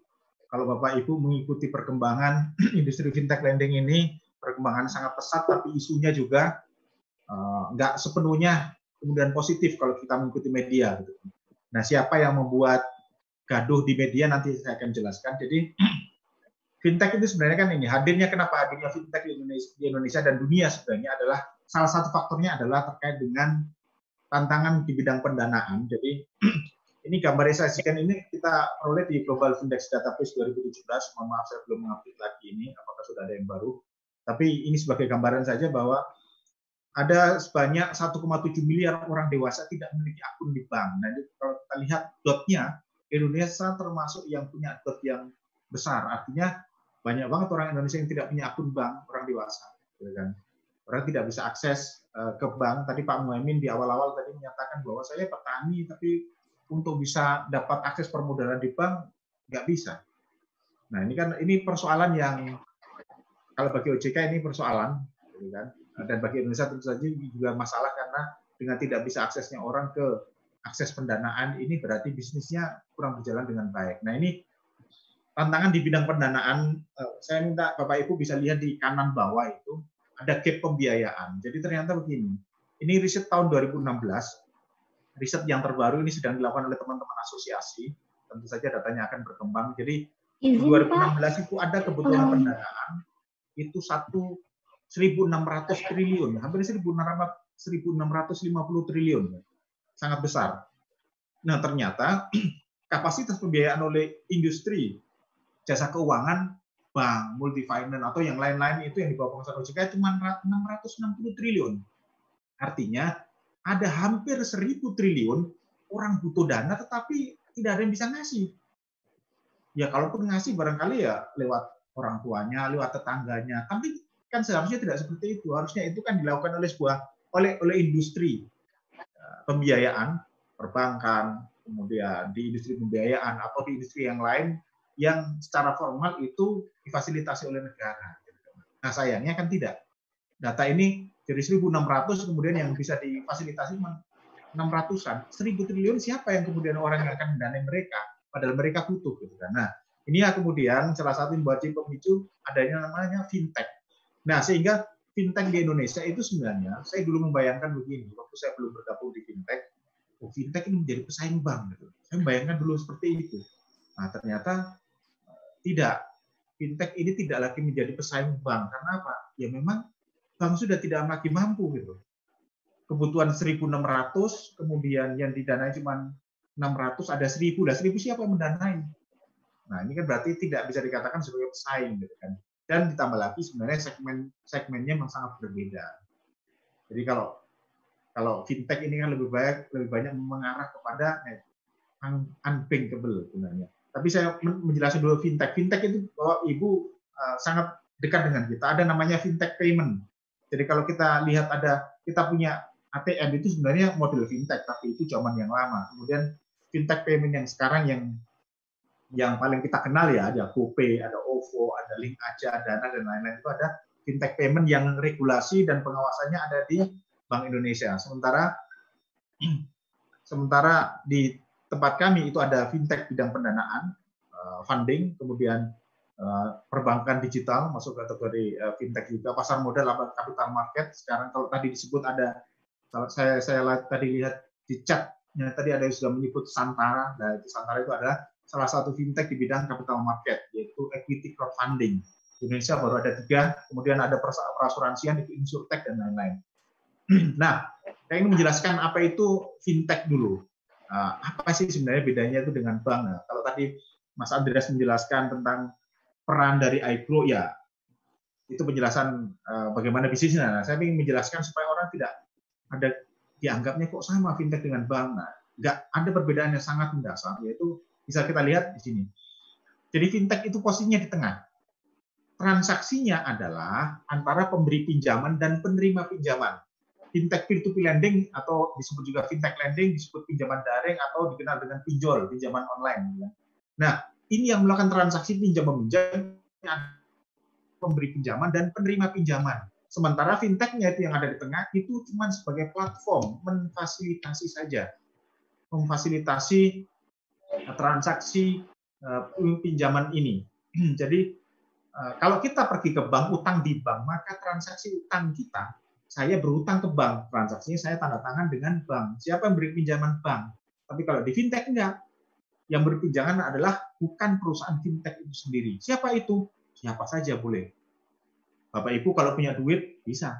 Kalau Bapak Ibu mengikuti perkembangan industri fintech lending ini, perkembangan sangat pesat, tapi isunya juga uh, sepenuhnya kemudian positif kalau kita mengikuti media. Gitu. Nah, siapa yang membuat gaduh di media nanti saya akan jelaskan. Jadi fintech itu sebenarnya kan ini hadirnya kenapa hadirnya fintech di Indonesia, di Indonesia dan dunia sebenarnya adalah salah satu faktornya adalah terkait dengan tantangan di bidang pendanaan. Jadi ini gambar yang saya ini kita peroleh di Global Fintech Database 2017. Mohon maaf saya belum mengupdate lagi ini, apakah sudah ada yang baru. Tapi ini sebagai gambaran saja bahwa ada sebanyak 1,7 miliar orang dewasa tidak memiliki akun di bank. Nah, kalau kita lihat dotnya, Indonesia termasuk yang punya dot yang besar. Artinya banyak banget orang Indonesia yang tidak punya akun bank orang dewasa. Gitu kan. Orang tidak bisa akses uh, ke bank. Tadi Pak Muhammad di awal-awal tadi menyatakan bahwa saya petani tapi untuk bisa dapat akses permodalan di bank nggak bisa. Nah ini kan ini persoalan yang kalau bagi OJK ini persoalan, gitu kan. Dan bagi Indonesia tentu saja juga masalah karena dengan tidak bisa aksesnya orang ke akses pendanaan ini berarti bisnisnya kurang berjalan dengan baik. Nah ini tantangan di bidang pendanaan, eh, saya minta Bapak Ibu bisa lihat di kanan bawah itu ada gap pembiayaan. Jadi ternyata begini, ini riset tahun 2016, riset yang terbaru ini sedang dilakukan oleh teman-teman asosiasi, tentu saja datanya akan berkembang. Jadi di 2016 itu ada kebutuhan pendanaan itu satu 1.600 triliun, hampir 1.650 triliun sangat besar. Nah, ternyata kapasitas pembiayaan oleh industri jasa keuangan, bank, multi finance atau yang lain-lain itu yang dibawa pengusaha OJK cuma 660 triliun. Artinya ada hampir 1000 triliun orang butuh dana tetapi tidak ada yang bisa ngasih. Ya kalaupun ngasih barangkali ya lewat orang tuanya, lewat tetangganya. Tapi kan seharusnya tidak seperti itu. Harusnya itu kan dilakukan oleh sebuah oleh oleh industri pembiayaan, perbankan, kemudian di industri pembiayaan atau di industri yang lain yang secara formal itu difasilitasi oleh negara. Nah sayangnya kan tidak. Data ini dari 1.600 kemudian yang bisa difasilitasi 600-an. 1.000 triliun siapa yang kemudian orang yang akan mendanai mereka? Padahal mereka butuh. Gitu kan. Nah ini ya kemudian salah satu yang buat pemicu adanya namanya fintech. Nah sehingga fintech di Indonesia itu sebenarnya saya dulu membayangkan begini waktu saya belum bergabung di fintech oh fintech ini menjadi pesaing bank gitu. Saya membayangkan dulu seperti itu. Nah ternyata eh, tidak. Fintech ini tidak lagi menjadi pesaing bank. Karena apa? Ya memang bank sudah tidak lagi mampu gitu. Kebutuhan 1.600 kemudian yang didanai cuma 600 ada 1.000 lah 1.000 siapa yang mendanai? Nah ini kan berarti tidak bisa dikatakan sebagai pesaing gitu kan dan ditambah lagi sebenarnya segmen segmennya memang sangat berbeda. Jadi kalau kalau fintech ini kan lebih banyak lebih banyak mengarah kepada unbankable sebenarnya. Tapi saya menjelaskan dulu fintech. Fintech itu bahwa ibu uh, sangat dekat dengan kita. Ada namanya fintech payment. Jadi kalau kita lihat ada kita punya ATM itu sebenarnya model fintech, tapi itu zaman yang lama. Kemudian fintech payment yang sekarang yang yang paling kita kenal ya ada GoPay, ada OVO, ada Link Aja, Dana dan lain-lain itu ada fintech payment yang regulasi dan pengawasannya ada di Bank Indonesia. Sementara sementara di tempat kami itu ada fintech bidang pendanaan, uh, funding, kemudian uh, perbankan digital masuk kategori uh, fintech juga, pasar modal, capital market. Sekarang kalau tadi disebut ada saya saya tadi lihat di chatnya tadi ada yang sudah menyebut Santara, nah itu Santara itu adalah salah satu fintech di bidang capital market, yaitu equity crowdfunding. Di Indonesia baru ada tiga, kemudian ada perasuransian, itu insurtech, dan lain-lain. Nah, saya ingin menjelaskan apa itu fintech dulu. Nah, apa sih sebenarnya bedanya itu dengan bank? Nah, kalau tadi Mas Andreas menjelaskan tentang peran dari iPro, ya itu penjelasan uh, bagaimana bisnisnya. Nah, saya ingin menjelaskan supaya orang tidak ada dianggapnya kok sama fintech dengan bank. Nah, nggak ada perbedaan yang sangat mendasar, yaitu bisa kita lihat di sini. Jadi fintech itu posisinya di tengah. Transaksinya adalah antara pemberi pinjaman dan penerima pinjaman. Fintech peer-to-peer lending atau disebut juga fintech lending, disebut pinjaman daring atau dikenal dengan pinjol, pinjaman online. Nah, ini yang melakukan transaksi pinjam meminjam pemberi pinjaman dan penerima pinjaman. Sementara fintechnya itu yang ada di tengah itu cuma sebagai platform memfasilitasi saja, memfasilitasi transaksi uh, pinjaman ini. Jadi uh, kalau kita pergi ke bank utang di bank maka transaksi utang kita saya berutang ke bank transaksinya saya tanda tangan dengan bank. Siapa yang beri pinjaman bank? Tapi kalau di fintech enggak. Yang berpinjaman adalah bukan perusahaan fintech itu sendiri. Siapa itu? Siapa saja boleh Bapak Ibu kalau punya duit bisa.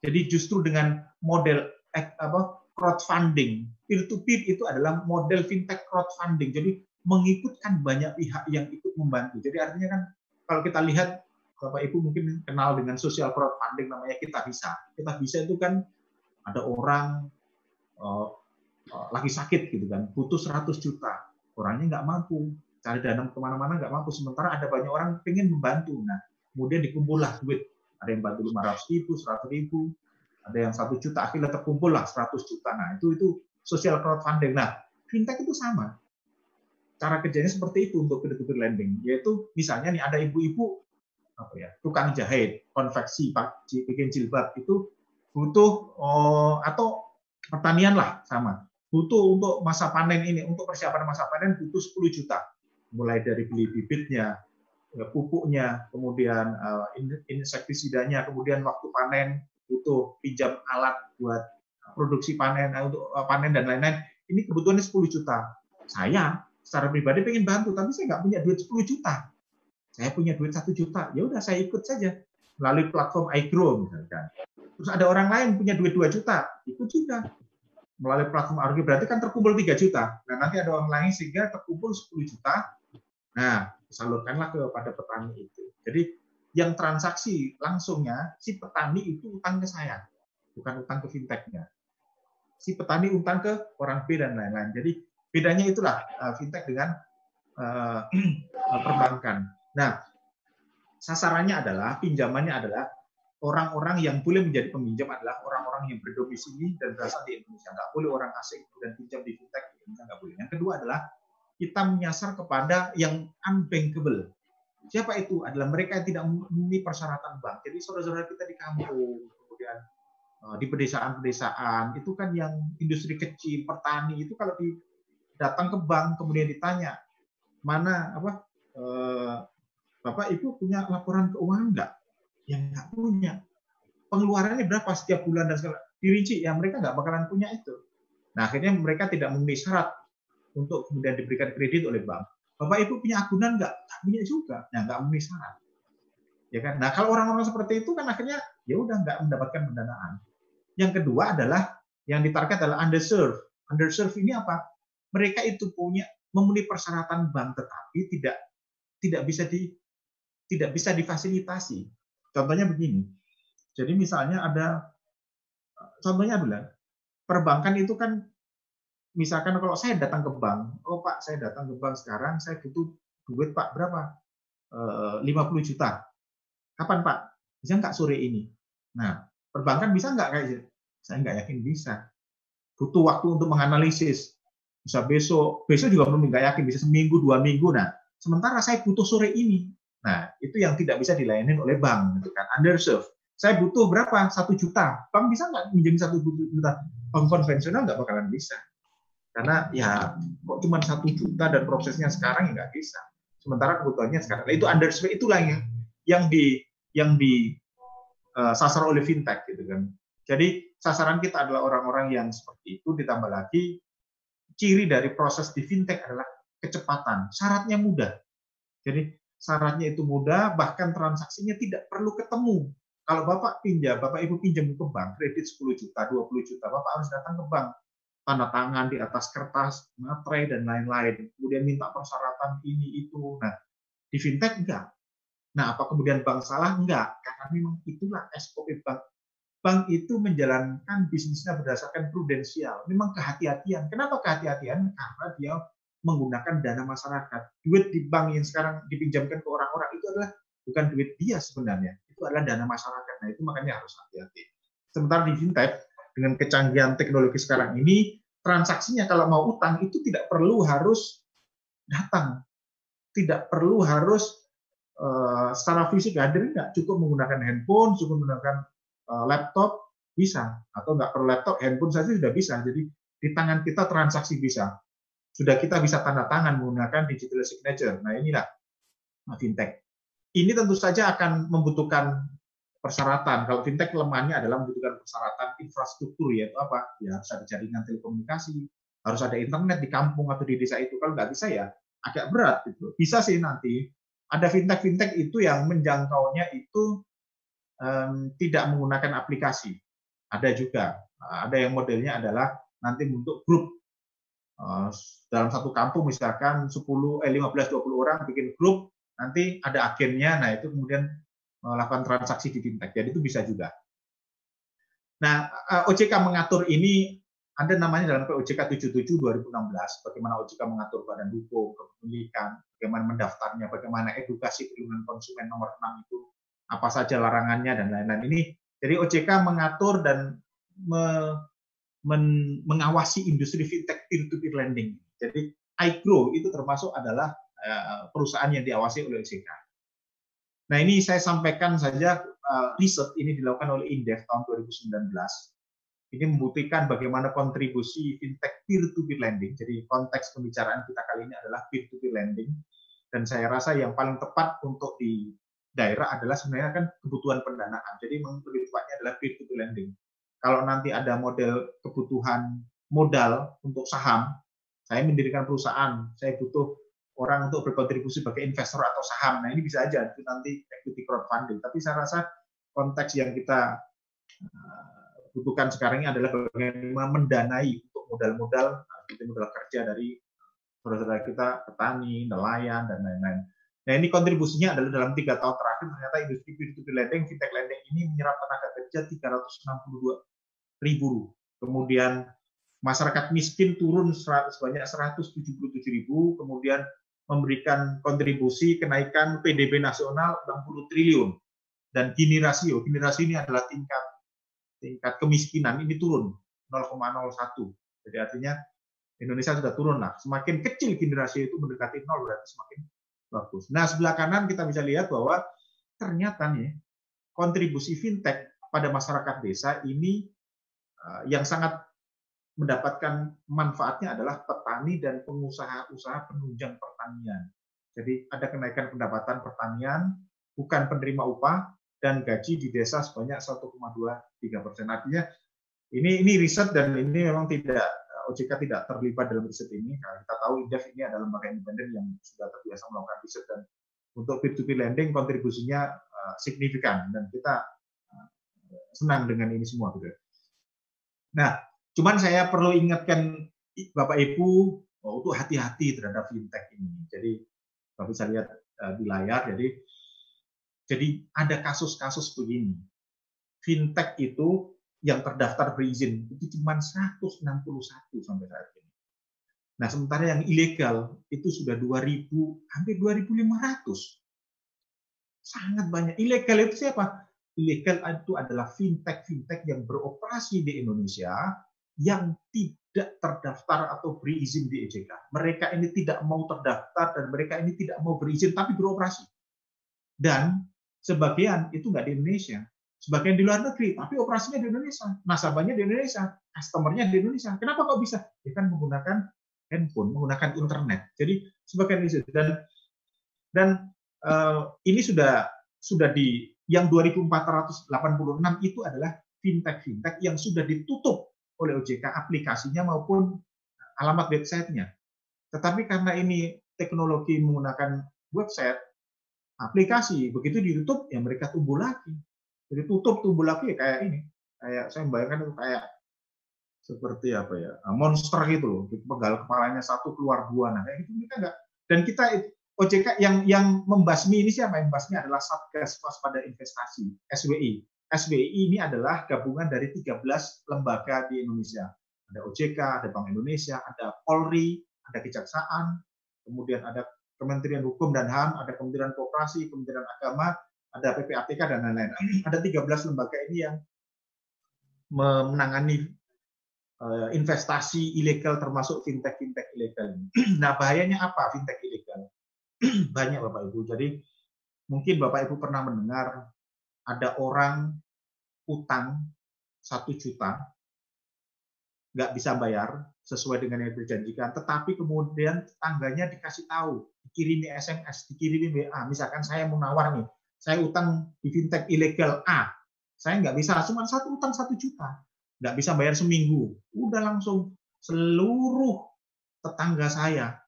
Jadi justru dengan model eh, apa crowdfunding, peer to peer itu adalah model fintech crowdfunding. Jadi mengikutkan banyak pihak yang ikut membantu. Jadi artinya kan kalau kita lihat Bapak Ibu mungkin kenal dengan social crowdfunding namanya kita bisa. Kita bisa itu kan ada orang uh, uh, lagi sakit gitu kan, butuh 100 juta, orangnya nggak mampu, cari dana ke mana-mana nggak mampu. Sementara ada banyak orang pengen membantu. Nah, kemudian dikumpullah duit. Ada yang bantu 500 ribu, 100 ribu, ada yang satu juta, akhirnya terkumpul lah 100 juta. Nah, itu itu social crowdfunding. Nah, fintech itu sama. Cara kerjanya seperti itu untuk peer-to-peer lending, yaitu misalnya nih ada ibu-ibu apa ya, tukang jahit, konveksi, bikin jilbab itu butuh oh, atau pertanian lah sama. Butuh untuk masa panen ini, untuk persiapan masa panen butuh 10 juta. Mulai dari beli bibitnya, Ya, pupuknya, kemudian uh, insektisidanya, kemudian waktu panen butuh pinjam alat buat produksi panen uh, untuk uh, panen dan lain-lain. Ini kebutuhannya 10 juta. Saya secara pribadi pengen bantu, tapi saya nggak punya duit 10 juta. Saya punya duit satu juta, ya udah saya ikut saja melalui platform iGrow misalkan. Terus ada orang lain punya duit 2 juta, ikut juga melalui platform iGrow berarti kan terkumpul 3 juta. Nah nanti ada orang lain sehingga terkumpul 10 juta. Nah salurkanlah kepada petani itu. Jadi yang transaksi langsungnya si petani itu utang ke saya, bukan utang ke fintechnya. Si petani utang ke orang B dan lain-lain. Jadi bedanya itulah uh, fintech dengan uh, perbankan. Nah, sasarannya adalah pinjamannya adalah orang-orang yang boleh menjadi peminjam adalah orang-orang yang berdomisili dan berasal di Indonesia. Nggak boleh orang asing dan pinjam di fintech di Indonesia nggak boleh. Yang kedua adalah kita menyasar kepada yang unbankable. Siapa itu? Adalah mereka yang tidak memenuhi persyaratan bank. Jadi saudara-saudara kita di kampung, kemudian eh, di pedesaan-pedesaan, itu kan yang industri kecil, petani itu kalau di, datang ke bank kemudian ditanya mana apa eh, Bapak Ibu punya laporan keuangan enggak? Yang enggak punya. Pengeluarannya berapa setiap bulan dan segala dirinci ya mereka nggak bakalan punya itu. Nah akhirnya mereka tidak memenuhi syarat untuk kemudian diberikan kredit oleh bank. Bapak Ibu punya agunan nggak? Punya juga. Nah, nggak memenuhi syarat. Ya kan? Nah, kalau orang-orang seperti itu kan akhirnya ya udah nggak mendapatkan pendanaan. Yang kedua adalah yang ditarget adalah underserved. Underserved ini apa? Mereka itu punya memenuhi persyaratan bank tetapi tidak tidak bisa di tidak bisa difasilitasi. Contohnya begini. Jadi misalnya ada contohnya adalah perbankan itu kan misalkan kalau saya datang ke bank, oh Pak, saya datang ke bank sekarang, saya butuh duit Pak berapa? E, eh, 50 juta. Kapan Pak? Bisa nggak sore ini? Nah, perbankan bisa nggak kayak gitu? Saya nggak yakin bisa. Butuh waktu untuk menganalisis. Bisa besok, besok juga belum nggak yakin, bisa seminggu, dua minggu. Nah, sementara saya butuh sore ini. Nah, itu yang tidak bisa dilayani oleh bank, gitu kan? Underserved. Saya butuh berapa? Satu juta. Bank bisa nggak menjadi satu juta? Bank konvensional nggak bakalan bisa. Karena ya kok cuma satu juta dan prosesnya sekarang ya nggak bisa. Sementara kebutuhannya sekarang. Nah, itu underspend itulah yang yang di yang di uh, sasar oleh fintech gitu kan. Jadi sasaran kita adalah orang-orang yang seperti itu ditambah lagi ciri dari proses di fintech adalah kecepatan. Syaratnya mudah. Jadi syaratnya itu mudah, bahkan transaksinya tidak perlu ketemu. Kalau Bapak pinjam, Bapak Ibu pinjam ke bank, kredit 10 juta, 20 juta, Bapak harus datang ke bank tanda tangan di atas kertas, materai dan lain-lain. Kemudian minta persyaratan ini itu. Nah, di fintech enggak. Nah, apa kemudian bank salah? Enggak, karena memang itulah SOP bank. Bank itu menjalankan bisnisnya berdasarkan prudensial. Memang kehati-hatian. Kenapa kehati-hatian? Karena dia menggunakan dana masyarakat. Duit di bank yang sekarang dipinjamkan ke orang-orang itu adalah bukan duit dia sebenarnya. Itu adalah dana masyarakat. Nah, itu makanya harus hati-hati. Sementara di fintech, dengan kecanggihan teknologi sekarang ini, transaksinya kalau mau utang itu tidak perlu harus datang. Tidak perlu harus uh, secara fisik hadir, nggak cukup menggunakan handphone, cukup menggunakan uh, laptop, bisa. Atau nggak perlu laptop, handphone saja sudah bisa. Jadi di tangan kita transaksi bisa. Sudah kita bisa tanda tangan menggunakan digital signature. Nah inilah fintech. Ini tentu saja akan membutuhkan persyaratan. Kalau fintech kelemahannya adalah membutuhkan persyaratan infrastruktur, yaitu apa? Ya harus ada jaringan telekomunikasi, harus ada internet di kampung atau di desa itu. Kalau nggak bisa ya agak berat gitu. Bisa sih nanti ada fintech-fintech itu yang menjangkaunya itu um, tidak menggunakan aplikasi. Ada juga. Ada yang modelnya adalah nanti untuk grup uh, dalam satu kampung misalkan 10 eh 15 20 orang bikin grup nanti ada agennya nah itu kemudian melakukan transaksi di fintech. Jadi itu bisa juga. Nah, OJK mengatur ini ada namanya dalam POJK 77 2016 bagaimana OJK mengatur badan hukum, kepemilikan, bagaimana mendaftarnya, bagaimana edukasi perlindungan konsumen nomor 6 itu apa saja larangannya dan lain-lain. Ini jadi OJK mengatur dan me, men, mengawasi industri fintech peer-to-peer lending. Jadi iGrow itu termasuk adalah uh, perusahaan yang diawasi oleh OJK. Nah ini saya sampaikan saja uh, riset ini dilakukan oleh Indef tahun 2019 ini membuktikan bagaimana kontribusi fintech peer-to-peer lending. Jadi konteks pembicaraan kita kali ini adalah peer-to-peer lending. Dan saya rasa yang paling tepat untuk di daerah adalah sebenarnya kan kebutuhan pendanaan. Jadi lebih tepatnya adalah peer-to-peer lending. Kalau nanti ada model kebutuhan modal untuk saham, saya mendirikan perusahaan, saya butuh orang untuk berkontribusi sebagai investor atau saham. Nah ini bisa aja itu nanti equity crowdfunding. Tapi saya rasa konteks yang kita butuhkan sekarang ini adalah bagaimana mendanai untuk modal-modal seperti modal kerja dari saudara-saudara kita, petani, nelayan, dan lain-lain. Nah ini kontribusinya adalah dalam tiga tahun terakhir ternyata industri peer-to-peer lending, fintech lending ini menyerap tenaga kerja 362 ribu. Kemudian masyarakat miskin turun sebanyak 177 ribu, kemudian memberikan kontribusi kenaikan PDB nasional 60 triliun. Dan gini rasio, gini rasio ini adalah tingkat tingkat kemiskinan ini turun 0,01. Jadi artinya Indonesia sudah turun lah. Semakin kecil generasi itu mendekati nol berarti semakin bagus. Nah sebelah kanan kita bisa lihat bahwa ternyata nih kontribusi fintech pada masyarakat desa ini eh, yang sangat mendapatkan manfaatnya adalah petani dan pengusaha-usaha penunjang pertanian. Jadi ada kenaikan pendapatan pertanian, bukan penerima upah, dan gaji di desa sebanyak 1,23 persen. Artinya ini ini riset dan ini memang tidak OJK tidak terlibat dalam riset ini. Nah, kita tahu Indef ini adalah lembaga independen yang sudah terbiasa melakukan riset dan untuk peer-to-peer lending kontribusinya uh, signifikan dan kita uh, senang dengan ini semua gitu. Nah, cuman saya perlu ingatkan Bapak Ibu oh, untuk hati-hati terhadap fintech ini. Jadi Bapak bisa lihat uh, di layar. Jadi jadi ada kasus-kasus begini. Fintech itu yang terdaftar berizin itu cuma 161 sampai saat ini. Nah, sementara yang ilegal itu sudah 2000 hampir 2500. Sangat banyak. Ilegal itu siapa? Ilegal itu adalah fintech-fintech yang beroperasi di Indonesia yang tidak terdaftar atau berizin di EJK. Mereka ini tidak mau terdaftar dan mereka ini tidak mau berizin tapi beroperasi. Dan Sebagian itu nggak di Indonesia, sebagian di luar negeri, tapi operasinya di Indonesia, nasabahnya di Indonesia, customernya di Indonesia. Kenapa kok bisa? Ya kan menggunakan handphone, menggunakan internet. Jadi sebagian itu dan dan uh, ini sudah sudah di yang 2486 itu adalah fintech-fintech yang sudah ditutup oleh OJK aplikasinya maupun alamat websitenya. Tetapi karena ini teknologi menggunakan website, aplikasi. Begitu ditutup, ya mereka tumbuh lagi. Jadi tutup tumbuh lagi ya kayak ini. Kayak saya membayangkan itu kayak seperti apa ya monster gitu loh. Pegal kepalanya satu keluar dua. Nah kayak gitu mereka enggak. Dan kita OJK yang yang membasmi ini siapa? Yang membasmi adalah Satgas Waspada Investasi (SWI). SWI ini adalah gabungan dari 13 lembaga di Indonesia. Ada OJK, ada Bank Indonesia, ada Polri, ada Kejaksaan, kemudian ada Kementerian Hukum dan HAM, ada Kementerian Koperasi, Kementerian Agama, ada PPATK dan lain-lain. Ada 13 lembaga ini yang menangani uh, investasi ilegal termasuk fintech fintech ilegal. Nah bahayanya apa fintech ilegal? Banyak Bapak Ibu. Jadi mungkin Bapak Ibu pernah mendengar ada orang utang satu juta nggak bisa bayar sesuai dengan yang dijanjikan, tetapi kemudian tetangganya dikasih tahu, dikirimi SMS, dikirimi WA, misalkan saya mau nawar nih, saya utang di fintech ilegal A, saya nggak bisa, cuma satu utang satu juta, nggak bisa bayar seminggu, udah langsung seluruh tetangga saya,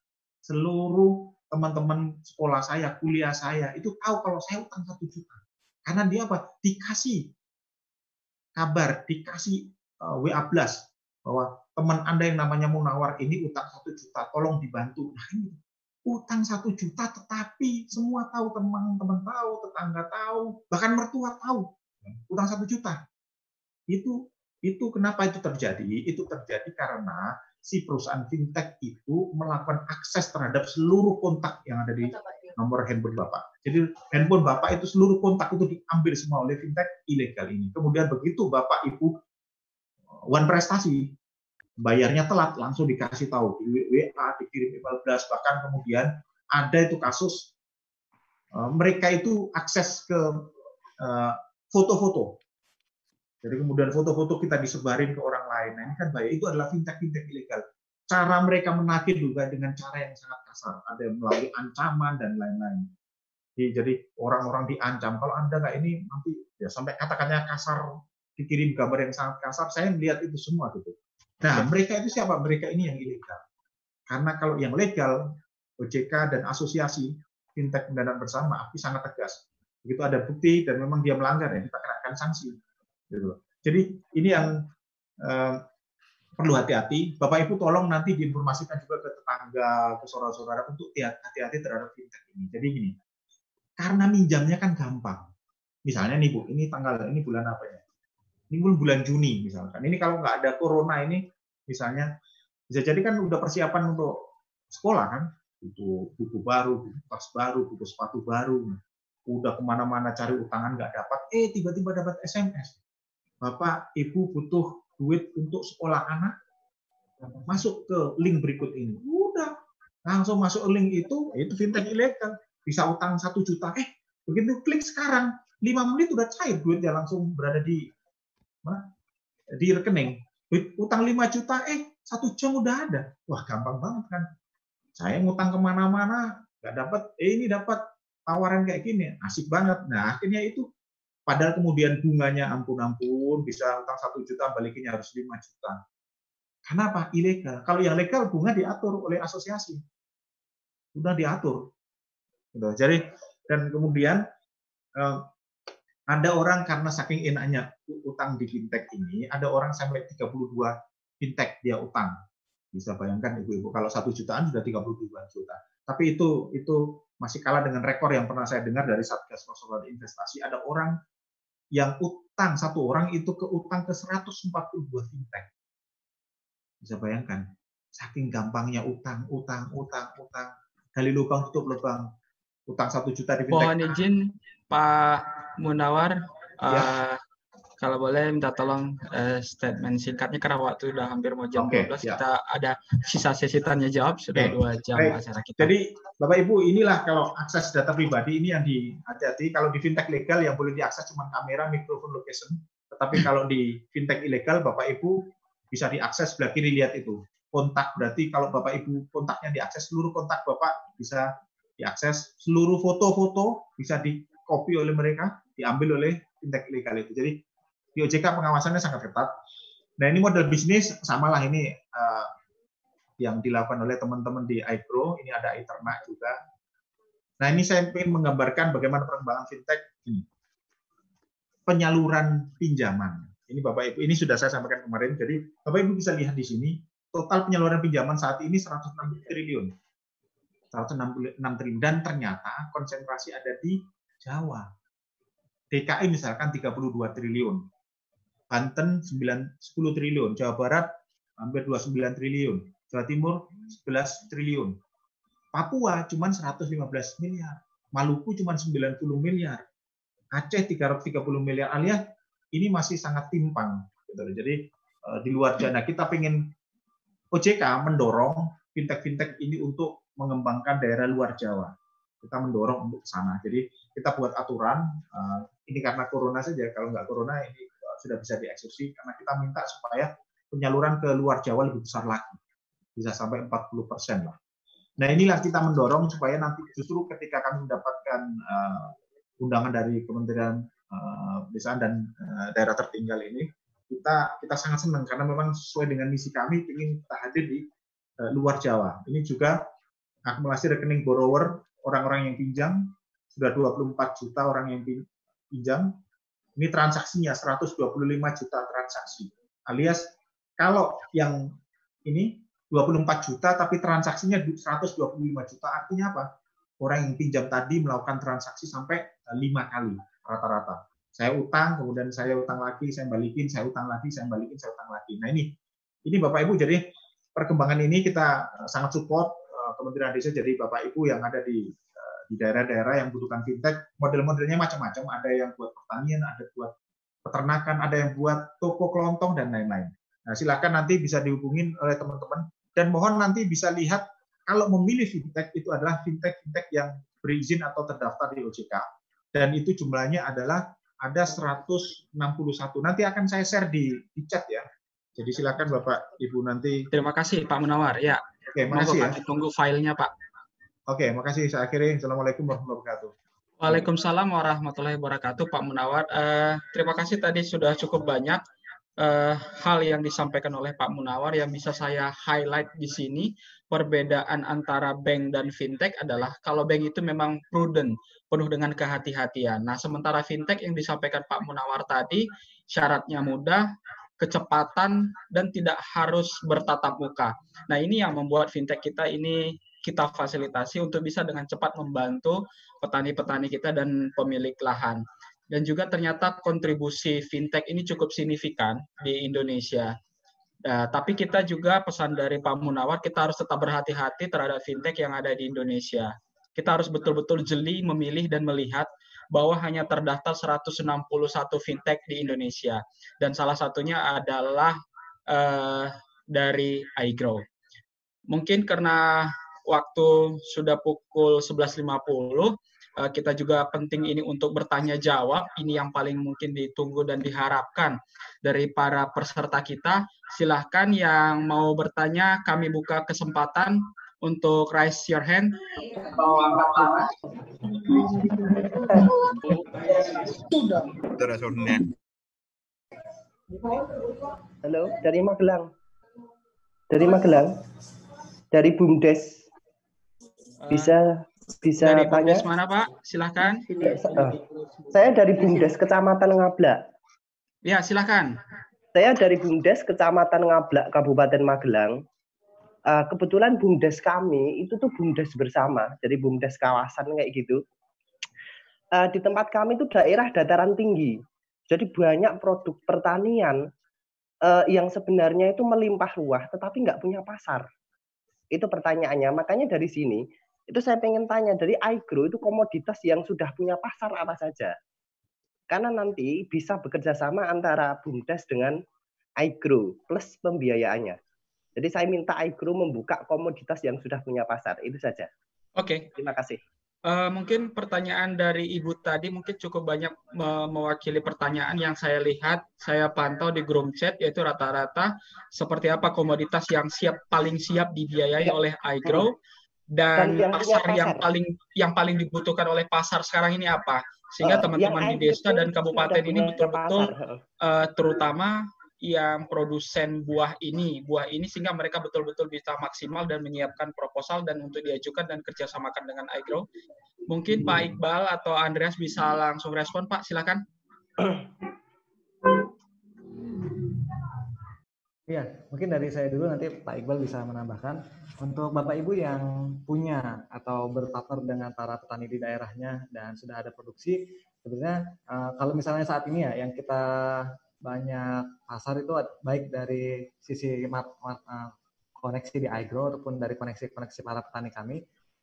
seluruh teman-teman sekolah saya, kuliah saya, itu tahu kalau saya utang satu juta. Karena dia apa? Dikasih kabar, dikasih uh, eh, WA blast bahwa teman Anda yang namanya Munawar ini utang satu juta, tolong dibantu. Nah ini utang satu juta, tetapi semua tahu, teman-teman tahu, tetangga tahu, bahkan mertua tahu, utang satu juta. Itu itu kenapa itu terjadi? Itu terjadi karena si perusahaan fintech itu melakukan akses terhadap seluruh kontak yang ada di nomor handphone Bapak. Jadi handphone Bapak itu seluruh kontak itu diambil semua oleh fintech ilegal ini. Kemudian begitu Bapak Ibu one prestasi bayarnya telat langsung dikasih tahu di WA dikirim email blast bahkan kemudian ada itu kasus uh, mereka itu akses ke uh, foto-foto jadi kemudian foto-foto kita disebarin ke orang lain nah ini kan bahaya itu adalah fintech fintech ilegal cara mereka menagih juga dengan cara yang sangat kasar ada yang melalui ancaman dan lain-lain jadi orang-orang diancam kalau anda nggak ini nanti ya sampai katakannya kasar dikirim gambar yang sangat kasar, saya melihat itu semua gitu. Nah, mereka itu siapa? Mereka ini yang ilegal. Karena kalau yang legal, OJK dan asosiasi fintech pendanaan bersama, API sangat tegas. Begitu ada bukti dan memang dia melanggar, ya kita kenakan sanksi. Gitu. Jadi ini yang eh, perlu hati-hati. Bapak Ibu tolong nanti diinformasikan juga ke tetangga, ke saudara-saudara untuk hati-hati terhadap fintech ini. Jadi gini, karena minjamnya kan gampang. Misalnya nih Bu, ini tanggal ini bulan apa ya? ini bulan Juni misalkan. Ini kalau nggak ada corona ini misalnya bisa jadi kan udah persiapan untuk sekolah kan, butuh buku baru, buku tas baru, buku sepatu baru, udah ke mana-mana cari utangan nggak dapat, eh tiba-tiba dapat SMS, bapak ibu butuh duit untuk sekolah anak, masuk ke link berikut ini, udah langsung masuk link itu, itu fintech ilegal, bisa utang satu juta, eh begitu klik sekarang, lima menit udah cair duitnya langsung berada di di rekening. Utang 5 juta, eh satu jam udah ada. Wah gampang banget kan. Saya ngutang ke mana-mana, nggak dapat, eh ini dapat tawaran kayak gini, asik banget. Nah akhirnya itu, padahal kemudian bunganya ampun-ampun, bisa utang satu juta, balikinnya harus 5 juta. Kenapa? Ilegal. Kalau yang legal, bunga diatur oleh asosiasi. Sudah diatur. Gitu. Jadi, dan kemudian eh, ada orang karena saking enaknya utang di fintech ini, ada orang sampai 32 fintech dia utang. Bisa bayangkan ibu-ibu kalau satu jutaan sudah 32 juta. Tapi itu itu masih kalah dengan rekor yang pernah saya dengar dari Satgas Waspada Investasi. Ada orang yang utang satu orang itu ke utang ke 142 fintech. Bisa bayangkan, saking gampangnya utang, utang, utang, utang, gali lubang tutup lubang, utang satu juta di fintech. Mohon izin Pak Munawar, ya. uh, kalau boleh minta tolong uh, statement singkatnya karena waktu udah hampir mau jam okay, 12 ya. kita ada sisa sesi tanya jawab sudah okay. dua jam Baik. acara kita. Jadi Bapak Ibu inilah kalau akses data pribadi ini yang di hati-hati kalau di fintech legal yang boleh diakses cuma kamera, mikrofon, location. Tetapi kalau di fintech ilegal Bapak Ibu bisa diakses sebelah kiri lihat itu kontak berarti kalau Bapak Ibu kontaknya diakses seluruh kontak Bapak bisa diakses seluruh foto-foto bisa di copy oleh mereka, diambil oleh fintech ilegal itu. Jadi di OJK pengawasannya sangat ketat. Nah ini model bisnis samalah ini uh, yang dilakukan oleh teman-teman di iPro. Ini ada iTernak juga. Nah ini saya ingin menggambarkan bagaimana perkembangan fintech ini. Penyaluran pinjaman. Ini Bapak Ibu, ini sudah saya sampaikan kemarin. Jadi Bapak Ibu bisa lihat di sini total penyaluran pinjaman saat ini 160 triliun. 166 triliun dan ternyata konsentrasi ada di Jawa. DKI misalkan 32 triliun. Banten 9, 10 triliun. Jawa Barat hampir 29 triliun. Jawa Timur 11 triliun. Papua cuma 115 miliar. Maluku cuma 90 miliar. Aceh 330 miliar alias ini masih sangat timpang. Gitu. Jadi uh, di luar Jawa. kita ingin OJK mendorong fintech-fintech ini untuk mengembangkan daerah luar Jawa. Kita mendorong untuk ke sana. Jadi kita buat aturan, uh, ini karena corona saja, kalau nggak corona ini sudah bisa dieksekusi, karena kita minta supaya penyaluran ke luar Jawa lebih besar lagi. Bisa sampai 40 persen lah. Nah inilah kita mendorong supaya nanti justru ketika kami mendapatkan uh, undangan dari Kementerian uh, dan uh, daerah tertinggal ini, kita kita sangat senang karena memang sesuai dengan misi kami ingin kita hadir di uh, luar Jawa. Ini juga akumulasi rekening borrower orang-orang yang pinjam sudah 24 juta orang yang pinjam. Ini transaksinya 125 juta transaksi. Alias kalau yang ini 24 juta tapi transaksinya 125 juta artinya apa? Orang yang pinjam tadi melakukan transaksi sampai eh, lima kali rata-rata. Saya utang, kemudian saya utang lagi, saya balikin, saya utang lagi, saya balikin, saya utang lagi. Nah ini, ini Bapak Ibu jadi perkembangan ini kita eh, sangat support eh, Kementerian Desa jadi Bapak Ibu yang ada di di daerah-daerah yang butuhkan fintech. Model-modelnya macam-macam. Ada yang buat pertanian, ada buat peternakan, ada yang buat toko kelontong dan lain-lain. Nah, silakan nanti bisa dihubungin oleh teman-teman dan mohon nanti bisa lihat kalau memilih fintech itu adalah fintech-fintech yang berizin atau terdaftar di OJK dan itu jumlahnya adalah ada 161. Nanti akan saya share di, di chat ya. Jadi silakan Bapak Ibu nanti. Terima kasih Pak Munawar ya. Oke, makasih ya. Tunggu filenya Pak. Oke, makasih. Saya akhiri. Assalamualaikum warahmatullahi wabarakatuh. Waalaikumsalam warahmatullahi wabarakatuh Pak Munawar. Uh, terima kasih tadi sudah cukup banyak uh, hal yang disampaikan oleh Pak Munawar yang bisa saya highlight di sini perbedaan antara bank dan fintech adalah kalau bank itu memang prudent penuh dengan kehati-hatian. Nah, sementara fintech yang disampaikan Pak Munawar tadi syaratnya mudah, kecepatan dan tidak harus bertatap muka. Nah, ini yang membuat fintech kita ini kita fasilitasi untuk bisa dengan cepat membantu petani-petani kita dan pemilik lahan dan juga ternyata kontribusi fintech ini cukup signifikan di Indonesia. Uh, tapi kita juga pesan dari Pak Munawar, kita harus tetap berhati-hati terhadap fintech yang ada di Indonesia. Kita harus betul-betul jeli memilih dan melihat bahwa hanya terdaftar 161 fintech di Indonesia. Dan salah satunya adalah uh, dari iGrow. Mungkin karena waktu sudah pukul 11.50, Eh, kita juga penting ini untuk bertanya jawab. Ini yang paling mungkin ditunggu dan diharapkan dari para peserta kita. Silahkan yang mau bertanya, kami buka kesempatan untuk raise your hand. Halo, dari Magelang. Dari Magelang. Dari BUMDes. Bisa bisa dari tanya. mana Pak? Silahkan. Uh, saya dari Bumdes Kecamatan Ngablak. Ya, silahkan. Saya dari Bumdes Kecamatan Ngablak, Kabupaten Magelang. Uh, kebetulan Bumdes kami itu tuh Bumdes bersama, jadi Bumdes kawasan kayak gitu. Uh, di tempat kami itu daerah dataran tinggi, jadi banyak produk pertanian uh, yang sebenarnya itu melimpah ruah, tetapi nggak punya pasar. Itu pertanyaannya. Makanya dari sini itu saya pengen tanya dari iGrow itu komoditas yang sudah punya pasar apa saja? Karena nanti bisa bekerja sama antara BUMDes dengan iGrow plus pembiayaannya. Jadi saya minta iGrow membuka komoditas yang sudah punya pasar. Itu saja. Oke. Okay. Terima kasih. Uh, mungkin pertanyaan dari Ibu tadi mungkin cukup banyak me mewakili pertanyaan yang saya lihat, saya pantau di grup chat yaitu rata-rata seperti apa komoditas yang siap paling siap dibiayai ya. oleh iGrow. Hmm dan, yang pasar, pasar yang paling yang paling dibutuhkan oleh pasar sekarang ini apa? Sehingga eh, teman-teman uh, di desa dan kabupaten ini betul-betul uh, terutama yang produsen buah ini. Buah ini sehingga mereka betul-betul bisa maksimal dan menyiapkan proposal dan untuk diajukan dan kerjasamakan dengan iGrow. Mungkin Pak Iqbal atau Andreas bisa langsung respon Pak. Silakan Iya, mungkin dari saya dulu nanti Pak Iqbal bisa menambahkan. Untuk Bapak Ibu yang punya atau berpartner dengan para petani di daerahnya dan sudah ada produksi, sebenarnya uh, kalau misalnya saat ini ya yang kita banyak pasar itu baik dari sisi mat, mat, uh, koneksi di iGrow ataupun dari koneksi-koneksi para petani kami,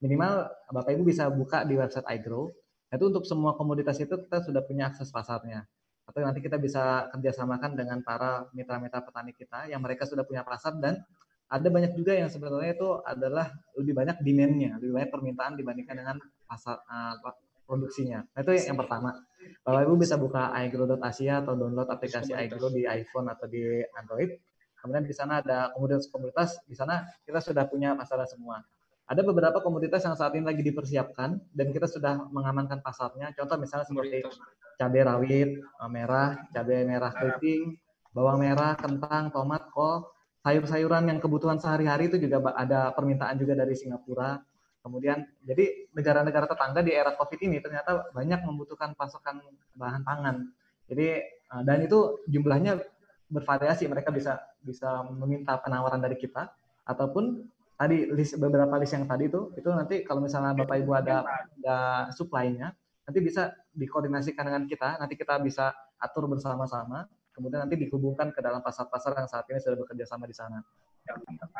minimal Bapak Ibu bisa buka di website iGrow. Itu untuk semua komoditas itu kita sudah punya akses pasarnya. Atau nanti kita bisa kerjasamakan dengan para mitra-mitra petani kita yang mereka sudah punya pasar dan ada banyak juga yang sebenarnya itu adalah lebih banyak demand-nya, lebih banyak permintaan dibandingkan dengan pasar uh, produksinya. Nah, itu yang, pertama. Bapak Ibu bisa buka iGrow.asia atau download aplikasi iGrow di iPhone atau di Android. Kemudian di sana ada komunitas-komunitas, di sana kita sudah punya masalah semua. Ada beberapa komoditas yang saat ini lagi dipersiapkan dan kita sudah mengamankan pasarnya. Contoh misalnya seperti cabai rawit eh, merah, cabai merah keriting, bawang merah, kentang, tomat, kol, sayur-sayuran yang kebutuhan sehari-hari itu juga ada permintaan juga dari Singapura. Kemudian jadi negara-negara tetangga di era Covid ini ternyata banyak membutuhkan pasokan bahan pangan. Jadi eh, dan itu jumlahnya bervariasi. Mereka bisa bisa meminta penawaran dari kita ataupun tadi list beberapa list yang tadi itu itu nanti kalau misalnya Bapak Ibu ada ada supply-nya nanti bisa dikoordinasikan dengan kita nanti kita bisa atur bersama-sama kemudian nanti dihubungkan ke dalam pasar-pasar yang saat ini sudah bekerja sama di sana.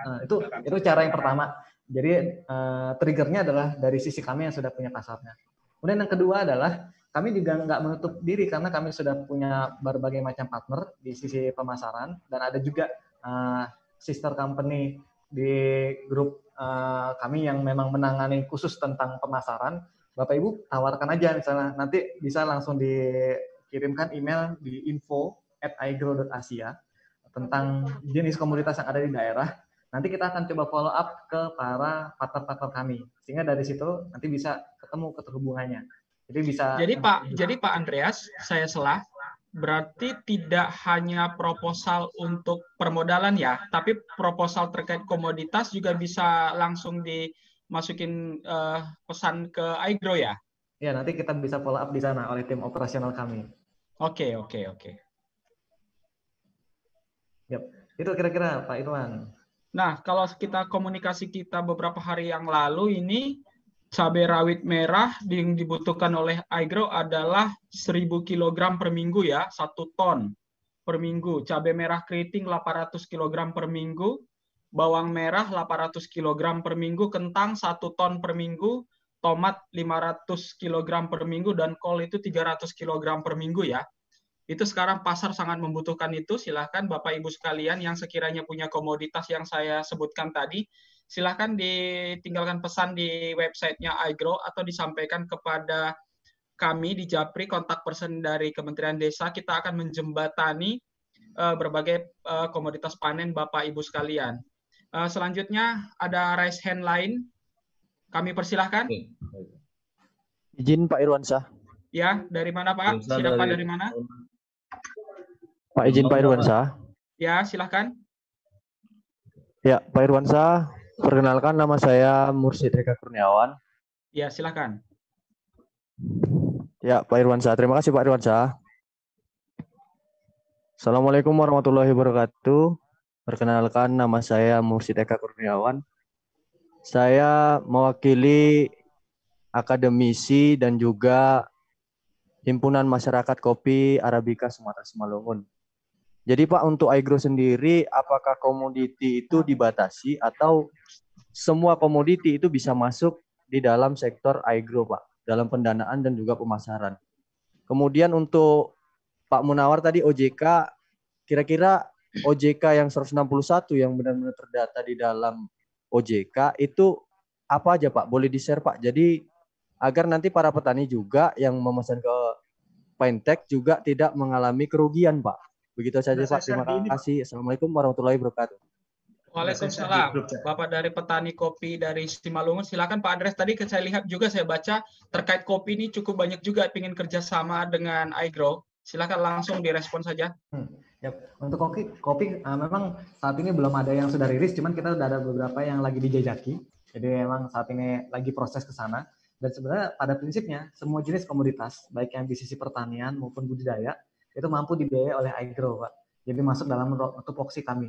Nah, itu itu cara yang pertama. Jadi uh, triggernya adalah dari sisi kami yang sudah punya pasarnya. Kemudian yang kedua adalah kami juga nggak menutup diri karena kami sudah punya berbagai macam partner di sisi pemasaran dan ada juga uh, sister company di grup uh, kami yang memang menangani khusus tentang pemasaran, Bapak Ibu tawarkan aja misalnya nanti bisa langsung dikirimkan email di info at tentang jenis komunitas yang ada di daerah. Nanti kita akan coba follow up ke para partner-partner kami sehingga dari situ nanti bisa ketemu keterhubungannya. Jadi bisa. Jadi Pak, jadi Pak Andreas, saya selah berarti tidak hanya proposal untuk permodalan ya, tapi proposal terkait komoditas juga bisa langsung dimasukin uh, pesan ke iGrow ya? Ya, nanti kita bisa follow up di sana oleh tim operasional kami. Oke, okay, oke, okay, oke. Okay. Yep. Itu kira-kira Pak Irwan. Nah, kalau kita komunikasi kita beberapa hari yang lalu ini cabai rawit merah yang dibutuhkan oleh iGrow adalah 1000 kg per minggu ya, satu ton per minggu. Cabai merah keriting 800 kg per minggu, bawang merah 800 kg per minggu, kentang satu ton per minggu, tomat 500 kg per minggu, dan kol itu 300 kg per minggu ya. Itu sekarang pasar sangat membutuhkan itu. Silahkan Bapak Ibu sekalian yang sekiranya punya komoditas yang saya sebutkan tadi, silahkan ditinggalkan pesan di websitenya iGrow atau disampaikan kepada kami di Japri kontak person dari Kementerian Desa kita akan menjembatani uh, berbagai uh, komoditas panen Bapak Ibu sekalian. Uh, selanjutnya ada raise hand lain. Kami persilahkan. Izin Pak Irwansyah. Ya, dari mana Pak? Siapa dari, dari mana? Pak izin Pak Irwansyah. Ya, silahkan. Ya, Pak Irwansyah, Perkenalkan nama saya Mursid Eka Kurniawan. Ya, silakan. Ya, Pak Irwansyah. Terima kasih Pak Irwansyah. Assalamualaikum warahmatullahi wabarakatuh. Perkenalkan nama saya Mursid Eka Kurniawan. Saya mewakili akademisi dan juga Himpunan Masyarakat Kopi Arabica Sumatera Simalungun. Jadi Pak untuk agro sendiri apakah komoditi itu dibatasi atau semua komoditi itu bisa masuk di dalam sektor agro Pak dalam pendanaan dan juga pemasaran. Kemudian untuk Pak Munawar tadi OJK kira-kira OJK yang 161 yang benar-benar terdata di dalam OJK itu apa aja Pak? Boleh di-share Pak. Jadi agar nanti para petani juga yang memesan ke Fintech juga tidak mengalami kerugian Pak. Begitu saja Pak. Terima kasih. Assalamualaikum warahmatullahi wabarakatuh. Waalaikumsalam. Bapak dari petani kopi dari Simalungun, silakan Pak Andres. Tadi saya lihat juga saya baca terkait kopi ini cukup banyak juga ingin kerjasama dengan iGrow. Silakan langsung direspon saja. Hmm. Ya, untuk kopi, kopi uh, memang saat ini belum ada yang sudah rilis, cuman kita sudah ada beberapa yang lagi dijajaki. Jadi memang saat ini lagi proses ke sana. Dan sebenarnya pada prinsipnya semua jenis komoditas, baik yang di sisi pertanian maupun budidaya, itu mampu dibiayai oleh iGrow, Pak. Jadi masuk dalam tupoksi kami.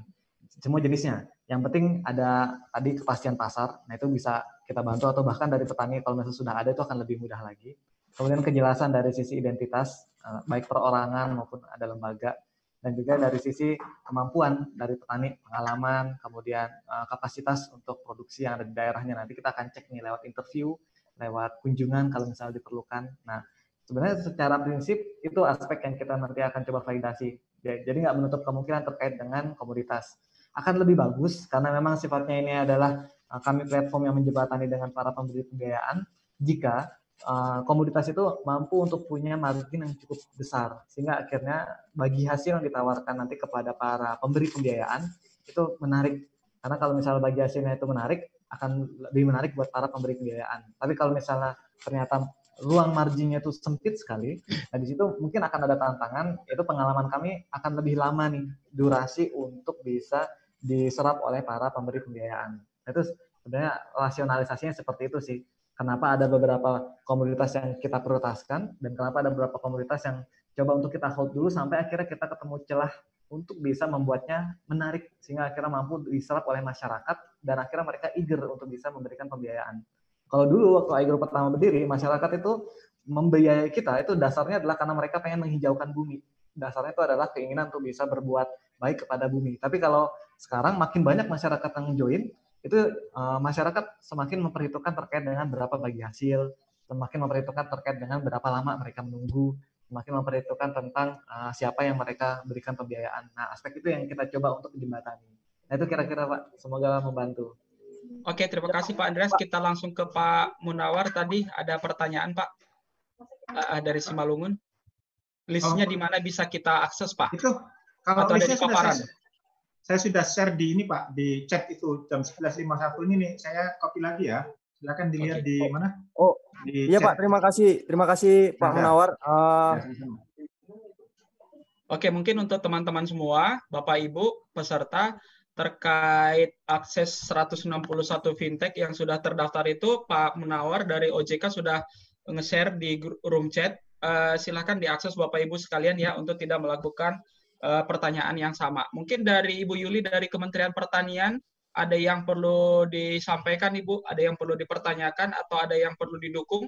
Semua jenisnya. Yang penting ada tadi kepastian pasar. Nah, itu bisa kita bantu atau bahkan dari petani kalau misalnya sudah ada itu akan lebih mudah lagi. Kemudian kejelasan dari sisi identitas eh, baik perorangan maupun ada lembaga dan juga dari sisi kemampuan dari petani, pengalaman, kemudian eh, kapasitas untuk produksi yang ada di daerahnya. Nanti kita akan cek nih lewat interview, lewat kunjungan kalau misalnya diperlukan. Nah, sebenarnya secara prinsip itu aspek yang kita nanti akan coba validasi. Jadi nggak menutup kemungkinan terkait dengan komoditas. Akan lebih bagus karena memang sifatnya ini adalah uh, kami platform yang menjembatani dengan para pemberi pembiayaan jika uh, komoditas itu mampu untuk punya margin yang cukup besar sehingga akhirnya bagi hasil yang ditawarkan nanti kepada para pemberi pembiayaan itu menarik karena kalau misalnya bagi hasilnya itu menarik akan lebih menarik buat para pemberi pembiayaan. Tapi kalau misalnya ternyata ruang marginnya itu sempit sekali, nah di situ mungkin akan ada tantangan, itu pengalaman kami akan lebih lama nih durasi untuk bisa diserap oleh para pemberi pembiayaan. Itu sebenarnya rasionalisasinya seperti itu sih. Kenapa ada beberapa komoditas yang kita prioritaskan dan kenapa ada beberapa komoditas yang coba untuk kita hold dulu sampai akhirnya kita ketemu celah untuk bisa membuatnya menarik sehingga akhirnya mampu diserap oleh masyarakat dan akhirnya mereka eager untuk bisa memberikan pembiayaan. Kalau dulu waktu iGrow pertama berdiri, masyarakat itu membiayai kita itu dasarnya adalah karena mereka pengen menghijaukan bumi. Dasarnya itu adalah keinginan untuk bisa berbuat baik kepada bumi. Tapi kalau sekarang makin banyak masyarakat yang join, itu uh, masyarakat semakin memperhitungkan terkait dengan berapa bagi hasil, semakin memperhitungkan terkait dengan berapa lama mereka menunggu, semakin memperhitungkan tentang uh, siapa yang mereka berikan pembiayaan. Nah, aspek itu yang kita coba untuk dijembatani. Nah, itu kira-kira Pak, semoga membantu. Oke, terima kasih Pak Andreas. Kita langsung ke Pak Munawar. Tadi ada pertanyaan Pak uh, dari Simalungun. Listnya oh. di mana bisa kita akses Pak? Itu kalau Atau ada di paparan? Saya, saya sudah share di ini Pak, di chat itu jam 11.51 ini nih. Saya copy lagi ya. Silakan dilihat okay. di mana? Oh, di iya chat. Pak. Terima kasih. Terima kasih Pak Munawar. Uh, Oke, mungkin untuk teman-teman semua, Bapak Ibu peserta, terkait akses 161 fintech yang sudah terdaftar itu Pak Menawar dari OJK sudah nge-share di room chat. Uh, silahkan diakses Bapak Ibu sekalian ya untuk tidak melakukan uh, pertanyaan yang sama. Mungkin dari Ibu Yuli dari Kementerian Pertanian ada yang perlu disampaikan Ibu, ada yang perlu dipertanyakan atau ada yang perlu didukung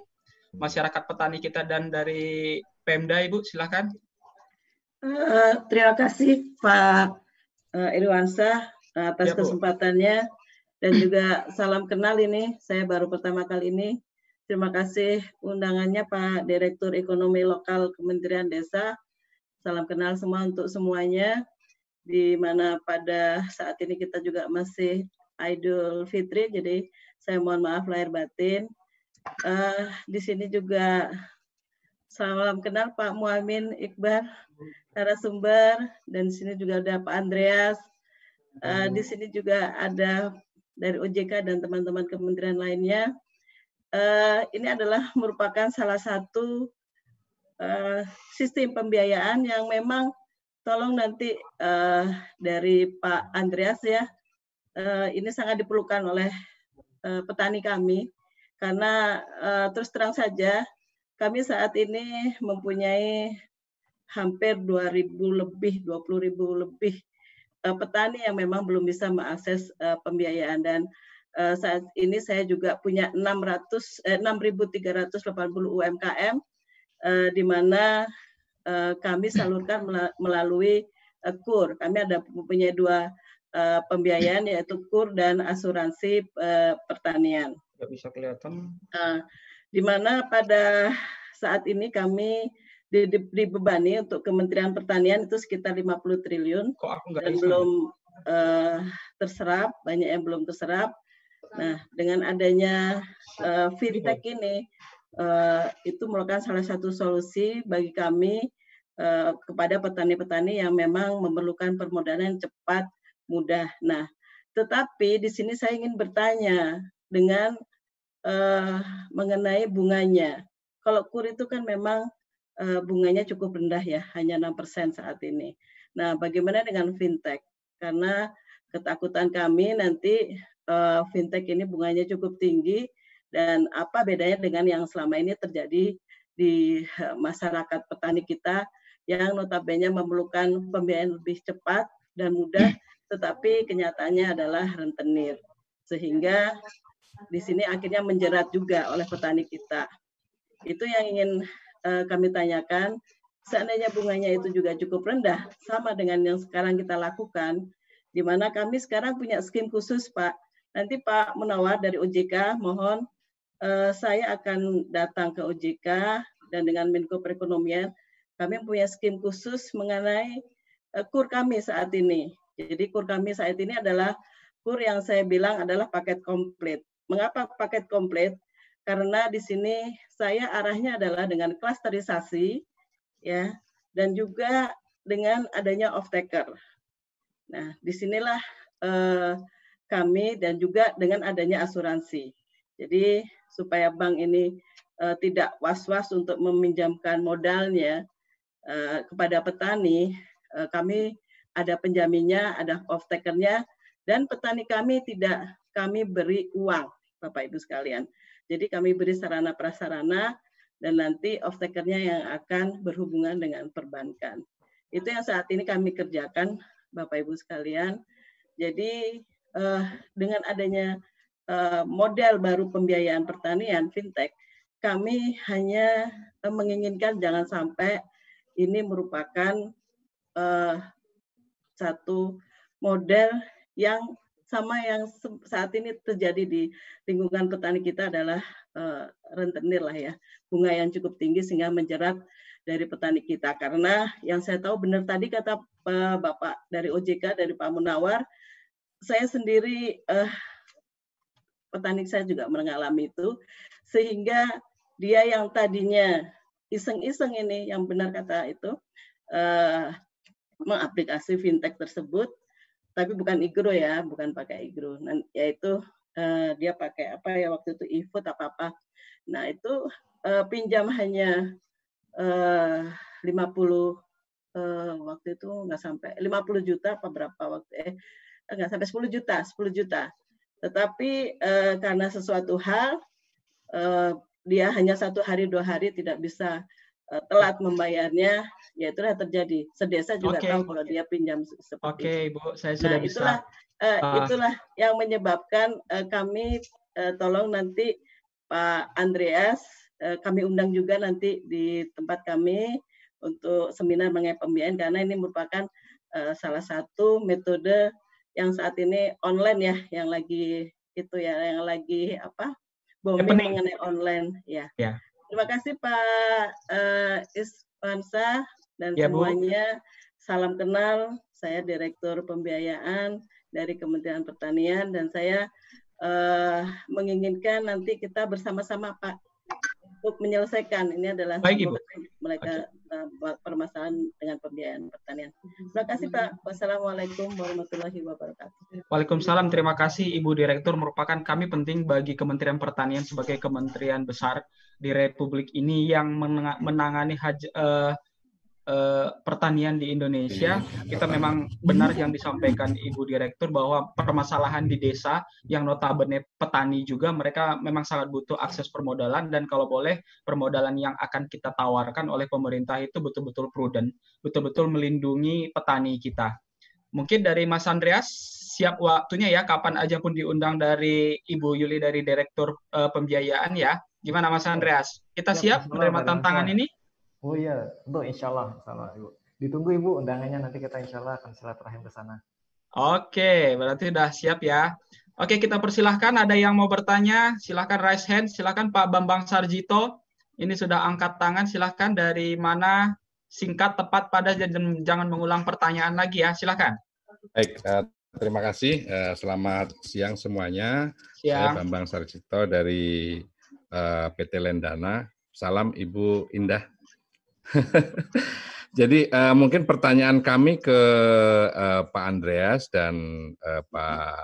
masyarakat petani kita dan dari Pemda Ibu silahkan. Uh, terima kasih Pak uh, Irwansyah atas ya, kesempatannya dan juga salam kenal ini. Saya baru pertama kali ini. Terima kasih undangannya Pak Direktur Ekonomi Lokal Kementerian Desa. Salam kenal semua untuk semuanya. Di mana pada saat ini kita juga masih Idul Fitri, jadi saya mohon maaf lahir batin. Uh, di sini juga salam kenal Pak Muamin Iqbal, narasumber, dan di sini juga ada Pak Andreas, Uh, di sini juga ada dari OJK dan teman-teman kementerian lainnya. Uh, ini adalah merupakan salah satu uh, sistem pembiayaan yang memang tolong nanti uh, dari Pak Andreas ya, ini sangat diperlukan oleh petani kami. Karena terus terang saja kami saat ini mempunyai hampir 2.000 lebih, 20.000 lebih petani yang memang belum bisa mengakses pembiayaan. Dan saat ini saya juga punya 600 eh, 6.380 UMKM uh, di mana uh, kami salurkan melalui uh, KUR. Kami ada mempunyai dua uh, pembiayaan yaitu KUR dan asuransi uh, pertanian. Tidak bisa kelihatan. Uh, di mana pada saat ini kami dibebani untuk Kementerian Pertanian itu sekitar 50 triliun Kok aku dan belum uh, terserap, banyak yang belum terserap. Nah, dengan adanya uh, fintech ini uh, itu merupakan salah satu solusi bagi kami uh, kepada petani-petani yang memang memerlukan permodalan cepat, mudah. Nah, tetapi di sini saya ingin bertanya dengan uh, mengenai bunganya. Kalau kur itu kan memang uh, bunganya cukup rendah ya, hanya 6% saat ini. Nah, bagaimana dengan fintech? Karena ketakutan kami nanti uh, fintech ini bunganya cukup tinggi dan apa bedanya dengan yang selama ini terjadi di masyarakat petani kita yang notabene memerlukan pembiayaan lebih cepat dan mudah, tetapi kenyataannya adalah rentenir. Sehingga di sini akhirnya menjerat juga oleh petani kita. Itu yang ingin uh, kami tanyakan, seandainya bunganya itu juga cukup rendah, sama dengan yang sekarang kita lakukan, di mana kami sekarang punya skim khusus, Pak. Nanti Pak Menawar dari OJK, mohon uh, saya akan datang ke OJK dan dengan Menko Perekonomian, kami punya skim khusus mengenai uh, kur kami saat ini. Jadi kur kami saat ini adalah kur yang saya bilang adalah paket komplit. Mengapa paket komplit? Karena di sini saya arahnya adalah dengan klasterisasi ya dan juga dengan adanya off taker. Nah, di sinilah eh, kami dan juga dengan adanya asuransi. Jadi supaya bank ini uh, tidak was-was untuk meminjamkan modalnya uh, kepada petani, uh, kami ada penjaminnya, ada off takernya, dan petani kami tidak kami beri uang, Bapak Ibu sekalian. Jadi kami beri sarana prasarana dan nanti off takernya yang akan berhubungan dengan perbankan. Itu yang saat ini kami kerjakan, Bapak Ibu sekalian. Jadi uh, dengan adanya uh, model baru pembiayaan pertanian fintech, kami hanya uh, menginginkan jangan sampai ini merupakan uh, satu model yang sama yang saat ini terjadi di lingkungan petani kita adalah uh, rentenir lah ya bunga yang cukup tinggi sehingga menjerat dari petani kita. Karena yang saya tahu benar tadi kata uh, Bapak dari OJK dari Pak Munawar saya sendiri uh, petani saya juga mengalami itu sehingga dia yang tadinya iseng-iseng ini yang benar kata itu uh, mengaplikasi fintech tersebut tapi bukan igro ya bukan pakai igro. Yaitu uh, dia pakai apa ya waktu itu e-food apa apa. Nah itu uh, pinjam hanya uh, 50 uh, waktu itu nggak sampai 50 juta apa berapa waktu eh enggak sampai 10 juta, 10 juta. Tetapi eh, karena sesuatu hal eh, dia hanya satu hari dua hari tidak bisa eh, telat membayarnya, ya itulah terjadi. Sedesa juga okay. tahu kalau dia pinjam seperti Oke, okay, Bu, saya sudah nah, itulah, bisa. Eh, uh. itulah yang menyebabkan eh, kami eh, tolong nanti Pak Andreas eh, kami undang juga nanti di tempat kami untuk seminar mengenai pembiayaan karena ini merupakan uh, salah satu metode yang saat ini online ya, yang lagi itu ya, yang lagi apa booming mengenai online ya. ya. Terima kasih Pak uh, Ispansa dan ya, semuanya. Bu. Salam kenal, saya Direktur Pembiayaan dari Kementerian Pertanian dan saya uh, menginginkan nanti kita bersama-sama Pak untuk menyelesaikan ini adalah Baik, Ibu. mereka okay. permasalahan dengan pembiayaan pertanian. Terima kasih Pak. Wassalamualaikum warahmatullahi wabarakatuh. Waalaikumsalam. Terima kasih Ibu Direktur. Merupakan kami penting bagi Kementerian Pertanian sebagai kementerian besar di Republik ini yang menangani haj, uh, Eh, pertanian di Indonesia, kita memang benar yang disampaikan Ibu Direktur bahwa permasalahan di desa yang notabene petani juga mereka memang sangat butuh akses permodalan dan kalau boleh permodalan yang akan kita tawarkan oleh pemerintah itu betul-betul prudent, betul-betul melindungi petani kita. Mungkin dari Mas Andreas siap waktunya ya kapan aja pun diundang dari Ibu Yuli dari Direktur uh, Pembiayaan ya. Gimana Mas Andreas? Kita siap menerima tantangan ini? Oh iya, untuk insya Allah, insya Allah, Ibu. Ditunggu Ibu undangannya nanti kita insya Allah akan silaturahim ke sana. Oke, berarti sudah siap ya. Oke, kita persilahkan ada yang mau bertanya, silahkan raise hand, silahkan Pak Bambang Sarjito. Ini sudah angkat tangan, silahkan dari mana singkat, tepat, pada, dan jangan mengulang pertanyaan lagi ya, silahkan. Baik, uh, terima kasih. Uh, selamat siang semuanya. Siang. Saya Bambang Sarjito dari uh, PT Lendana. Salam Ibu Indah. Jadi uh, mungkin pertanyaan kami ke uh, Pak Andreas dan uh, Pak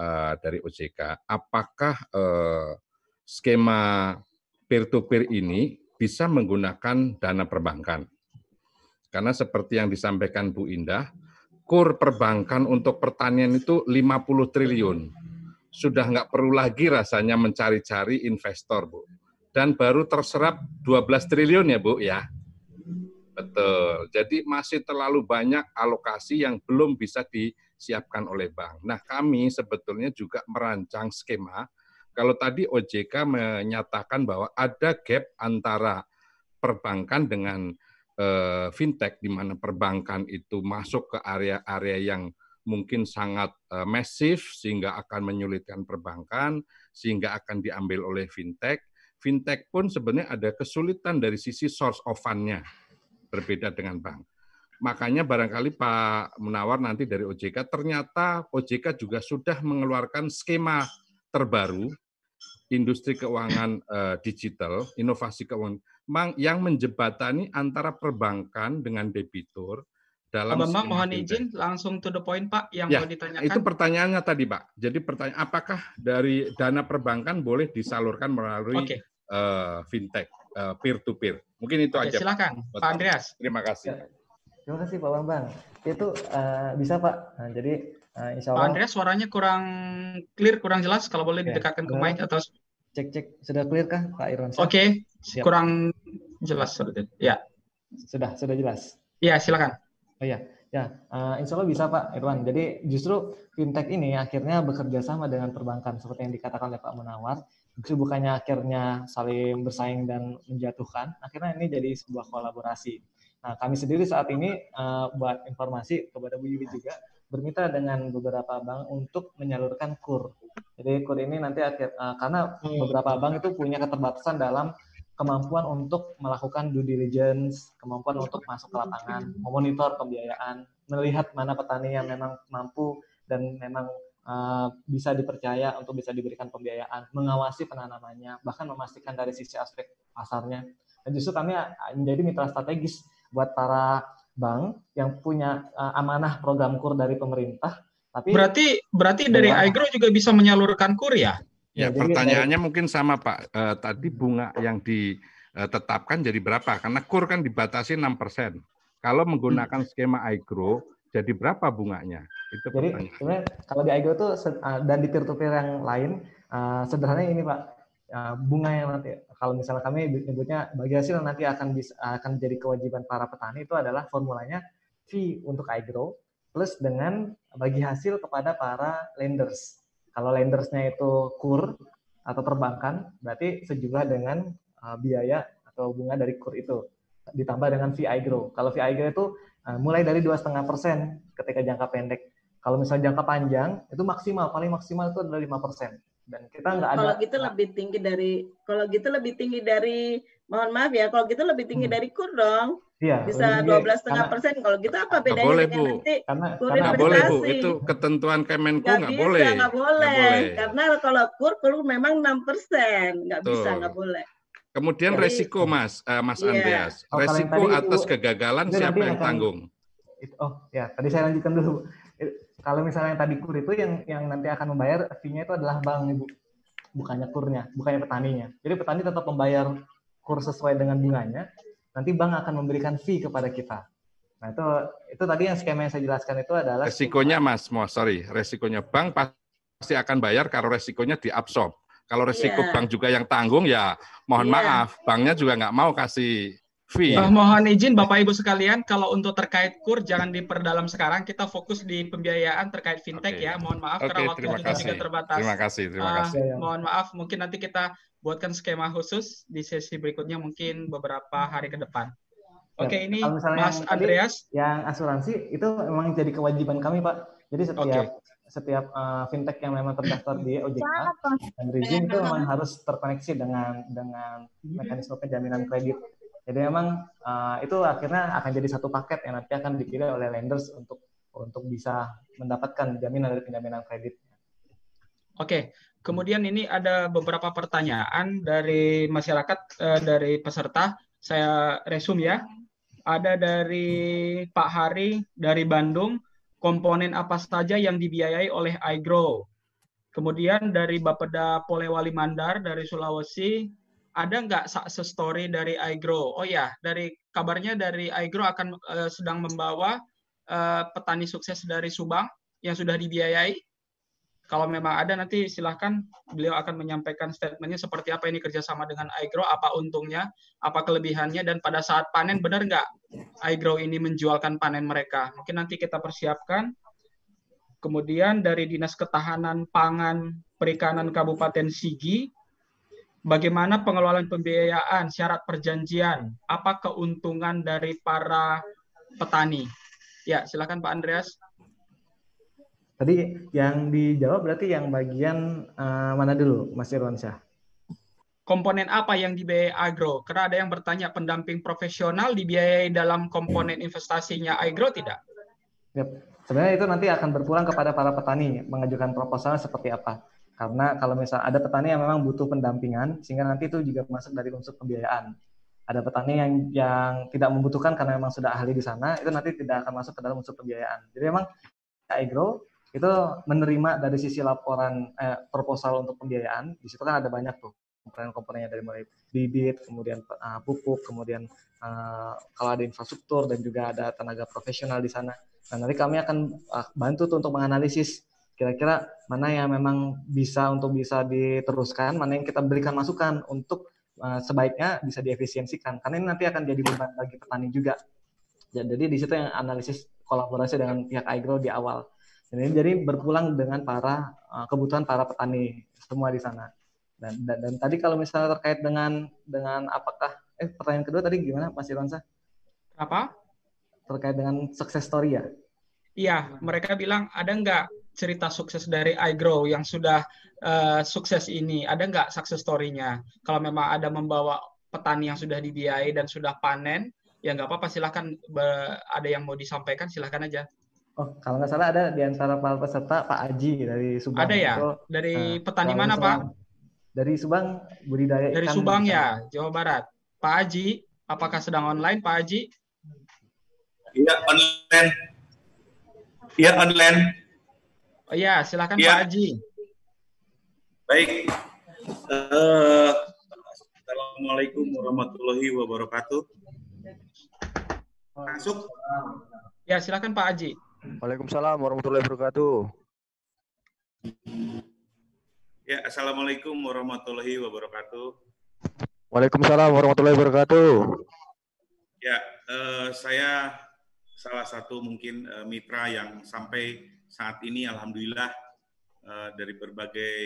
uh, dari OJK, apakah uh, skema peer-to-peer ini bisa menggunakan dana perbankan? Karena seperti yang disampaikan Bu Indah, kur perbankan untuk pertanian itu 50 triliun. Sudah nggak perlu lagi rasanya mencari-cari investor, Bu. Dan baru terserap 12 triliun ya, Bu, ya Betul. Jadi masih terlalu banyak alokasi yang belum bisa disiapkan oleh bank. Nah, kami sebetulnya juga merancang skema. Kalau tadi OJK menyatakan bahwa ada gap antara perbankan dengan uh, fintech di mana perbankan itu masuk ke area-area yang mungkin sangat uh, masif sehingga akan menyulitkan perbankan, sehingga akan diambil oleh fintech fintech pun sebenarnya ada kesulitan dari sisi source of fund-nya berbeda dengan bank. Makanya barangkali Pak Menawar nanti dari OJK, ternyata OJK juga sudah mengeluarkan skema terbaru industri keuangan uh, digital, inovasi keuangan yang menjebatani antara perbankan dengan debitur dalam Pak Bambang mohon izin langsung to the point Pak yang ya, mau ditanyakan. Itu pertanyaannya tadi Pak. Jadi pertanyaan apakah dari dana perbankan boleh disalurkan melalui okay. uh, eh, fintech peer to peer? Mungkin itu Oke, aja. Silakan Pak, Pak Andreas. Terima kasih. Ya. Terima kasih Pak Bambang. Itu uh, bisa Pak. Nah, jadi uh, Insya Allah. Pak Andreas suaranya kurang clear, kurang jelas. Kalau boleh ya, didekatkan ke mic atau cek cek sudah clear kah Pak Irwan? Oke, okay. kurang jelas Ya. Sudah sudah jelas. Iya silakan. Oh iya, ya, uh, insya Allah bisa Pak Irwan. Jadi justru fintech ini akhirnya bekerja sama dengan perbankan seperti yang dikatakan oleh Pak Munawar. Bukannya akhirnya saling bersaing dan menjatuhkan, akhirnya ini jadi sebuah kolaborasi. Nah, kami sendiri saat ini uh, buat informasi kepada Bu Yuli juga bermitra dengan beberapa bank untuk menyalurkan kur. Jadi kur ini nanti akhir uh, karena hmm. beberapa bank itu punya keterbatasan dalam kemampuan untuk melakukan due diligence, kemampuan untuk masuk ke lapangan, memonitor pembiayaan, melihat mana petani yang memang mampu dan memang uh, bisa dipercaya untuk bisa diberikan pembiayaan, mengawasi penanamannya, bahkan memastikan dari sisi aspek pasarnya. Dan justru kami menjadi mitra strategis buat para bank yang punya uh, amanah program kur dari pemerintah. Tapi berarti berarti dari Agro juga bisa menyalurkan kur ya? Ya, pertanyaannya mungkin sama Pak. Uh, tadi bunga yang ditetapkan jadi berapa? Karena KUR kan dibatasi 6 persen. Kalau menggunakan hmm. skema iGrow, jadi berapa bunganya? Itu jadi sebenarnya kalau di iGrow itu uh, dan di peer-to-peer yang lain, uh, sederhananya ini Pak, uh, bunga yang nanti kalau misalnya kami menyebutnya bagi hasil nanti akan bisa akan jadi kewajiban para petani itu adalah formulanya fee untuk iGrow plus dengan bagi hasil kepada para lenders. Kalau lendersnya itu kur atau perbankan, berarti sejumlah dengan uh, biaya atau bunga dari kur itu ditambah dengan VI grow. Kalau VI grow itu mulai dari dua setengah persen ketika jangka pendek. Kalau misalnya jangka panjang itu maksimal paling maksimal itu adalah lima persen. Dan kita nggak ada. Kalau gitu lebih tinggi dari kalau gitu lebih tinggi dari mohon maaf ya kalau gitu lebih tinggi hmm. dari kur dong. Iya, bisa dua belas setengah persen. Kalau gitu apa bedanya boleh, dengan Bu. nanti karena, karena boleh Bu, itu ketentuan Kemenku nggak boleh. Nggak boleh. boleh. Karena kalau kur kur memang enam persen, nggak bisa nggak boleh. Kemudian Jadi, resiko Mas, uh, Mas iya. Andreas, oh, resiko tadi, atas Bu, kegagalan siapa yang akan, tanggung? Oh ya, tadi saya lanjutkan dulu. Kalau misalnya yang tadi kur itu yang yang nanti akan membayar fee-nya itu adalah bank Ibu, bukannya kurnya, bukannya petaninya. Jadi petani tetap membayar kur sesuai dengan bunganya, nanti bank akan memberikan fee kepada kita. Nah itu itu tadi yang skema yang saya jelaskan itu adalah resikonya mas, mau sorry, resikonya bank pasti akan bayar kalau resikonya diabsorb. Kalau resiko yeah. bank juga yang tanggung ya mohon yeah. maaf, banknya juga nggak mau kasih fee. Uh, mohon izin Bapak Ibu sekalian, kalau untuk terkait kur jangan diperdalam sekarang, kita fokus di pembiayaan terkait fintech okay. ya. Mohon maaf okay, karena waktu kita juga terbatas. Terima kasih, terima uh, kasih. Mohon maaf, mungkin nanti kita buatkan skema khusus di sesi berikutnya mungkin beberapa hari ke depan. Oke, okay, ini Mas yang Andreas. Yang asuransi itu memang jadi kewajiban kami, Pak. Jadi setiap okay. Setiap uh, fintech yang memang terdaftar di OJK dan rezim itu memang harus terkoneksi dengan dengan mekanisme penjaminan kredit. Jadi memang uh, itu akhirnya akan jadi satu paket yang nanti akan dipilih oleh lenders untuk untuk bisa mendapatkan jaminan dari penjaminan kredit. Oke, kemudian ini ada beberapa pertanyaan dari masyarakat, eh, dari peserta. Saya resum ya. Ada dari Pak Hari dari Bandung, komponen apa saja yang dibiayai oleh iGrow. Kemudian dari Bapeda Polewali Mandar dari Sulawesi, ada nggak sukses story dari iGrow? Oh ya, dari kabarnya dari iGrow akan uh, sedang membawa uh, petani sukses dari Subang yang sudah dibiayai kalau memang ada nanti silahkan beliau akan menyampaikan statementnya seperti apa ini kerjasama dengan iGrow, apa untungnya, apa kelebihannya, dan pada saat panen benar nggak iGrow ini menjualkan panen mereka. Mungkin nanti kita persiapkan. Kemudian dari Dinas Ketahanan Pangan Perikanan Kabupaten Sigi, bagaimana pengelolaan pembiayaan, syarat perjanjian, apa keuntungan dari para petani. Ya, silakan Pak Andreas. Tadi yang dijawab berarti yang bagian uh, mana dulu, Mas Irwansyah? komponen apa yang dibiayai agro? Karena ada yang bertanya pendamping profesional dibiayai dalam komponen investasinya agro tidak? Yep. Sebenarnya itu nanti akan berpulang kepada para petani mengajukan proposal seperti apa. Karena kalau misal ada petani yang memang butuh pendampingan, sehingga nanti itu juga masuk dari unsur pembiayaan. Ada petani yang yang tidak membutuhkan karena memang sudah ahli di sana, itu nanti tidak akan masuk ke dalam unsur pembiayaan. Jadi memang agro itu menerima dari sisi laporan eh, proposal untuk pembiayaan, di situ kan ada banyak tuh komponen-komponennya dari mulai bibit, kemudian uh, pupuk, kemudian uh, kalau ada infrastruktur dan juga ada tenaga profesional di sana. Nah, nanti kami akan uh, bantu tuh untuk menganalisis kira-kira mana yang memang bisa untuk bisa diteruskan, mana yang kita berikan masukan untuk uh, sebaiknya bisa diefisiensikan. Karena ini nanti akan jadi beban bagi petani juga. Jadi di situ yang analisis kolaborasi dengan pihak agro di awal. Dan ini jadi berpulang dengan para uh, kebutuhan para petani semua di sana. Dan, dan, dan tadi kalau misalnya terkait dengan dengan apakah eh pertanyaan kedua tadi gimana Mas Irwansa? Apa? Terkait dengan success story ya? Iya, mereka bilang ada nggak cerita sukses dari iGrow yang sudah uh, sukses ini? Ada nggak success story-nya? Kalau memang ada membawa petani yang sudah dibiayai dan sudah panen, ya nggak apa-apa silahkan ada yang mau disampaikan silahkan aja. Oh, kalau nggak salah ada di antara para peserta Pak Aji dari Subang. Ada ya? dari uh, petani mana Pak? Dari Subang budidaya Dari Subang ya, Jawa Barat. Pak Haji, apakah sedang online Pak Haji? Iya, online. Iya, online. Oh iya, silakan ya. Pak Haji. Baik. Uh, Assalamualaikum warahmatullahi wabarakatuh. Masuk. Ya, silakan Pak Haji. Waalaikumsalam warahmatullahi wabarakatuh. Ya, Assalamualaikum warahmatullahi wabarakatuh. Waalaikumsalam warahmatullahi wabarakatuh. Ya, eh, saya salah satu mungkin eh, mitra yang sampai saat ini alhamdulillah eh, dari berbagai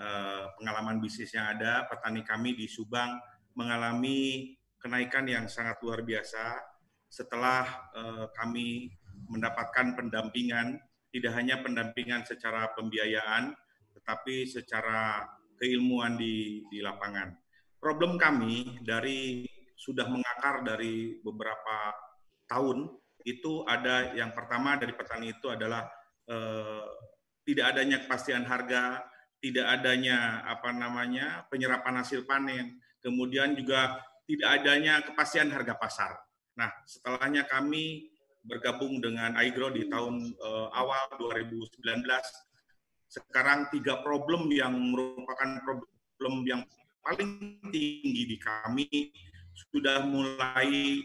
eh, pengalaman bisnis yang ada, petani kami di Subang mengalami kenaikan yang sangat luar biasa setelah eh, kami mendapatkan pendampingan, tidak hanya pendampingan secara pembiayaan, tetapi secara keilmuan di, di lapangan. Problem kami dari sudah mengakar dari beberapa tahun itu ada yang pertama dari petani itu adalah eh, tidak adanya kepastian harga, tidak adanya apa namanya penyerapan hasil panen, kemudian juga tidak adanya kepastian harga pasar. Nah, setelahnya kami bergabung dengan Aigro di tahun eh, awal 2019 sekarang tiga problem yang merupakan problem yang paling tinggi di kami sudah mulai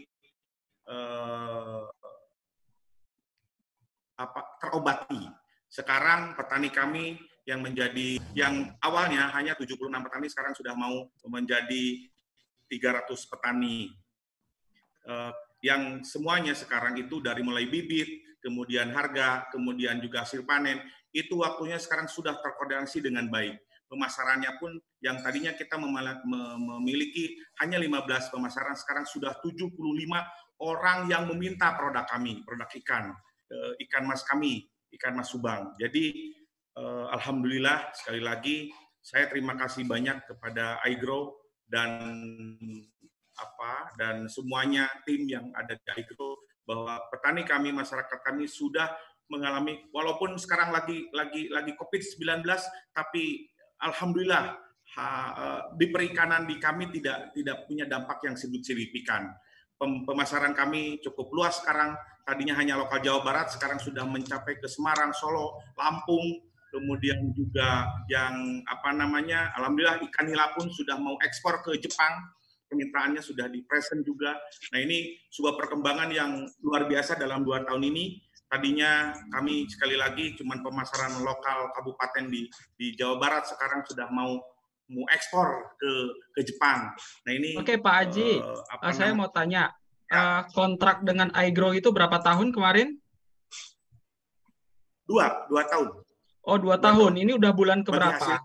eh, apa terobati. Sekarang petani kami yang menjadi yang awalnya hanya 76 petani sekarang sudah mau menjadi 300 petani. Eh, yang semuanya sekarang itu dari mulai bibit, kemudian harga, kemudian juga hasil panen itu waktunya sekarang sudah terkoordinasi dengan baik. Pemasarannya pun yang tadinya kita memiliki hanya 15 pemasaran, sekarang sudah 75 orang yang meminta produk kami, produk ikan, eh, ikan mas kami, ikan mas Subang. Jadi eh, alhamdulillah sekali lagi saya terima kasih banyak kepada iGrow dan apa dan semuanya tim yang ada di iGrow bahwa petani kami, masyarakat kami sudah mengalami walaupun sekarang lagi lagi lagi Covid-19 tapi alhamdulillah ha, eh, di perikanan di kami tidak tidak punya dampak yang signifikan. Pemasaran kami cukup luas sekarang, tadinya hanya lokal Jawa Barat, sekarang sudah mencapai ke Semarang, Solo, Lampung, kemudian juga yang apa namanya, alhamdulillah ikan nila pun sudah mau ekspor ke Jepang, permintaannya sudah di present juga. Nah ini sebuah perkembangan yang luar biasa dalam dua tahun ini tadinya kami sekali lagi cuma pemasaran lokal kabupaten di di Jawa Barat sekarang sudah mau mau ekspor ke ke Jepang. Nah ini Oke Pak Haji, uh, apa saya mau tanya ya. uh, kontrak dengan iGrow itu berapa tahun kemarin? Dua, dua tahun. Oh dua, dua tahun. tahun. Ini udah bulan ke berapa?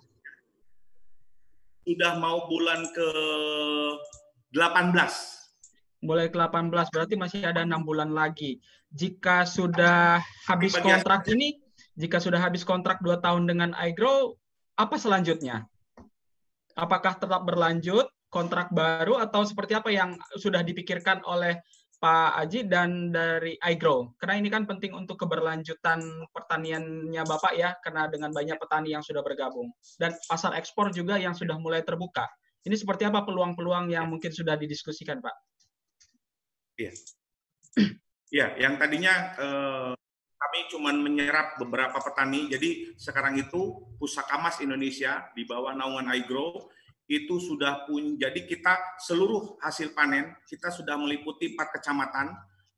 Sudah mau bulan ke 18 mulai ke 18 berarti masih ada enam bulan lagi. Jika sudah habis kontrak ini, jika sudah habis kontrak dua tahun dengan iGrow, apa selanjutnya? apakah tetap berlanjut kontrak baru atau seperti apa yang sudah dipikirkan oleh Pak Aji dan dari iGrow? Karena ini kan penting untuk keberlanjutan pertaniannya Bapak ya, karena dengan banyak petani yang sudah bergabung. Dan pasar ekspor juga yang sudah mulai terbuka. Ini seperti apa peluang-peluang yang mungkin sudah didiskusikan Pak? Iya. Iya, yang tadinya eh, kami cuma menyerap beberapa petani. Jadi sekarang itu Pusaka Mas Indonesia di bawah naungan iGrow itu sudah pun jadi kita seluruh hasil panen kita sudah meliputi empat kecamatan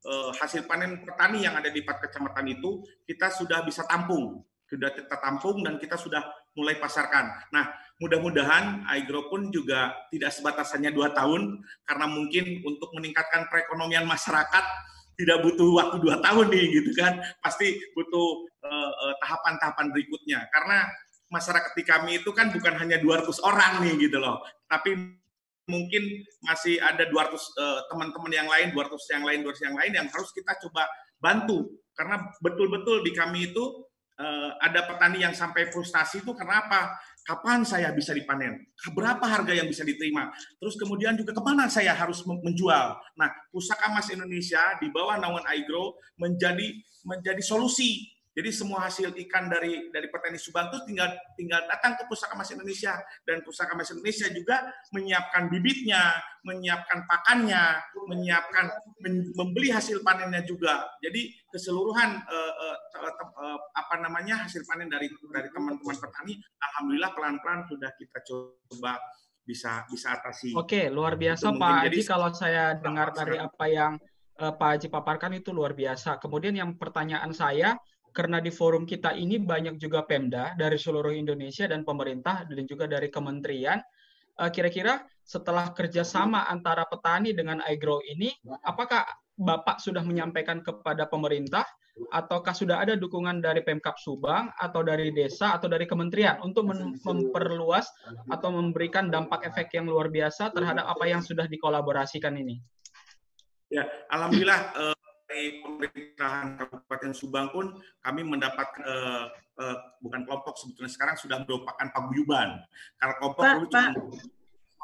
eh, hasil panen petani yang ada di empat kecamatan itu kita sudah bisa tampung sudah kita tampung dan kita sudah mulai pasarkan. Nah, mudah-mudahan iGrow pun juga tidak sebatas hanya dua tahun, karena mungkin untuk meningkatkan perekonomian masyarakat tidak butuh waktu dua tahun nih, gitu kan? Pasti butuh tahapan-tahapan uh, tahapan -tahapan berikutnya, karena masyarakat di kami itu kan bukan hanya 200 orang nih gitu loh, tapi mungkin masih ada 200 uh, teman-teman yang lain, 200 yang lain, 200 yang lain yang harus kita coba bantu karena betul-betul di kami itu uh, ada petani yang sampai frustasi itu karena apa? Kapan saya bisa dipanen? Berapa harga yang bisa diterima? Terus kemudian juga ke mana saya harus menjual? Nah, Pusaka Emas Indonesia di bawah naungan iGrow menjadi menjadi solusi jadi semua hasil ikan dari dari petani Subang itu tinggal tinggal datang ke Pusaka Emas Indonesia dan Pusaka Emas Indonesia juga menyiapkan bibitnya, menyiapkan pakannya, menyiapkan membeli hasil panennya juga. Jadi keseluruhan uh, uh, uh, apa namanya hasil panen dari dari teman-teman petani, alhamdulillah pelan-pelan sudah kita coba bisa bisa atasi. Oke, luar biasa Pak Haji kalau saya dengar dari apa yang uh, Pak Haji paparkan itu luar biasa. Kemudian yang pertanyaan saya karena di forum kita ini banyak juga Pemda dari seluruh Indonesia dan pemerintah dan juga dari kementerian. Eh, kira-kira setelah kerjasama antara petani dengan iGrow ini, apakah Bapak sudah menyampaikan kepada pemerintah ataukah sudah ada dukungan dari Pemkap Subang atau dari desa atau dari kementerian untuk memperluas atau memberikan dampak efek yang luar biasa terhadap apa yang sudah dikolaborasikan ini? Ya, alhamdulillah eh, dari pemerintahan Kabupaten Subang pun kami mendapat uh, uh, bukan kelompok sebetulnya sekarang sudah merupakan paguyuban. Karena kelompok Pak, dulu Pak,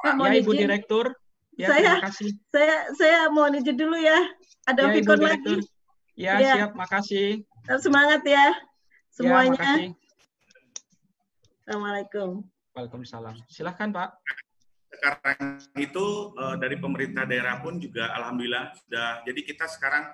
Pak, ya, Ibu izin. Direktur. Ya, saya, saya saya mau izin dulu ya. Ada ya, Vikon lagi. Ya, ya, siap. Makasih. Semangat ya semuanya. Ya, Assalamualaikum. Waalaikumsalam. Silahkan Pak sekarang itu uh, dari pemerintah daerah pun juga alhamdulillah sudah jadi kita sekarang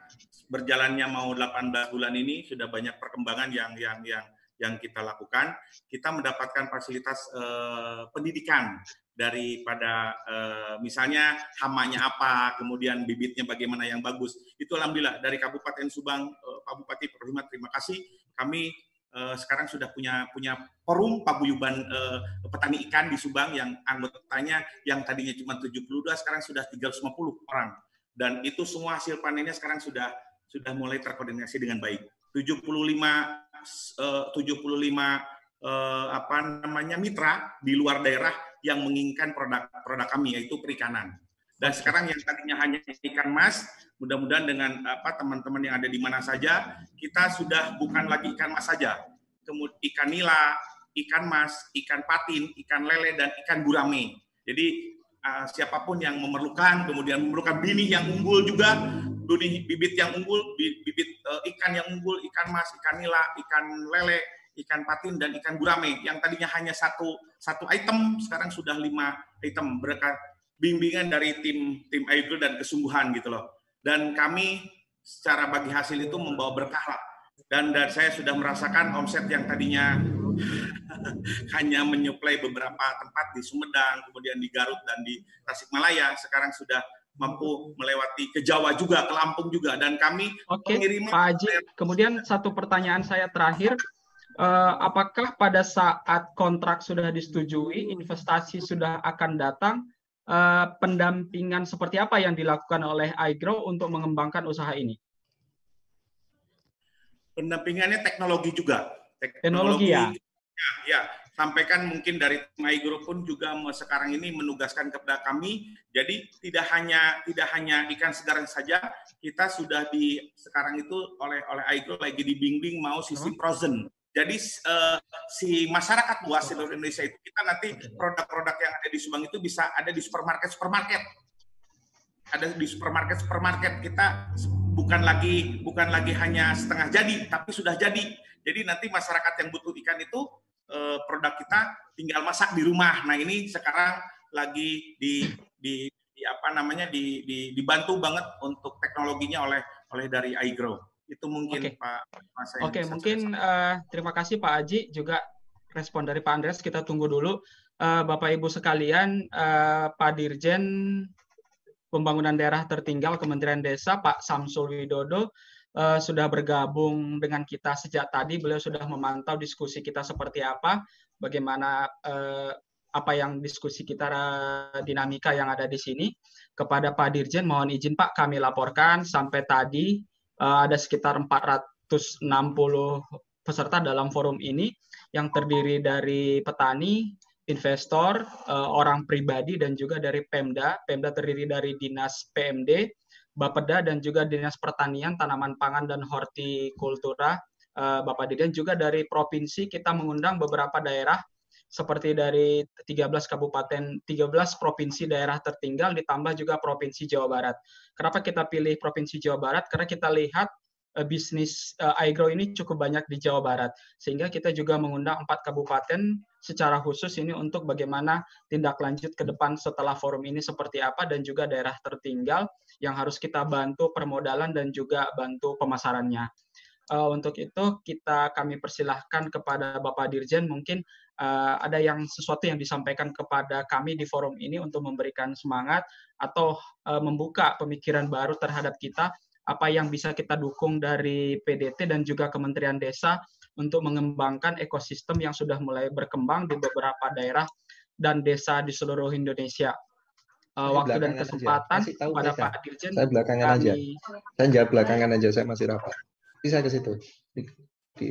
berjalannya mau 18 bulan ini sudah banyak perkembangan yang yang yang yang kita lakukan. Kita mendapatkan fasilitas uh, pendidikan daripada uh, misalnya hamanya apa kemudian bibitnya bagaimana yang bagus. Itu alhamdulillah dari Kabupaten Subang uh, Pak Bupati terima kasih. Kami uh, sekarang sudah punya punya forum paguyuban uh, petani ikan di Subang yang anggotanya yang tadinya cuma 72 sekarang sudah 350 orang dan itu semua hasil panennya sekarang sudah sudah mulai terkoordinasi dengan baik. 75 uh, 75 uh, apa namanya mitra di luar daerah yang menginginkan produk produk kami yaitu perikanan. Dan sekarang yang tadinya hanya ikan mas, mudah-mudahan dengan apa teman-teman yang ada di mana saja, kita sudah bukan lagi ikan mas saja. Kemudian ikan nila, ikan mas, ikan patin, ikan lele, dan ikan gurame. Jadi uh, siapa pun yang memerlukan, kemudian memerlukan bini yang unggul juga, benih bibit yang unggul, bibit uh, ikan yang unggul, ikan mas, ikan nila, ikan lele, ikan patin, dan ikan gurame. Yang tadinya hanya satu satu item, sekarang sudah lima item berkat bimbingan dari tim tim Aidul dan kesungguhan gitu loh. Dan kami secara bagi hasil itu membawa berkah lah. Dan, dan saya sudah merasakan omset yang tadinya hanya menyuplai beberapa tempat di Sumedang, kemudian di Garut dan di Tasikmalaya, sekarang sudah mampu melewati ke Jawa juga, ke Lampung juga, dan kami Oke, pengiriman. Pak Haji, kemudian satu pertanyaan saya terakhir, uh, apakah pada saat kontrak sudah disetujui, investasi sudah akan datang, uh, pendampingan seperti apa yang dilakukan oleh iGrow untuk mengembangkan usaha ini? Pendampingannya teknologi juga. Teknologi, teknologi ya? ya? Ya, sampaikan mungkin dari iGrow pun juga sekarang ini menugaskan kepada kami. Jadi tidak hanya tidak hanya ikan segar saja, kita sudah di sekarang itu oleh oleh iGrow lagi dibimbing mau sistem frozen. Jadi uh, si masyarakat luas seluruh Indonesia itu kita nanti produk-produk yang ada di Subang itu bisa ada di supermarket supermarket. Ada di supermarket supermarket kita bukan lagi bukan lagi hanya setengah jadi tapi sudah jadi. Jadi nanti masyarakat yang butuh ikan itu uh, produk kita tinggal masak di rumah. Nah ini sekarang lagi di di, di apa namanya di, di dibantu banget untuk teknologinya oleh oleh dari iGrow. Itu mungkin okay. Pak. Oke, okay, mungkin uh, terima kasih Pak Aji juga respon dari Pak Andreas kita tunggu dulu. Uh, Bapak Ibu sekalian, uh, Pak Dirjen Pembangunan Daerah Tertinggal Kementerian Desa Pak Samsul Widodo uh, sudah bergabung dengan kita sejak tadi. Beliau sudah memantau diskusi kita seperti apa, bagaimana uh, apa yang diskusi kita dinamika yang ada di sini. Kepada Pak Dirjen, mohon izin Pak kami laporkan sampai tadi uh, ada sekitar 460 peserta dalam forum ini yang terdiri dari petani, investor, uh, orang pribadi dan juga dari Pemda. Pemda terdiri dari Dinas PMD, Bapeda dan juga Dinas Pertanian, Tanaman Pangan dan Hortikultura. Uh, Bapak Didan juga dari provinsi kita mengundang beberapa daerah seperti dari 13 kabupaten, 13 provinsi daerah tertinggal ditambah juga provinsi Jawa Barat. Kenapa kita pilih provinsi Jawa Barat? Karena kita lihat uh, bisnis uh, iGrow ini cukup banyak di Jawa Barat. Sehingga kita juga mengundang empat kabupaten secara khusus ini untuk bagaimana tindak lanjut ke depan setelah forum ini seperti apa dan juga daerah tertinggal yang harus kita bantu permodalan dan juga bantu pemasarannya. Uh, untuk itu kita kami persilahkan kepada Bapak Dirjen mungkin uh, ada yang sesuatu yang disampaikan kepada kami di forum ini untuk memberikan semangat atau uh, membuka pemikiran baru terhadap kita apa yang bisa kita dukung dari PDT dan juga Kementerian Desa untuk mengembangkan ekosistem yang sudah mulai berkembang di beberapa daerah dan desa di seluruh Indonesia. Uh, waktu dan kesempatan pada Pak Dirjen. Saya belakangan kami... aja. Saya jawab belakangan aja, saya masih rapat bisa ke situ. Di, di.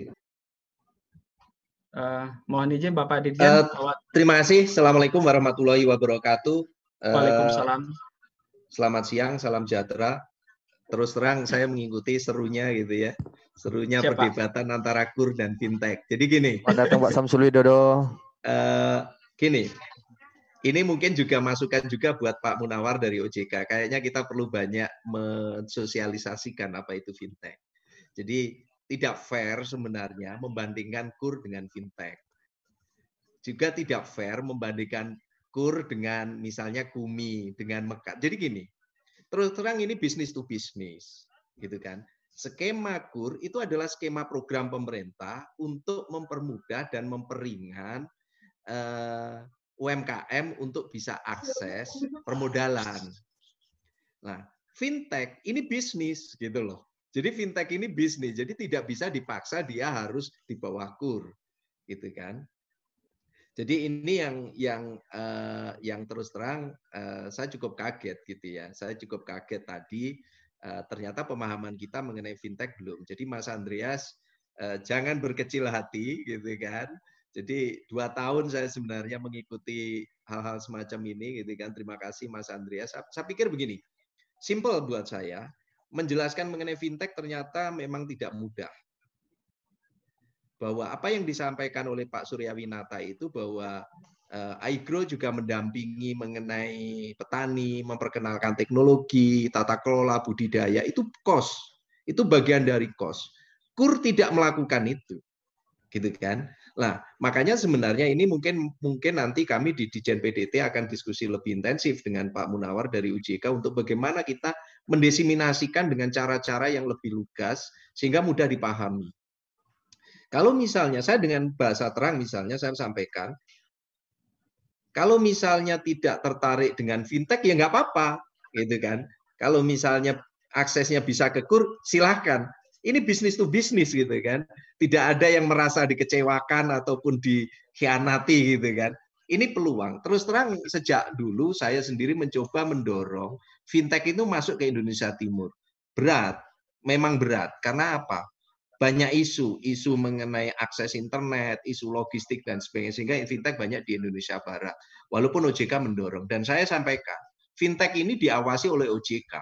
Uh, mohon izin Bapak Dirjen. Uh, terima kasih. Assalamualaikum warahmatullahi wabarakatuh. Uh, Waalaikumsalam. Selamat siang, salam sejahtera. Terus terang saya mengikuti serunya gitu ya. Serunya Siapa? perdebatan antara KUR dan fintech. Jadi gini. Selamat datang Pak Samsul Widodo. Uh, gini, ini mungkin juga masukan juga buat Pak Munawar dari OJK. Kayaknya kita perlu banyak mensosialisasikan apa itu fintech. Jadi tidak fair sebenarnya membandingkan kur dengan fintech. Juga tidak fair membandingkan kur dengan misalnya Kumi, dengan Mekat. Jadi gini, terus terang ini bisnis to bisnis, gitu kan. Skema kur itu adalah skema program pemerintah untuk mempermudah dan memperingan eh, UMKM untuk bisa akses permodalan. Nah, fintech ini bisnis gitu loh. Jadi fintech ini bisnis, jadi tidak bisa dipaksa dia harus di bawah kur, gitu kan? Jadi ini yang yang uh, yang terus terang uh, saya cukup kaget gitu ya. Saya cukup kaget tadi uh, ternyata pemahaman kita mengenai fintech belum. Jadi Mas Andreas uh, jangan berkecil hati gitu kan. Jadi dua tahun saya sebenarnya mengikuti hal-hal semacam ini gitu kan. Terima kasih Mas Andreas. Saya, saya pikir begini, simple buat saya menjelaskan mengenai fintech ternyata memang tidak mudah. Bahwa apa yang disampaikan oleh Pak Suryawinata itu bahwa uh, iGrow juga mendampingi mengenai petani, memperkenalkan teknologi, tata kelola, budidaya, itu kos. Itu bagian dari kos. KUR tidak melakukan itu. Gitu kan? Nah, makanya sebenarnya ini mungkin mungkin nanti kami di Dijen PDT akan diskusi lebih intensif dengan Pak Munawar dari UJK untuk bagaimana kita mendesiminasikan dengan cara-cara yang lebih lugas sehingga mudah dipahami. Kalau misalnya saya dengan bahasa terang misalnya saya sampaikan, kalau misalnya tidak tertarik dengan fintech ya nggak apa-apa, gitu kan. Kalau misalnya aksesnya bisa ke kur, silahkan ini bisnis to bisnis gitu kan. Tidak ada yang merasa dikecewakan ataupun dikhianati gitu kan. Ini peluang. Terus terang sejak dulu saya sendiri mencoba mendorong fintech itu masuk ke Indonesia Timur. Berat, memang berat. Karena apa? Banyak isu, isu mengenai akses internet, isu logistik dan sebagainya. Sehingga fintech banyak di Indonesia Barat. Walaupun OJK mendorong. Dan saya sampaikan, fintech ini diawasi oleh OJK.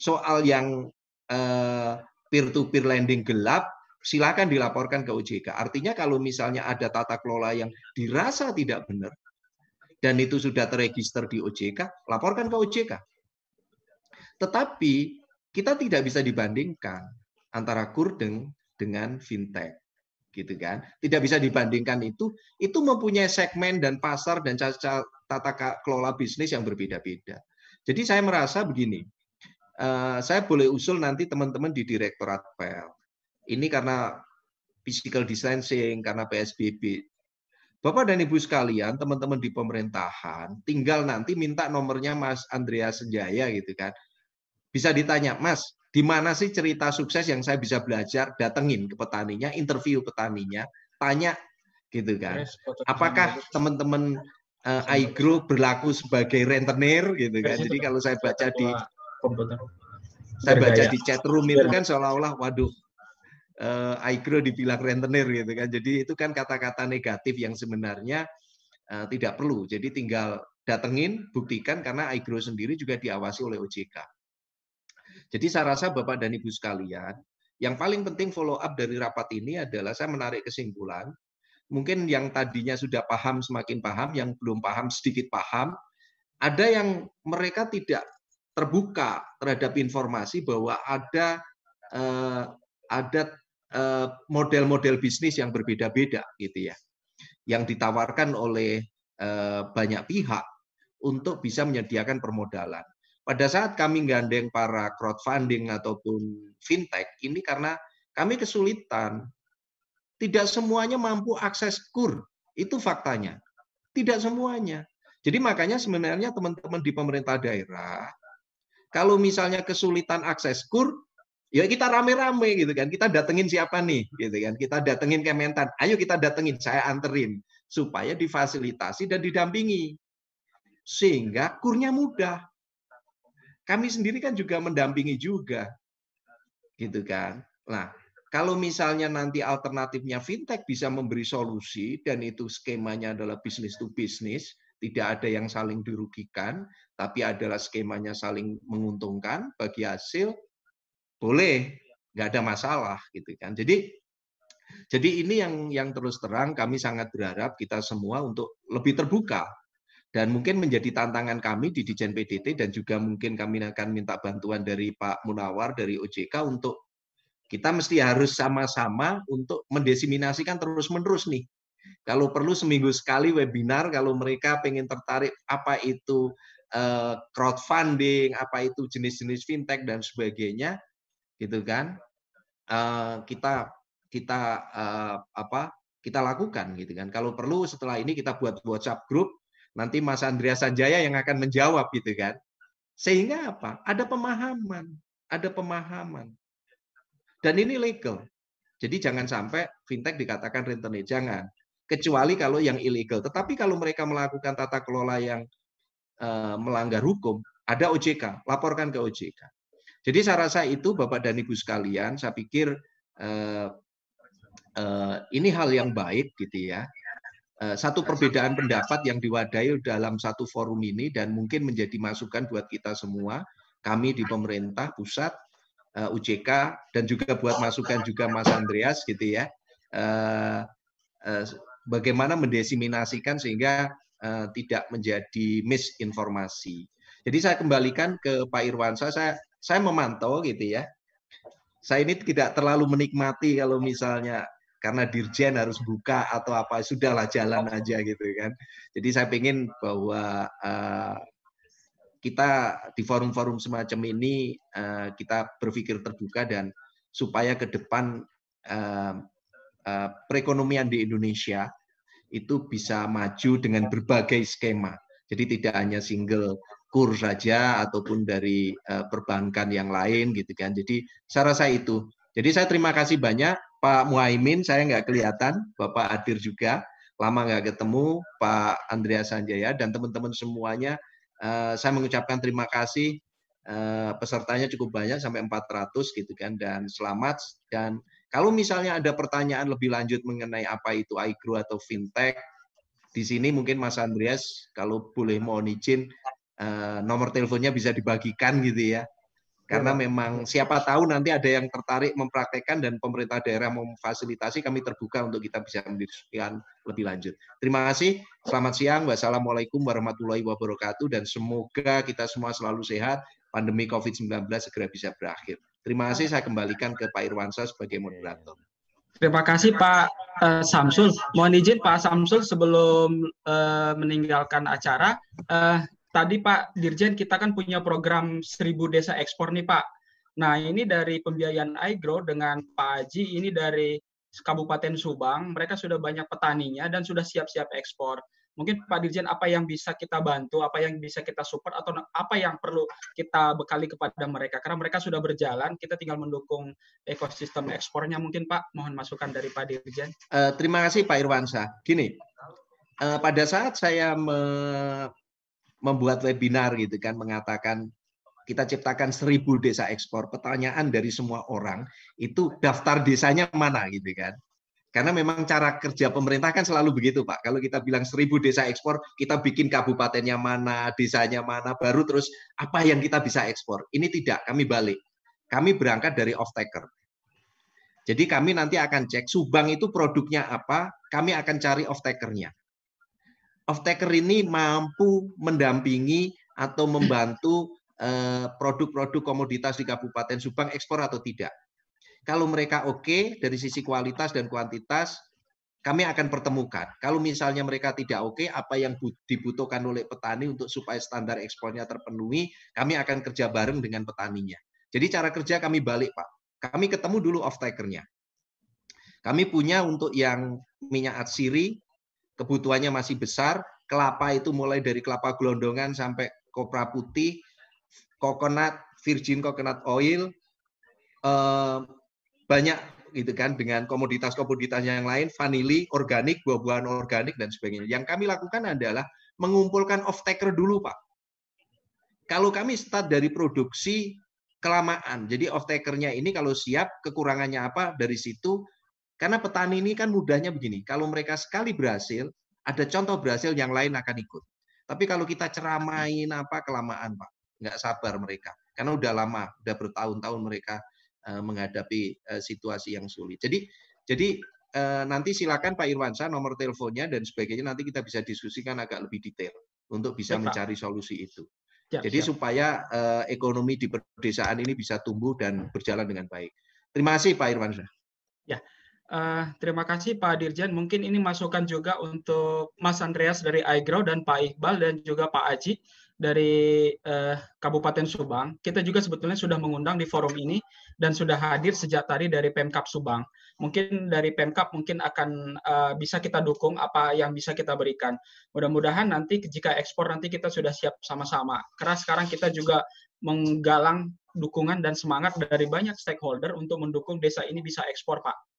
Soal yang eh, peer to peer lending gelap silakan dilaporkan ke OJK. Artinya kalau misalnya ada tata kelola yang dirasa tidak benar dan itu sudah terregister di OJK, laporkan ke OJK. Tetapi kita tidak bisa dibandingkan antara kurdeng dengan fintech gitu kan? Tidak bisa dibandingkan itu. Itu mempunyai segmen dan pasar dan tata kelola bisnis yang berbeda-beda. Jadi saya merasa begini uh, saya boleh usul nanti teman-teman di direktorat PEL ini karena physical distancing karena PSBB Bapak dan Ibu sekalian, teman-teman di pemerintahan, tinggal nanti minta nomornya Mas Andreas Senjaya gitu kan. Bisa ditanya, Mas, di mana sih cerita sukses yang saya bisa belajar? Datengin ke petaninya interview petaninya tanya gitu kan. Apakah teman-teman uh, iGrow berlaku sebagai rentenir? Gitu kan. Jadi kalau saya baca di saya baca di chat room itu kan seolah-olah waduh uh, iGrow dibilang rentenir gitu kan. Jadi itu kan kata-kata negatif yang sebenarnya uh, tidak perlu. Jadi tinggal datengin buktikan karena iGrow sendiri juga diawasi oleh OJK jadi saya rasa Bapak dan Ibu sekalian, yang paling penting follow up dari rapat ini adalah saya menarik kesimpulan, mungkin yang tadinya sudah paham semakin paham, yang belum paham sedikit paham, ada yang mereka tidak terbuka terhadap informasi bahwa ada eh, ada eh, model-model bisnis yang berbeda-beda gitu ya, yang ditawarkan oleh eh, banyak pihak untuk bisa menyediakan permodalan. Pada saat kami gandeng para crowdfunding ataupun fintech ini karena kami kesulitan. Tidak semuanya mampu akses kur itu faktanya. Tidak semuanya. Jadi makanya sebenarnya teman-teman di pemerintah daerah kalau misalnya kesulitan akses kur ya kita rame-rame gitu kan. Kita datengin siapa nih? Gitu kan. Kita datengin Kementan. Ayo kita datengin. Saya anterin. Supaya difasilitasi dan didampingi. Sehingga kurnya mudah. Kami sendiri kan juga mendampingi juga. Gitu kan. Nah, kalau misalnya nanti alternatifnya fintech bisa memberi solusi dan itu skemanya adalah bisnis to bisnis, tidak ada yang saling dirugikan, tapi adalah skemanya saling menguntungkan bagi hasil, boleh, nggak ada masalah gitu kan. Jadi jadi ini yang yang terus terang kami sangat berharap kita semua untuk lebih terbuka dan mungkin menjadi tantangan kami di Dijen PDT dan juga mungkin kami akan minta bantuan dari Pak Munawar dari OJK untuk kita mesti harus sama-sama untuk mendesiminasikan terus-menerus nih. Kalau perlu seminggu sekali webinar kalau mereka pengen tertarik apa itu uh, crowdfunding, apa itu jenis-jenis fintech dan sebagainya, gitu kan? Uh, kita kita uh, apa? Kita lakukan gitu kan. Kalau perlu setelah ini kita buat WhatsApp group Nanti Mas Andreas Sanjaya yang akan menjawab gitu kan. Sehingga apa? Ada pemahaman, ada pemahaman. Dan ini legal. Jadi jangan sampai fintech dikatakan rentenir, jangan. Kecuali kalau yang ilegal. Tetapi kalau mereka melakukan tata kelola yang melanggar hukum, ada OJK, laporkan ke OJK. Jadi saya rasa itu Bapak dan Ibu sekalian, saya pikir uh, uh, ini hal yang baik gitu ya. Eh, satu perbedaan pendapat yang diwadai dalam satu forum ini dan mungkin menjadi masukan buat kita semua, kami di pemerintah pusat, eh, UJK dan juga buat masukan juga Mas Andreas gitu ya, uh, uh, bagaimana mendesiminasikan sehingga uh, tidak menjadi misinformasi. Jadi saya kembalikan ke Pak Irwansa, saya saya memantau gitu ya. Saya ini tidak terlalu menikmati kalau misalnya karena dirjen harus buka atau apa sudahlah jalan aja gitu kan jadi saya ingin bahwa uh, kita di forum-forum semacam ini uh, kita berpikir terbuka dan supaya ke depan uh, uh, perekonomian di Indonesia itu bisa maju dengan berbagai skema jadi tidak hanya single kur saja ataupun dari uh, perbankan yang lain gitu kan. Jadi saya rasa itu. Jadi saya terima kasih banyak Pak Muhaimin saya nggak kelihatan, Bapak hadir juga, lama nggak ketemu, Pak Andreas Sanjaya dan teman-teman semuanya. Uh, saya mengucapkan terima kasih. Uh, pesertanya cukup banyak sampai 400 gitu kan. Dan selamat. Dan kalau misalnya ada pertanyaan lebih lanjut mengenai apa itu iGrow atau fintech di sini mungkin Mas Andreas kalau boleh mohon izin nomor teleponnya bisa dibagikan gitu ya Karena memang siapa tahu nanti ada yang tertarik mempraktekkan dan pemerintah daerah memfasilitasi, kami terbuka untuk kita bisa mendiskusikan lebih lanjut. Terima kasih. Selamat siang. Wassalamualaikum warahmatullahi wabarakatuh. Dan semoga kita semua selalu sehat. Pandemi COVID-19 segera bisa berakhir. Terima kasih. Saya kembalikan ke Pak Irwansyah sebagai moderator. Terima kasih Pak uh, Samsul. Mohon izin Pak Samsul sebelum uh, meninggalkan acara, uh, tadi Pak Dirjen kita kan punya program 1000 desa ekspor nih Pak. Nah ini dari pembiayaan iGrow dengan Pak Haji ini dari Kabupaten Subang, mereka sudah banyak petaninya dan sudah siap-siap ekspor. Mungkin Pak Dirjen apa yang bisa kita bantu, apa yang bisa kita support atau apa yang perlu kita bekali kepada mereka karena mereka sudah berjalan, kita tinggal mendukung ekosistem ekspornya mungkin Pak. Mohon masukan dari Pak Dirjen. Uh, terima kasih Pak Irwansyah. Gini, uh, pada saat saya me membuat webinar gitu kan mengatakan kita ciptakan seribu desa ekspor. Pertanyaan dari semua orang itu daftar desanya mana gitu kan? Karena memang cara kerja pemerintah kan selalu begitu Pak. Kalau kita bilang seribu desa ekspor, kita bikin kabupatennya mana, desanya mana, baru terus apa yang kita bisa ekspor. Ini tidak, kami balik. Kami berangkat dari off-taker. Jadi kami nanti akan cek Subang itu produknya apa, kami akan cari off-takernya off-taker ini mampu mendampingi atau membantu eh, produk-produk komoditas di Kabupaten Subang ekspor atau tidak. Kalau mereka oke okay, dari sisi kualitas dan kuantitas, kami akan pertemukan. Kalau misalnya mereka tidak oke, okay, apa yang dibutuhkan oleh petani untuk supaya standar ekspornya terpenuhi, kami akan kerja bareng dengan petaninya. Jadi cara kerja kami balik, Pak. Kami ketemu dulu off-takernya. Kami punya untuk yang minyak atsiri, kebutuhannya masih besar, kelapa itu mulai dari kelapa gelondongan sampai kopra putih, coconut, virgin coconut oil, eh, banyak gitu kan dengan komoditas-komoditas yang lain, vanili, organik, buah-buahan organik dan sebagainya. Yang kami lakukan adalah mengumpulkan off-taker dulu, Pak. Kalau kami start dari produksi kelamaan, jadi off-takernya ini kalau siap, kekurangannya apa, dari situ karena petani ini kan mudahnya begini, kalau mereka sekali berhasil, ada contoh berhasil yang lain akan ikut. Tapi kalau kita ceramain apa kelamaan, Pak, nggak sabar mereka. Karena udah lama, udah bertahun-tahun mereka uh, menghadapi uh, situasi yang sulit. Jadi, jadi uh, nanti silakan Pak Irwansyah nomor teleponnya dan sebagainya nanti kita bisa diskusikan agak lebih detail untuk bisa ya, mencari solusi itu. Ya, Jadi siap. supaya ekonomi di pedesaan ini bisa tumbuh dan berjalan dengan baik. Terima kasih Pak Irwansyah. Ya, Uh, terima kasih Pak Dirjen. Mungkin ini masukan juga untuk Mas Andreas dari iGrow dan Pak Iqbal dan juga Pak Aji dari uh, Kabupaten Subang. Kita juga sebetulnya sudah mengundang di forum ini dan sudah hadir sejak tadi dari Pemkap Subang. Mungkin dari Pemkap mungkin akan uh, bisa kita dukung apa yang bisa kita berikan. Mudah-mudahan nanti jika ekspor nanti kita sudah siap sama-sama. Karena sekarang kita juga menggalang dukungan dan semangat dari banyak stakeholder untuk mendukung desa ini bisa ekspor, Pak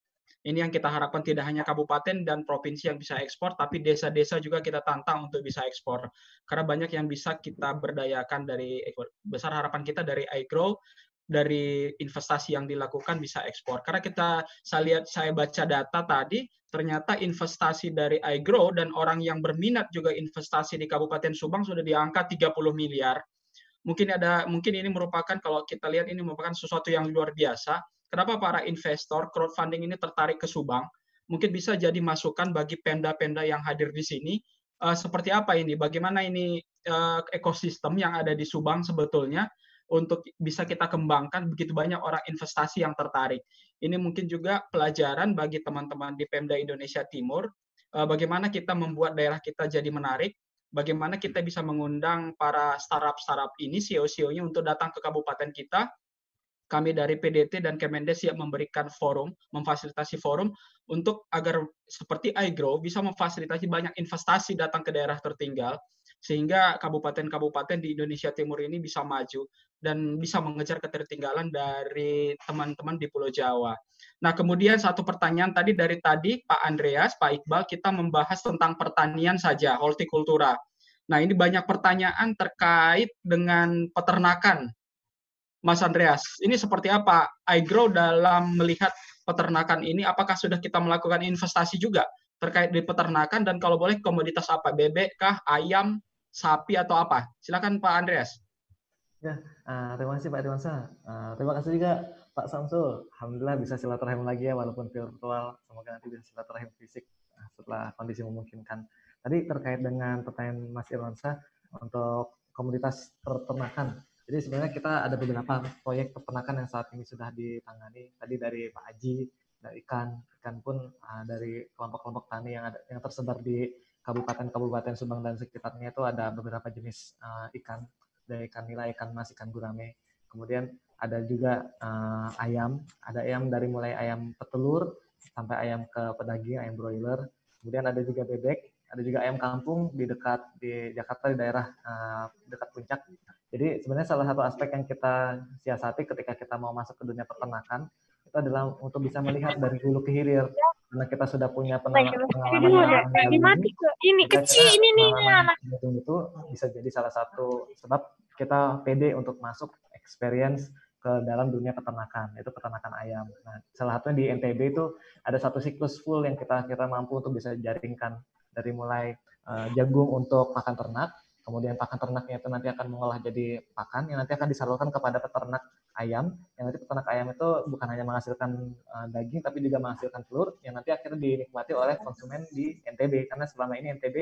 ini yang kita harapkan tidak hanya kabupaten dan provinsi yang bisa ekspor, tapi desa-desa juga kita tantang untuk bisa ekspor. Karena banyak yang bisa kita berdayakan dari besar harapan kita dari iGrow, dari investasi yang dilakukan bisa ekspor. Karena kita saya lihat saya baca data tadi, ternyata investasi dari iGrow dan orang yang berminat juga investasi di Kabupaten Subang sudah di angka 30 miliar. Mungkin ada mungkin ini merupakan kalau kita lihat ini merupakan sesuatu yang luar biasa Kenapa para investor crowdfunding ini tertarik ke Subang? Mungkin bisa jadi masukan bagi penda-penda yang hadir di sini. Uh, seperti apa ini? Bagaimana ini uh, ekosistem yang ada di Subang sebetulnya untuk bisa kita kembangkan begitu banyak orang investasi yang tertarik. Ini mungkin juga pelajaran bagi teman-teman di Pemda Indonesia Timur uh, bagaimana kita membuat daerah kita jadi menarik, bagaimana kita bisa mengundang para startup-startup ini CEO-CEO-nya untuk datang ke kabupaten kita kami dari PDT dan Kemendes siap memberikan forum, memfasilitasi forum untuk agar seperti iGrow bisa memfasilitasi banyak investasi datang ke daerah tertinggal sehingga kabupaten-kabupaten di Indonesia Timur ini bisa maju dan bisa mengejar ketertinggalan dari teman-teman di Pulau Jawa. Nah, kemudian satu pertanyaan tadi dari tadi Pak Andreas, Pak Iqbal, kita membahas tentang pertanian saja, hortikultura. Nah, ini banyak pertanyaan terkait dengan peternakan Mas Andreas, ini seperti apa iGrow dalam melihat peternakan ini? Apakah sudah kita melakukan investasi juga terkait di peternakan dan kalau boleh komoditas apa? Bebek kah, ayam, sapi atau apa? Silakan Pak Andreas. Ya, uh, terima kasih Pak Irwansa. Uh, terima kasih juga Pak Samsul. Alhamdulillah bisa silaturahim lagi ya walaupun virtual. Semoga nanti bisa silaturahim fisik setelah kondisi memungkinkan. Tadi terkait dengan pertanyaan Mas Irwansa untuk komunitas peternakan. Jadi sebenarnya kita ada beberapa proyek peternakan yang saat ini sudah ditangani. Tadi dari Pak Aji, dari ikan, ikan pun uh, dari kelompok-kelompok tani yang ada yang tersebar di kabupaten-kabupaten Subang dan sekitarnya itu ada beberapa jenis uh, ikan dari ikan nila, ikan mas, ikan gurame. Kemudian ada juga uh, ayam, ada ayam dari mulai ayam petelur sampai ayam ke pedaging, ayam broiler. Kemudian ada juga bebek, ada juga ayam kampung di dekat di Jakarta di daerah uh, dekat puncak. Jadi sebenarnya salah satu aspek yang kita siasati ketika kita mau masuk ke dunia peternakan itu adalah untuk bisa melihat dari hulu ke hilir karena kita sudah punya pengalaman yang ini kecil ini nih anak itu bisa jadi salah satu sebab kita pede untuk masuk experience ke dalam dunia peternakan itu peternakan ayam. Nah, salah satunya di NTB itu ada satu siklus full yang kita kita mampu untuk bisa jaringkan dari mulai uh, jagung untuk pakan ternak, kemudian pakan ternaknya itu nanti akan mengolah jadi pakan yang nanti akan disalurkan kepada peternak ayam yang nanti peternak ayam itu bukan hanya menghasilkan uh, daging tapi juga menghasilkan telur yang nanti akhirnya dinikmati oleh konsumen di NTB karena selama ini NTB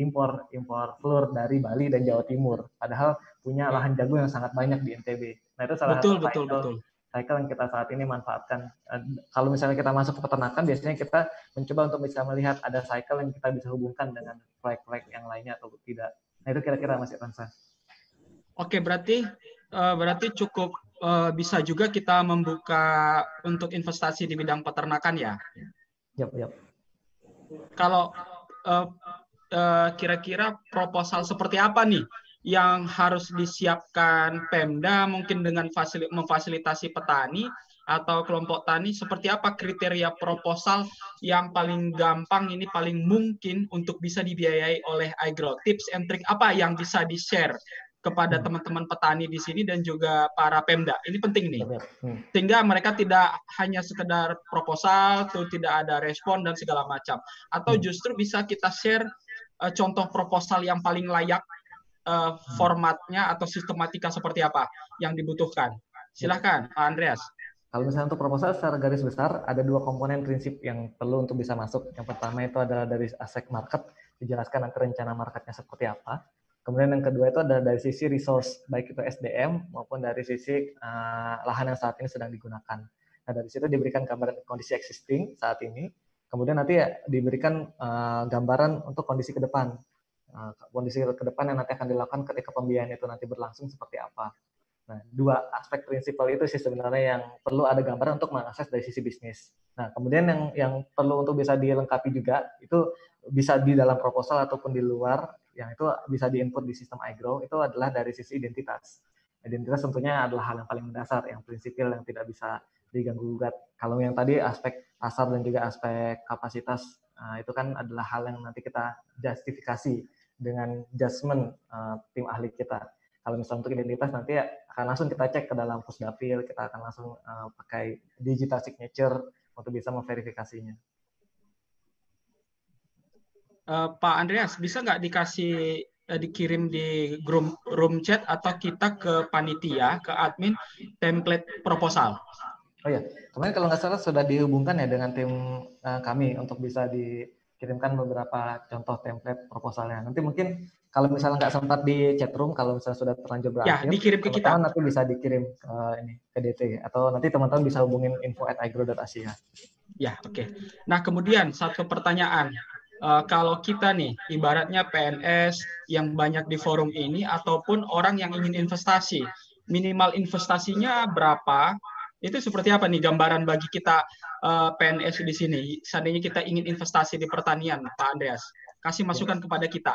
impor impor telur dari Bali dan Jawa Timur padahal punya lahan jagung yang sangat banyak di NTB. Nah itu salah betul, satu betul, betul. Cycle yang kita saat ini manfaatkan. Uh, kalau misalnya kita masuk ke peternakan biasanya kita mencoba untuk bisa melihat ada cycle yang kita bisa hubungkan dengan proyek-proyek yang lainnya atau tidak. Nah itu kira-kira Mas Irwansa. Oke, berarti uh, berarti cukup uh, bisa juga kita membuka untuk investasi di bidang peternakan ya. Yap, yap. Kalau kira-kira proposal seperti apa nih yang harus disiapkan Pemda mungkin dengan fasil memfasilitasi petani atau kelompok tani seperti apa kriteria proposal yang paling gampang ini paling mungkin untuk bisa dibiayai oleh Agro tips and trick? Apa yang bisa di share kepada teman-teman petani di sini dan juga para Pemda? Ini penting nih. Sehingga mereka tidak hanya sekedar proposal tuh tidak ada respon dan segala macam. Atau justru bisa kita share uh, contoh proposal yang paling layak uh, formatnya atau sistematika seperti apa yang dibutuhkan silahkan Andreas kalau misalnya untuk proposal secara garis besar ada dua komponen prinsip yang perlu untuk bisa masuk. Yang pertama itu adalah dari aspek market, dijelaskan nanti rencana marketnya seperti apa. Kemudian yang kedua itu adalah dari sisi resource, baik itu SDM maupun dari sisi uh, lahan yang saat ini sedang digunakan. Nah dari situ diberikan gambaran kondisi existing saat ini. Kemudian nanti ya, diberikan uh, gambaran untuk kondisi ke depan. Uh, kondisi ke depan yang nanti akan dilakukan ketika pembiayaan itu nanti berlangsung seperti apa. Nah, dua aspek prinsipal itu sih sebenarnya yang perlu ada gambaran untuk mengakses dari sisi bisnis. Nah, kemudian yang yang perlu untuk bisa dilengkapi juga itu bisa di dalam proposal ataupun di luar yang itu bisa diinput di sistem iGrow itu adalah dari sisi identitas. Identitas tentunya adalah hal yang paling mendasar, yang prinsipil yang tidak bisa diganggu gugat. Kalau yang tadi aspek pasar dan juga aspek kapasitas nah, itu kan adalah hal yang nanti kita justifikasi dengan judgement uh, tim ahli kita kalau misalnya untuk identitas nanti akan langsung kita cek ke dalam pusdapil, kita akan langsung uh, pakai digital signature untuk bisa memverifikasinya. Uh, Pak Andreas, bisa nggak dikasih uh, dikirim di room, room chat atau kita ke panitia, ke admin, template proposal? Oh ya, kemarin kalau nggak salah sudah dihubungkan ya dengan tim uh, kami untuk bisa dikirimkan beberapa contoh template proposalnya. Nanti mungkin kalau misalnya nggak sempat di chat room, kalau misalnya sudah terlanjur berakhir, ya, dikirim ke kita. nanti bisa dikirim ke ini ke DT atau nanti teman-teman bisa hubungin info at agro.asia. Ya, oke. Okay. Nah, kemudian satu pertanyaan. Uh, kalau kita nih, ibaratnya PNS yang banyak di forum ini ataupun orang yang ingin investasi, minimal investasinya berapa? Itu seperti apa nih gambaran bagi kita uh, eh, PNS di sini? Seandainya kita ingin investasi di pertanian, Pak Andreas, kasih masukan kepada kita.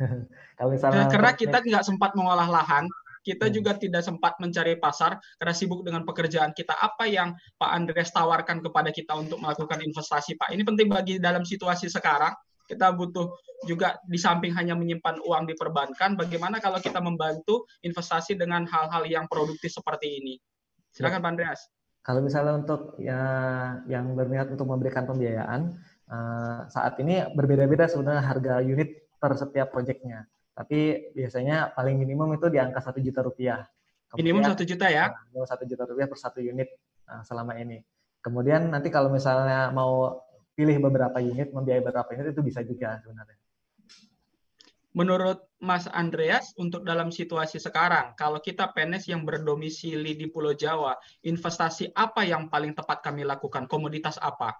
Kalau misalnya karena kita nggak sempat mengolah lahan, kita hmm. juga tidak sempat mencari pasar karena sibuk dengan pekerjaan kita. Apa yang Pak Andreas tawarkan kepada kita untuk melakukan investasi, Pak? Ini penting bagi dalam situasi sekarang. Kita butuh juga di samping hanya menyimpan uang di perbankan, bagaimana kalau kita membantu investasi dengan hal-hal yang produktif seperti ini? Silakan Pak Andreas. Kalau misalnya untuk ya, yang berminat untuk memberikan pembiayaan, uh, saat ini berbeda-beda sebenarnya harga unit per setiap proyeknya. Tapi biasanya paling minimum itu di angka satu juta rupiah. minimum satu juta ya? Nah, minimum satu juta rupiah per satu unit nah, selama ini. Kemudian nanti kalau misalnya mau pilih beberapa unit, membiayai beberapa unit itu bisa juga sebenarnya. Menurut Mas Andreas, untuk dalam situasi sekarang, kalau kita PNS yang berdomisili di Pulau Jawa, investasi apa yang paling tepat kami lakukan? Komoditas apa?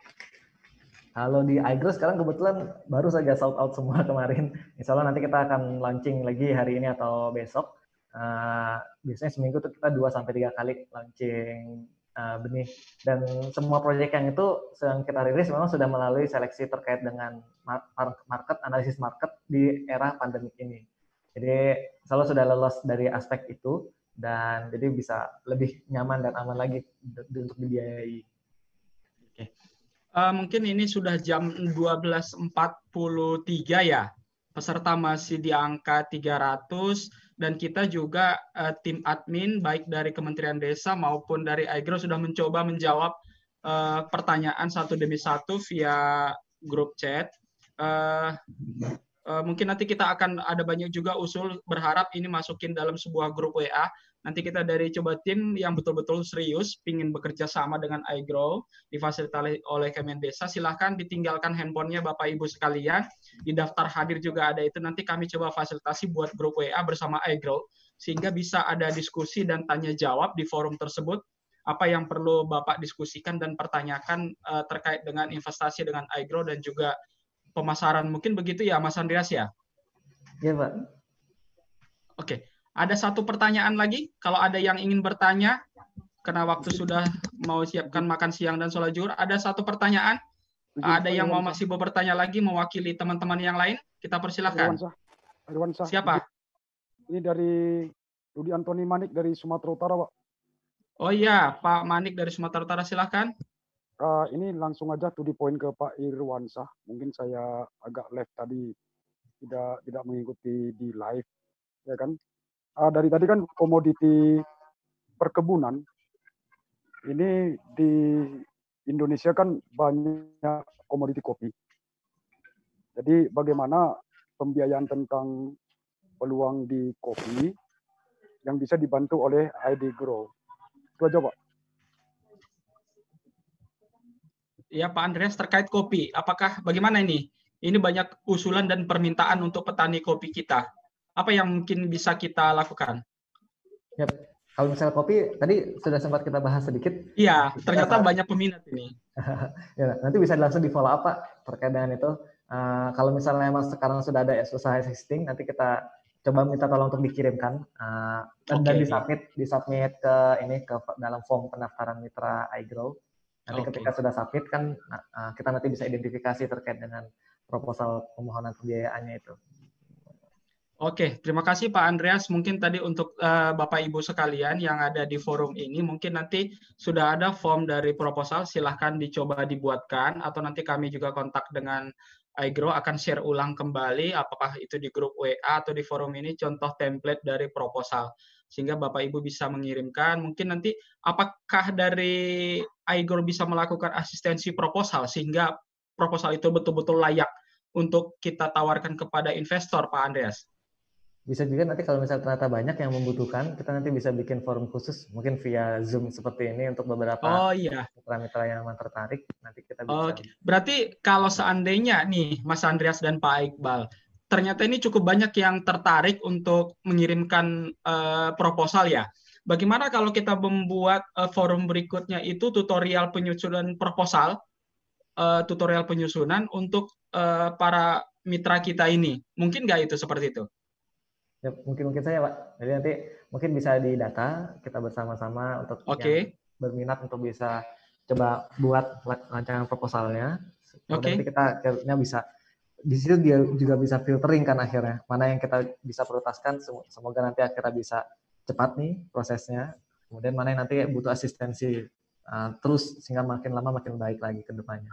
Kalau di iGrow sekarang kebetulan baru saja sold out semua kemarin. Insya Allah nanti kita akan launching lagi hari ini atau besok. Uh, biasanya seminggu tuh kita 2 sampai tiga kali launching uh, benih dan semua proyek yang itu yang kita rilis memang sudah melalui seleksi terkait dengan market analisis market di era pandemi ini. Jadi selalu sudah lolos dari aspek itu dan jadi bisa lebih nyaman dan aman lagi untuk dibiayai. Oke. Uh, mungkin ini sudah jam 12.43 ya. Peserta masih di angka 300 dan kita juga uh, tim admin baik dari Kementerian Desa maupun dari Agro sudah mencoba menjawab uh, pertanyaan satu demi satu via grup chat. Uh, uh, mungkin nanti kita akan ada banyak juga usul berharap ini masukin dalam sebuah grup WA Nanti kita dari coba tim yang betul-betul serius, ingin bekerja sama dengan iGrow, difasilitasi oleh Kemen Desa, silahkan ditinggalkan handphonenya Bapak Ibu sekalian, di daftar hadir juga ada itu, nanti kami coba fasilitasi buat grup WA bersama iGrow, sehingga bisa ada diskusi dan tanya jawab di forum tersebut, apa yang perlu Bapak diskusikan dan pertanyakan uh, terkait dengan investasi dengan iGrow dan juga pemasaran. Mungkin begitu ya Mas Andreas ya? Iya Pak. Oke. Ada satu pertanyaan lagi, kalau ada yang ingin bertanya, karena waktu sudah mau siapkan makan siang dan sholat zuhur, ada satu pertanyaan. Ada yang mau masih mau bertanya lagi, mewakili teman-teman yang lain, kita persilahkan. Siapa? Ini dari Rudi Antoni Manik dari Sumatera Utara, Pak. Oh iya, Pak Manik dari Sumatera Utara, silahkan. Uh, ini langsung aja to the point ke Pak Irwansah. Mungkin saya agak left tadi tidak tidak mengikuti di live, ya kan? Uh, dari tadi kan komoditi perkebunan ini di Indonesia kan banyak komoditi kopi. Jadi bagaimana pembiayaan tentang peluang di kopi yang bisa dibantu oleh ID Grow. Itu aja Pak. Ya Pak Andreas terkait kopi, apakah bagaimana ini? Ini banyak usulan dan permintaan untuk petani kopi kita apa yang mungkin bisa kita lakukan? Ya, kalau misalnya kopi tadi sudah sempat kita bahas sedikit. Iya, ternyata banyak peminat ini. ya, nanti bisa langsung di follow up Pak terkait dengan itu. Uh, kalau misalnya memang sekarang sudah ada usaha existing, nanti kita coba minta tolong untuk dikirimkan uh, dan, okay. dan disubmit disubmit ke ini ke dalam form pendaftaran mitra iGrow. Nanti okay. ketika sudah submit kan uh, kita nanti bisa identifikasi terkait dengan proposal pemohonan pembiayaannya itu. Oke, terima kasih Pak Andreas. Mungkin tadi untuk uh, Bapak Ibu sekalian yang ada di forum ini, mungkin nanti sudah ada form dari proposal, silahkan dicoba dibuatkan, atau nanti kami juga kontak dengan iGrow akan share ulang kembali, apakah itu di grup WA atau di forum ini, contoh template dari proposal. Sehingga Bapak Ibu bisa mengirimkan, mungkin nanti apakah dari iGrow bisa melakukan asistensi proposal, sehingga proposal itu betul-betul layak untuk kita tawarkan kepada investor, Pak Andreas? Bisa juga nanti kalau misalnya ternyata banyak yang membutuhkan, kita nanti bisa bikin forum khusus, mungkin via Zoom seperti ini untuk beberapa oh, iya. mitra-mitra yang tertarik. Nanti kita bisa. Oh, Berarti kalau seandainya nih Mas Andreas dan Pak Iqbal, ternyata ini cukup banyak yang tertarik untuk mengirimkan uh, proposal ya. Bagaimana kalau kita membuat uh, forum berikutnya itu tutorial penyusunan proposal, uh, tutorial penyusunan untuk uh, para mitra kita ini? Mungkin nggak itu seperti itu? Ya, mungkin mungkin saja Pak. Jadi nanti mungkin bisa di data kita bersama-sama untuk okay. yang berminat untuk bisa coba buat rancangan proposalnya. Oke. Okay. Nanti kita akhirnya bisa di situ dia juga bisa filtering kan akhirnya mana yang kita bisa prioritaskan semoga nanti akhirnya bisa cepat nih prosesnya kemudian mana yang nanti butuh asistensi uh, terus sehingga makin lama makin baik lagi ke depannya.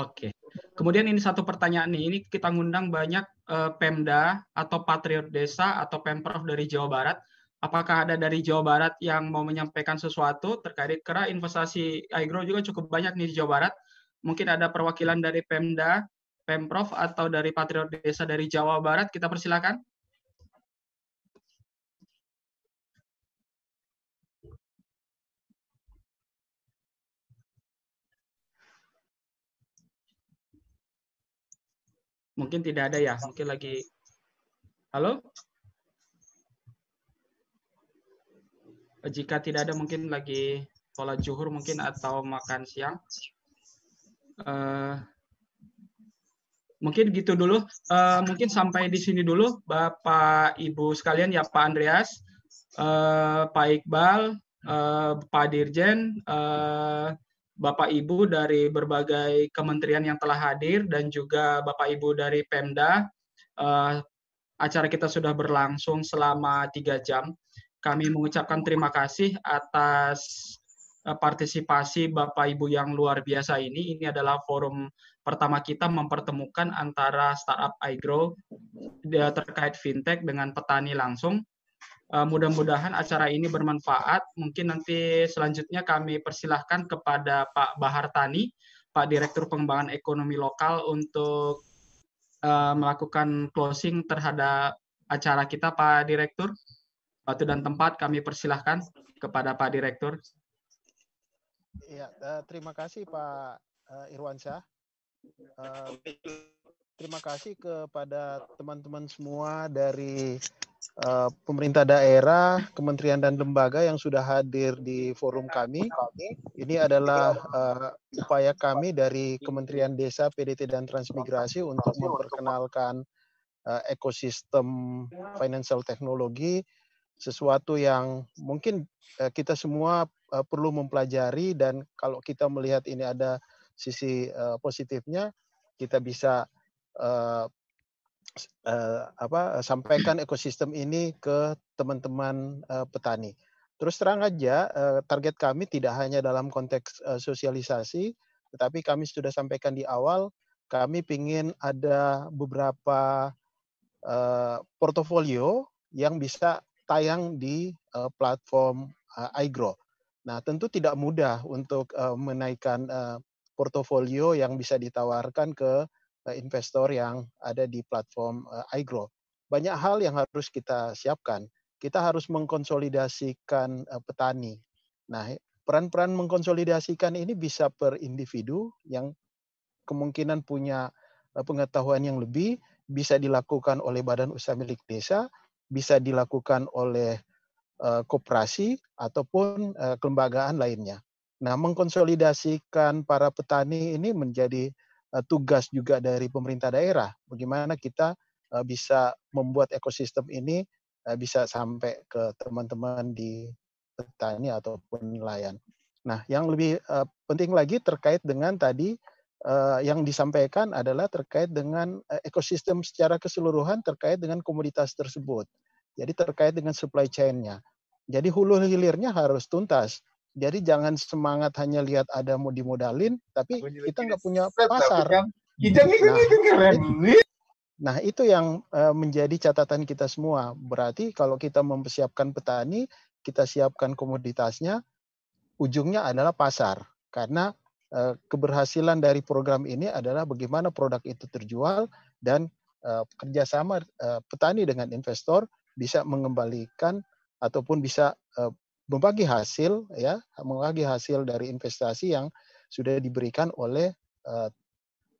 Oke. Kemudian ini satu pertanyaan nih, ini kita ngundang banyak uh, Pemda atau Patriot Desa atau Pemprov dari Jawa Barat. Apakah ada dari Jawa Barat yang mau menyampaikan sesuatu terkait karena investasi iGrow juga cukup banyak nih di Jawa Barat. Mungkin ada perwakilan dari Pemda, Pemprov atau dari Patriot Desa dari Jawa Barat. Kita persilakan. Mungkin tidak ada ya, mungkin lagi. Halo? Jika tidak ada mungkin lagi pola juhur mungkin atau makan siang. Uh, mungkin gitu dulu. Uh, mungkin sampai di sini dulu, Bapak Ibu sekalian ya Pak Andreas, uh, Pak Iqbal, uh, Pak Dirjen, uh, Bapak Ibu dari berbagai kementerian yang telah hadir dan juga Bapak Ibu dari Pemda. Uh, acara kita sudah berlangsung selama tiga jam kami mengucapkan terima kasih atas eh, partisipasi Bapak Ibu yang luar biasa ini. Ini adalah forum pertama kita mempertemukan antara startup iGrow terkait fintech dengan petani langsung. Eh, mudah-mudahan acara ini bermanfaat. Mungkin nanti selanjutnya kami persilahkan kepada Pak Bahar Tani, Pak Direktur Pengembangan Ekonomi Lokal untuk eh, melakukan closing terhadap acara kita, Pak Direktur. Waktu dan tempat kami persilahkan kepada Pak Direktur. Ya, terima kasih Pak Irwansyah. Terima kasih kepada teman-teman semua dari uh, pemerintah daerah, kementerian dan lembaga yang sudah hadir di forum kami. Ini adalah uh, upaya kami dari Kementerian Desa, PDT dan Transmigrasi untuk memperkenalkan uh, ekosistem financial teknologi sesuatu yang mungkin uh, kita semua uh, perlu mempelajari dan kalau kita melihat ini ada sisi uh, positifnya kita bisa uh, apa sampaikan ekosistem ini ke teman-teman uh, petani. Terus terang aja uh, target kami tidak hanya dalam konteks uh, sosialisasi tetapi kami sudah sampaikan di awal kami ingin ada beberapa uh, portofolio yang bisa tayang di uh, platform uh, iGrow. Nah, tentu tidak mudah untuk uh, menaikkan uh, portofolio yang bisa ditawarkan ke investor yang ada di platform uh, iGrow. Banyak hal yang harus kita siapkan. Kita harus mengkonsolidasikan uh, petani. Nah, peran-peran mengkonsolidasikan ini bisa per individu yang kemungkinan punya pengetahuan yang lebih, bisa dilakukan oleh badan usaha milik desa, bisa dilakukan oleh koperasi ataupun kelembagaan lainnya. Nah, mengkonsolidasikan para petani ini menjadi tugas juga dari pemerintah daerah. Bagaimana kita uh, bisa membuat ekosistem ini uh, bisa sampai ke teman-teman di petani ataupun nelayan. Nah, yang lebih penting lagi terkait dengan tadi yang disampaikan adalah terkait dengan ekosistem secara keseluruhan terkait dengan komoditas tersebut. Jadi terkait dengan supply chain-nya. Jadi hulu hilirnya harus tuntas. Jadi jangan semangat hanya lihat ada mau dimodalin, tapi kita nggak punya pasar. Nah, nah itu yang uh, menjadi catatan kita semua. Berarti kalau kita mempersiapkan petani, kita siapkan komoditasnya, ujungnya adalah pasar. Karena uh, keberhasilan dari program ini adalah bagaimana produk itu terjual dan uh, kerjasama petani dengan investor bisa mengembalikan ataupun bisa membagi hasil ya membagi hasil dari investasi yang sudah diberikan oleh uh,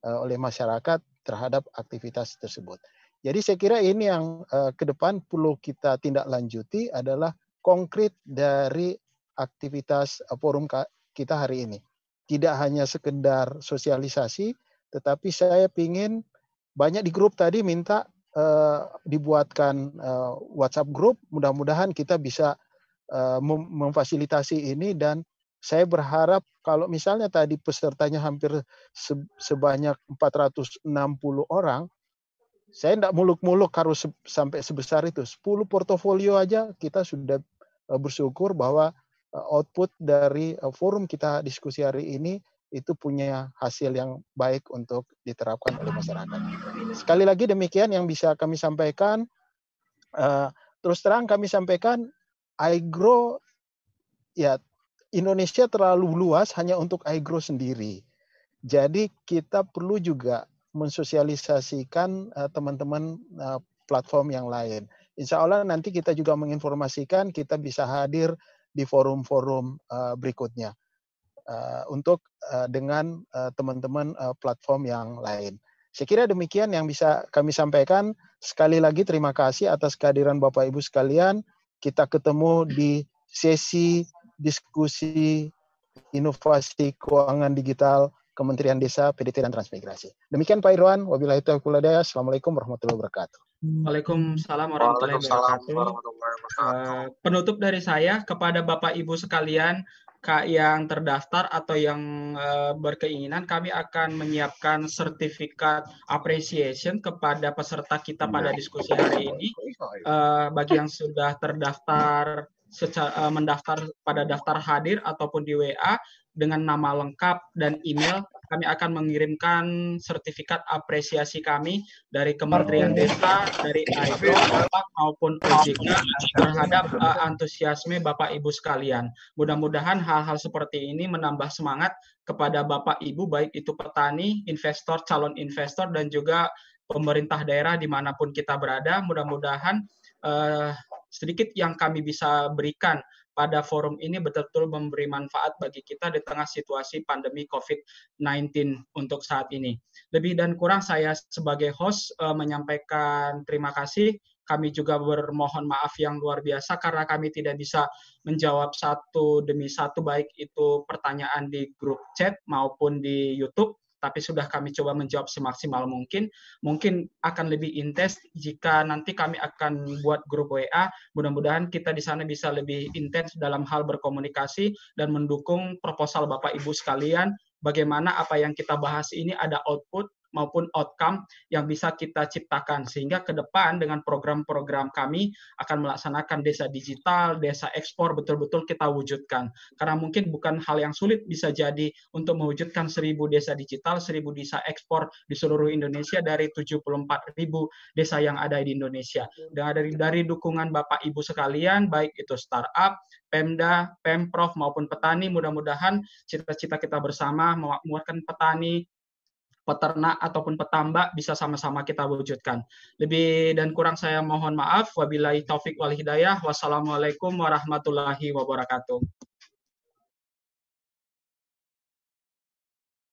oleh masyarakat terhadap aktivitas tersebut. Jadi saya kira ini yang uh, ke depan perlu kita tindak lanjuti adalah konkret dari aktivitas forum kita hari ini. Tidak hanya sekedar sosialisasi, tetapi saya ingin banyak di grup tadi minta uh, dibuatkan uh, WhatsApp group, mudah-mudahan kita bisa mem memfasilitasi ini dan saya berharap kalau misalnya tadi pesertanya hampir se sebanyak 460 orang, saya tidak muluk-muluk harus se sampai sebesar itu. 10 portofolio aja kita sudah uh, bersyukur bahwa uh, output dari forum kita diskusi hari ini itu punya hasil yang baik untuk diterapkan oleh masyarakat. Sekali lagi demikian yang bisa kami sampaikan. Terus terang kami sampaikan, iGrow ya Indonesia terlalu luas hanya untuk iGrow sendiri. Jadi kita perlu juga mensosialisasikan uh, teman-teman uh, platform yang lain. Insya Allah nanti kita juga menginformasikan kita bisa hadir di forum-forum uh, berikutnya uh, untuk uh, dengan teman-teman uh, platform yang lain. Saya kira demikian yang bisa kami sampaikan. Sekali lagi terima kasih atas kehadiran Bapak Ibu sekalian. Kita ketemu di sesi diskusi inovasi keuangan digital Kementerian Desa, PDT dan Transmigrasi. Demikian Pak Irwan, wabillahi taufiq Assalamualaikum warahmatullahi wabarakatuh. Waalaikumsalam warahmatullahi wabarakatuh. Uh, penutup dari saya kepada Bapak Ibu sekalian, yang terdaftar atau yang uh, berkeinginan, kami akan menyiapkan sertifikat appreciation kepada peserta kita pada diskusi hari ini. Uh, bagi yang sudah terdaftar secara, uh, mendaftar pada daftar hadir ataupun di WA, dengan nama lengkap dan email, kami akan mengirimkan sertifikat apresiasi kami dari Kementerian Desa, dari AIDO, maupun OJK terhadap uh, antusiasme Bapak Ibu sekalian. Mudah-mudahan hal-hal seperti ini menambah semangat kepada Bapak Ibu, baik itu petani, investor, calon investor, dan juga pemerintah daerah di mana pun kita berada. Mudah-mudahan uh, sedikit yang kami bisa berikan pada forum ini betul-betul memberi manfaat bagi kita di tengah situasi pandemi COVID-19 untuk saat ini. Lebih dan kurang saya sebagai host uh, menyampaikan terima kasih. Kami juga bermohon maaf yang luar biasa karena kami tidak bisa menjawab satu demi satu baik itu pertanyaan di grup chat maupun di YouTube tapi sudah kami coba menjawab semaksimal mungkin. Mungkin akan lebih intens jika nanti kami akan buat grup WA. Mudah-mudahan kita di sana bisa lebih intens dalam hal berkomunikasi dan mendukung proposal Bapak Ibu sekalian. Bagaimana apa yang kita bahas ini ada output maupun outcome yang bisa kita ciptakan sehingga ke depan dengan program-program kami akan melaksanakan desa digital, desa ekspor betul-betul kita wujudkan. Karena mungkin bukan hal yang sulit bisa jadi untuk mewujudkan seribu desa digital, seribu desa ekspor di seluruh Indonesia dari 74 ribu desa yang ada di Indonesia. Dan dari dari dukungan Bapak Ibu sekalian, baik itu startup, Pemda, Pemprov maupun petani, mudah-mudahan cita-cita kita bersama memakmurkan petani, peternak ataupun petambak bisa sama-sama kita wujudkan. Lebih dan kurang saya mohon maaf. Wabillahi taufik wal hidayah. Wassalamualaikum warahmatullahi wabarakatuh.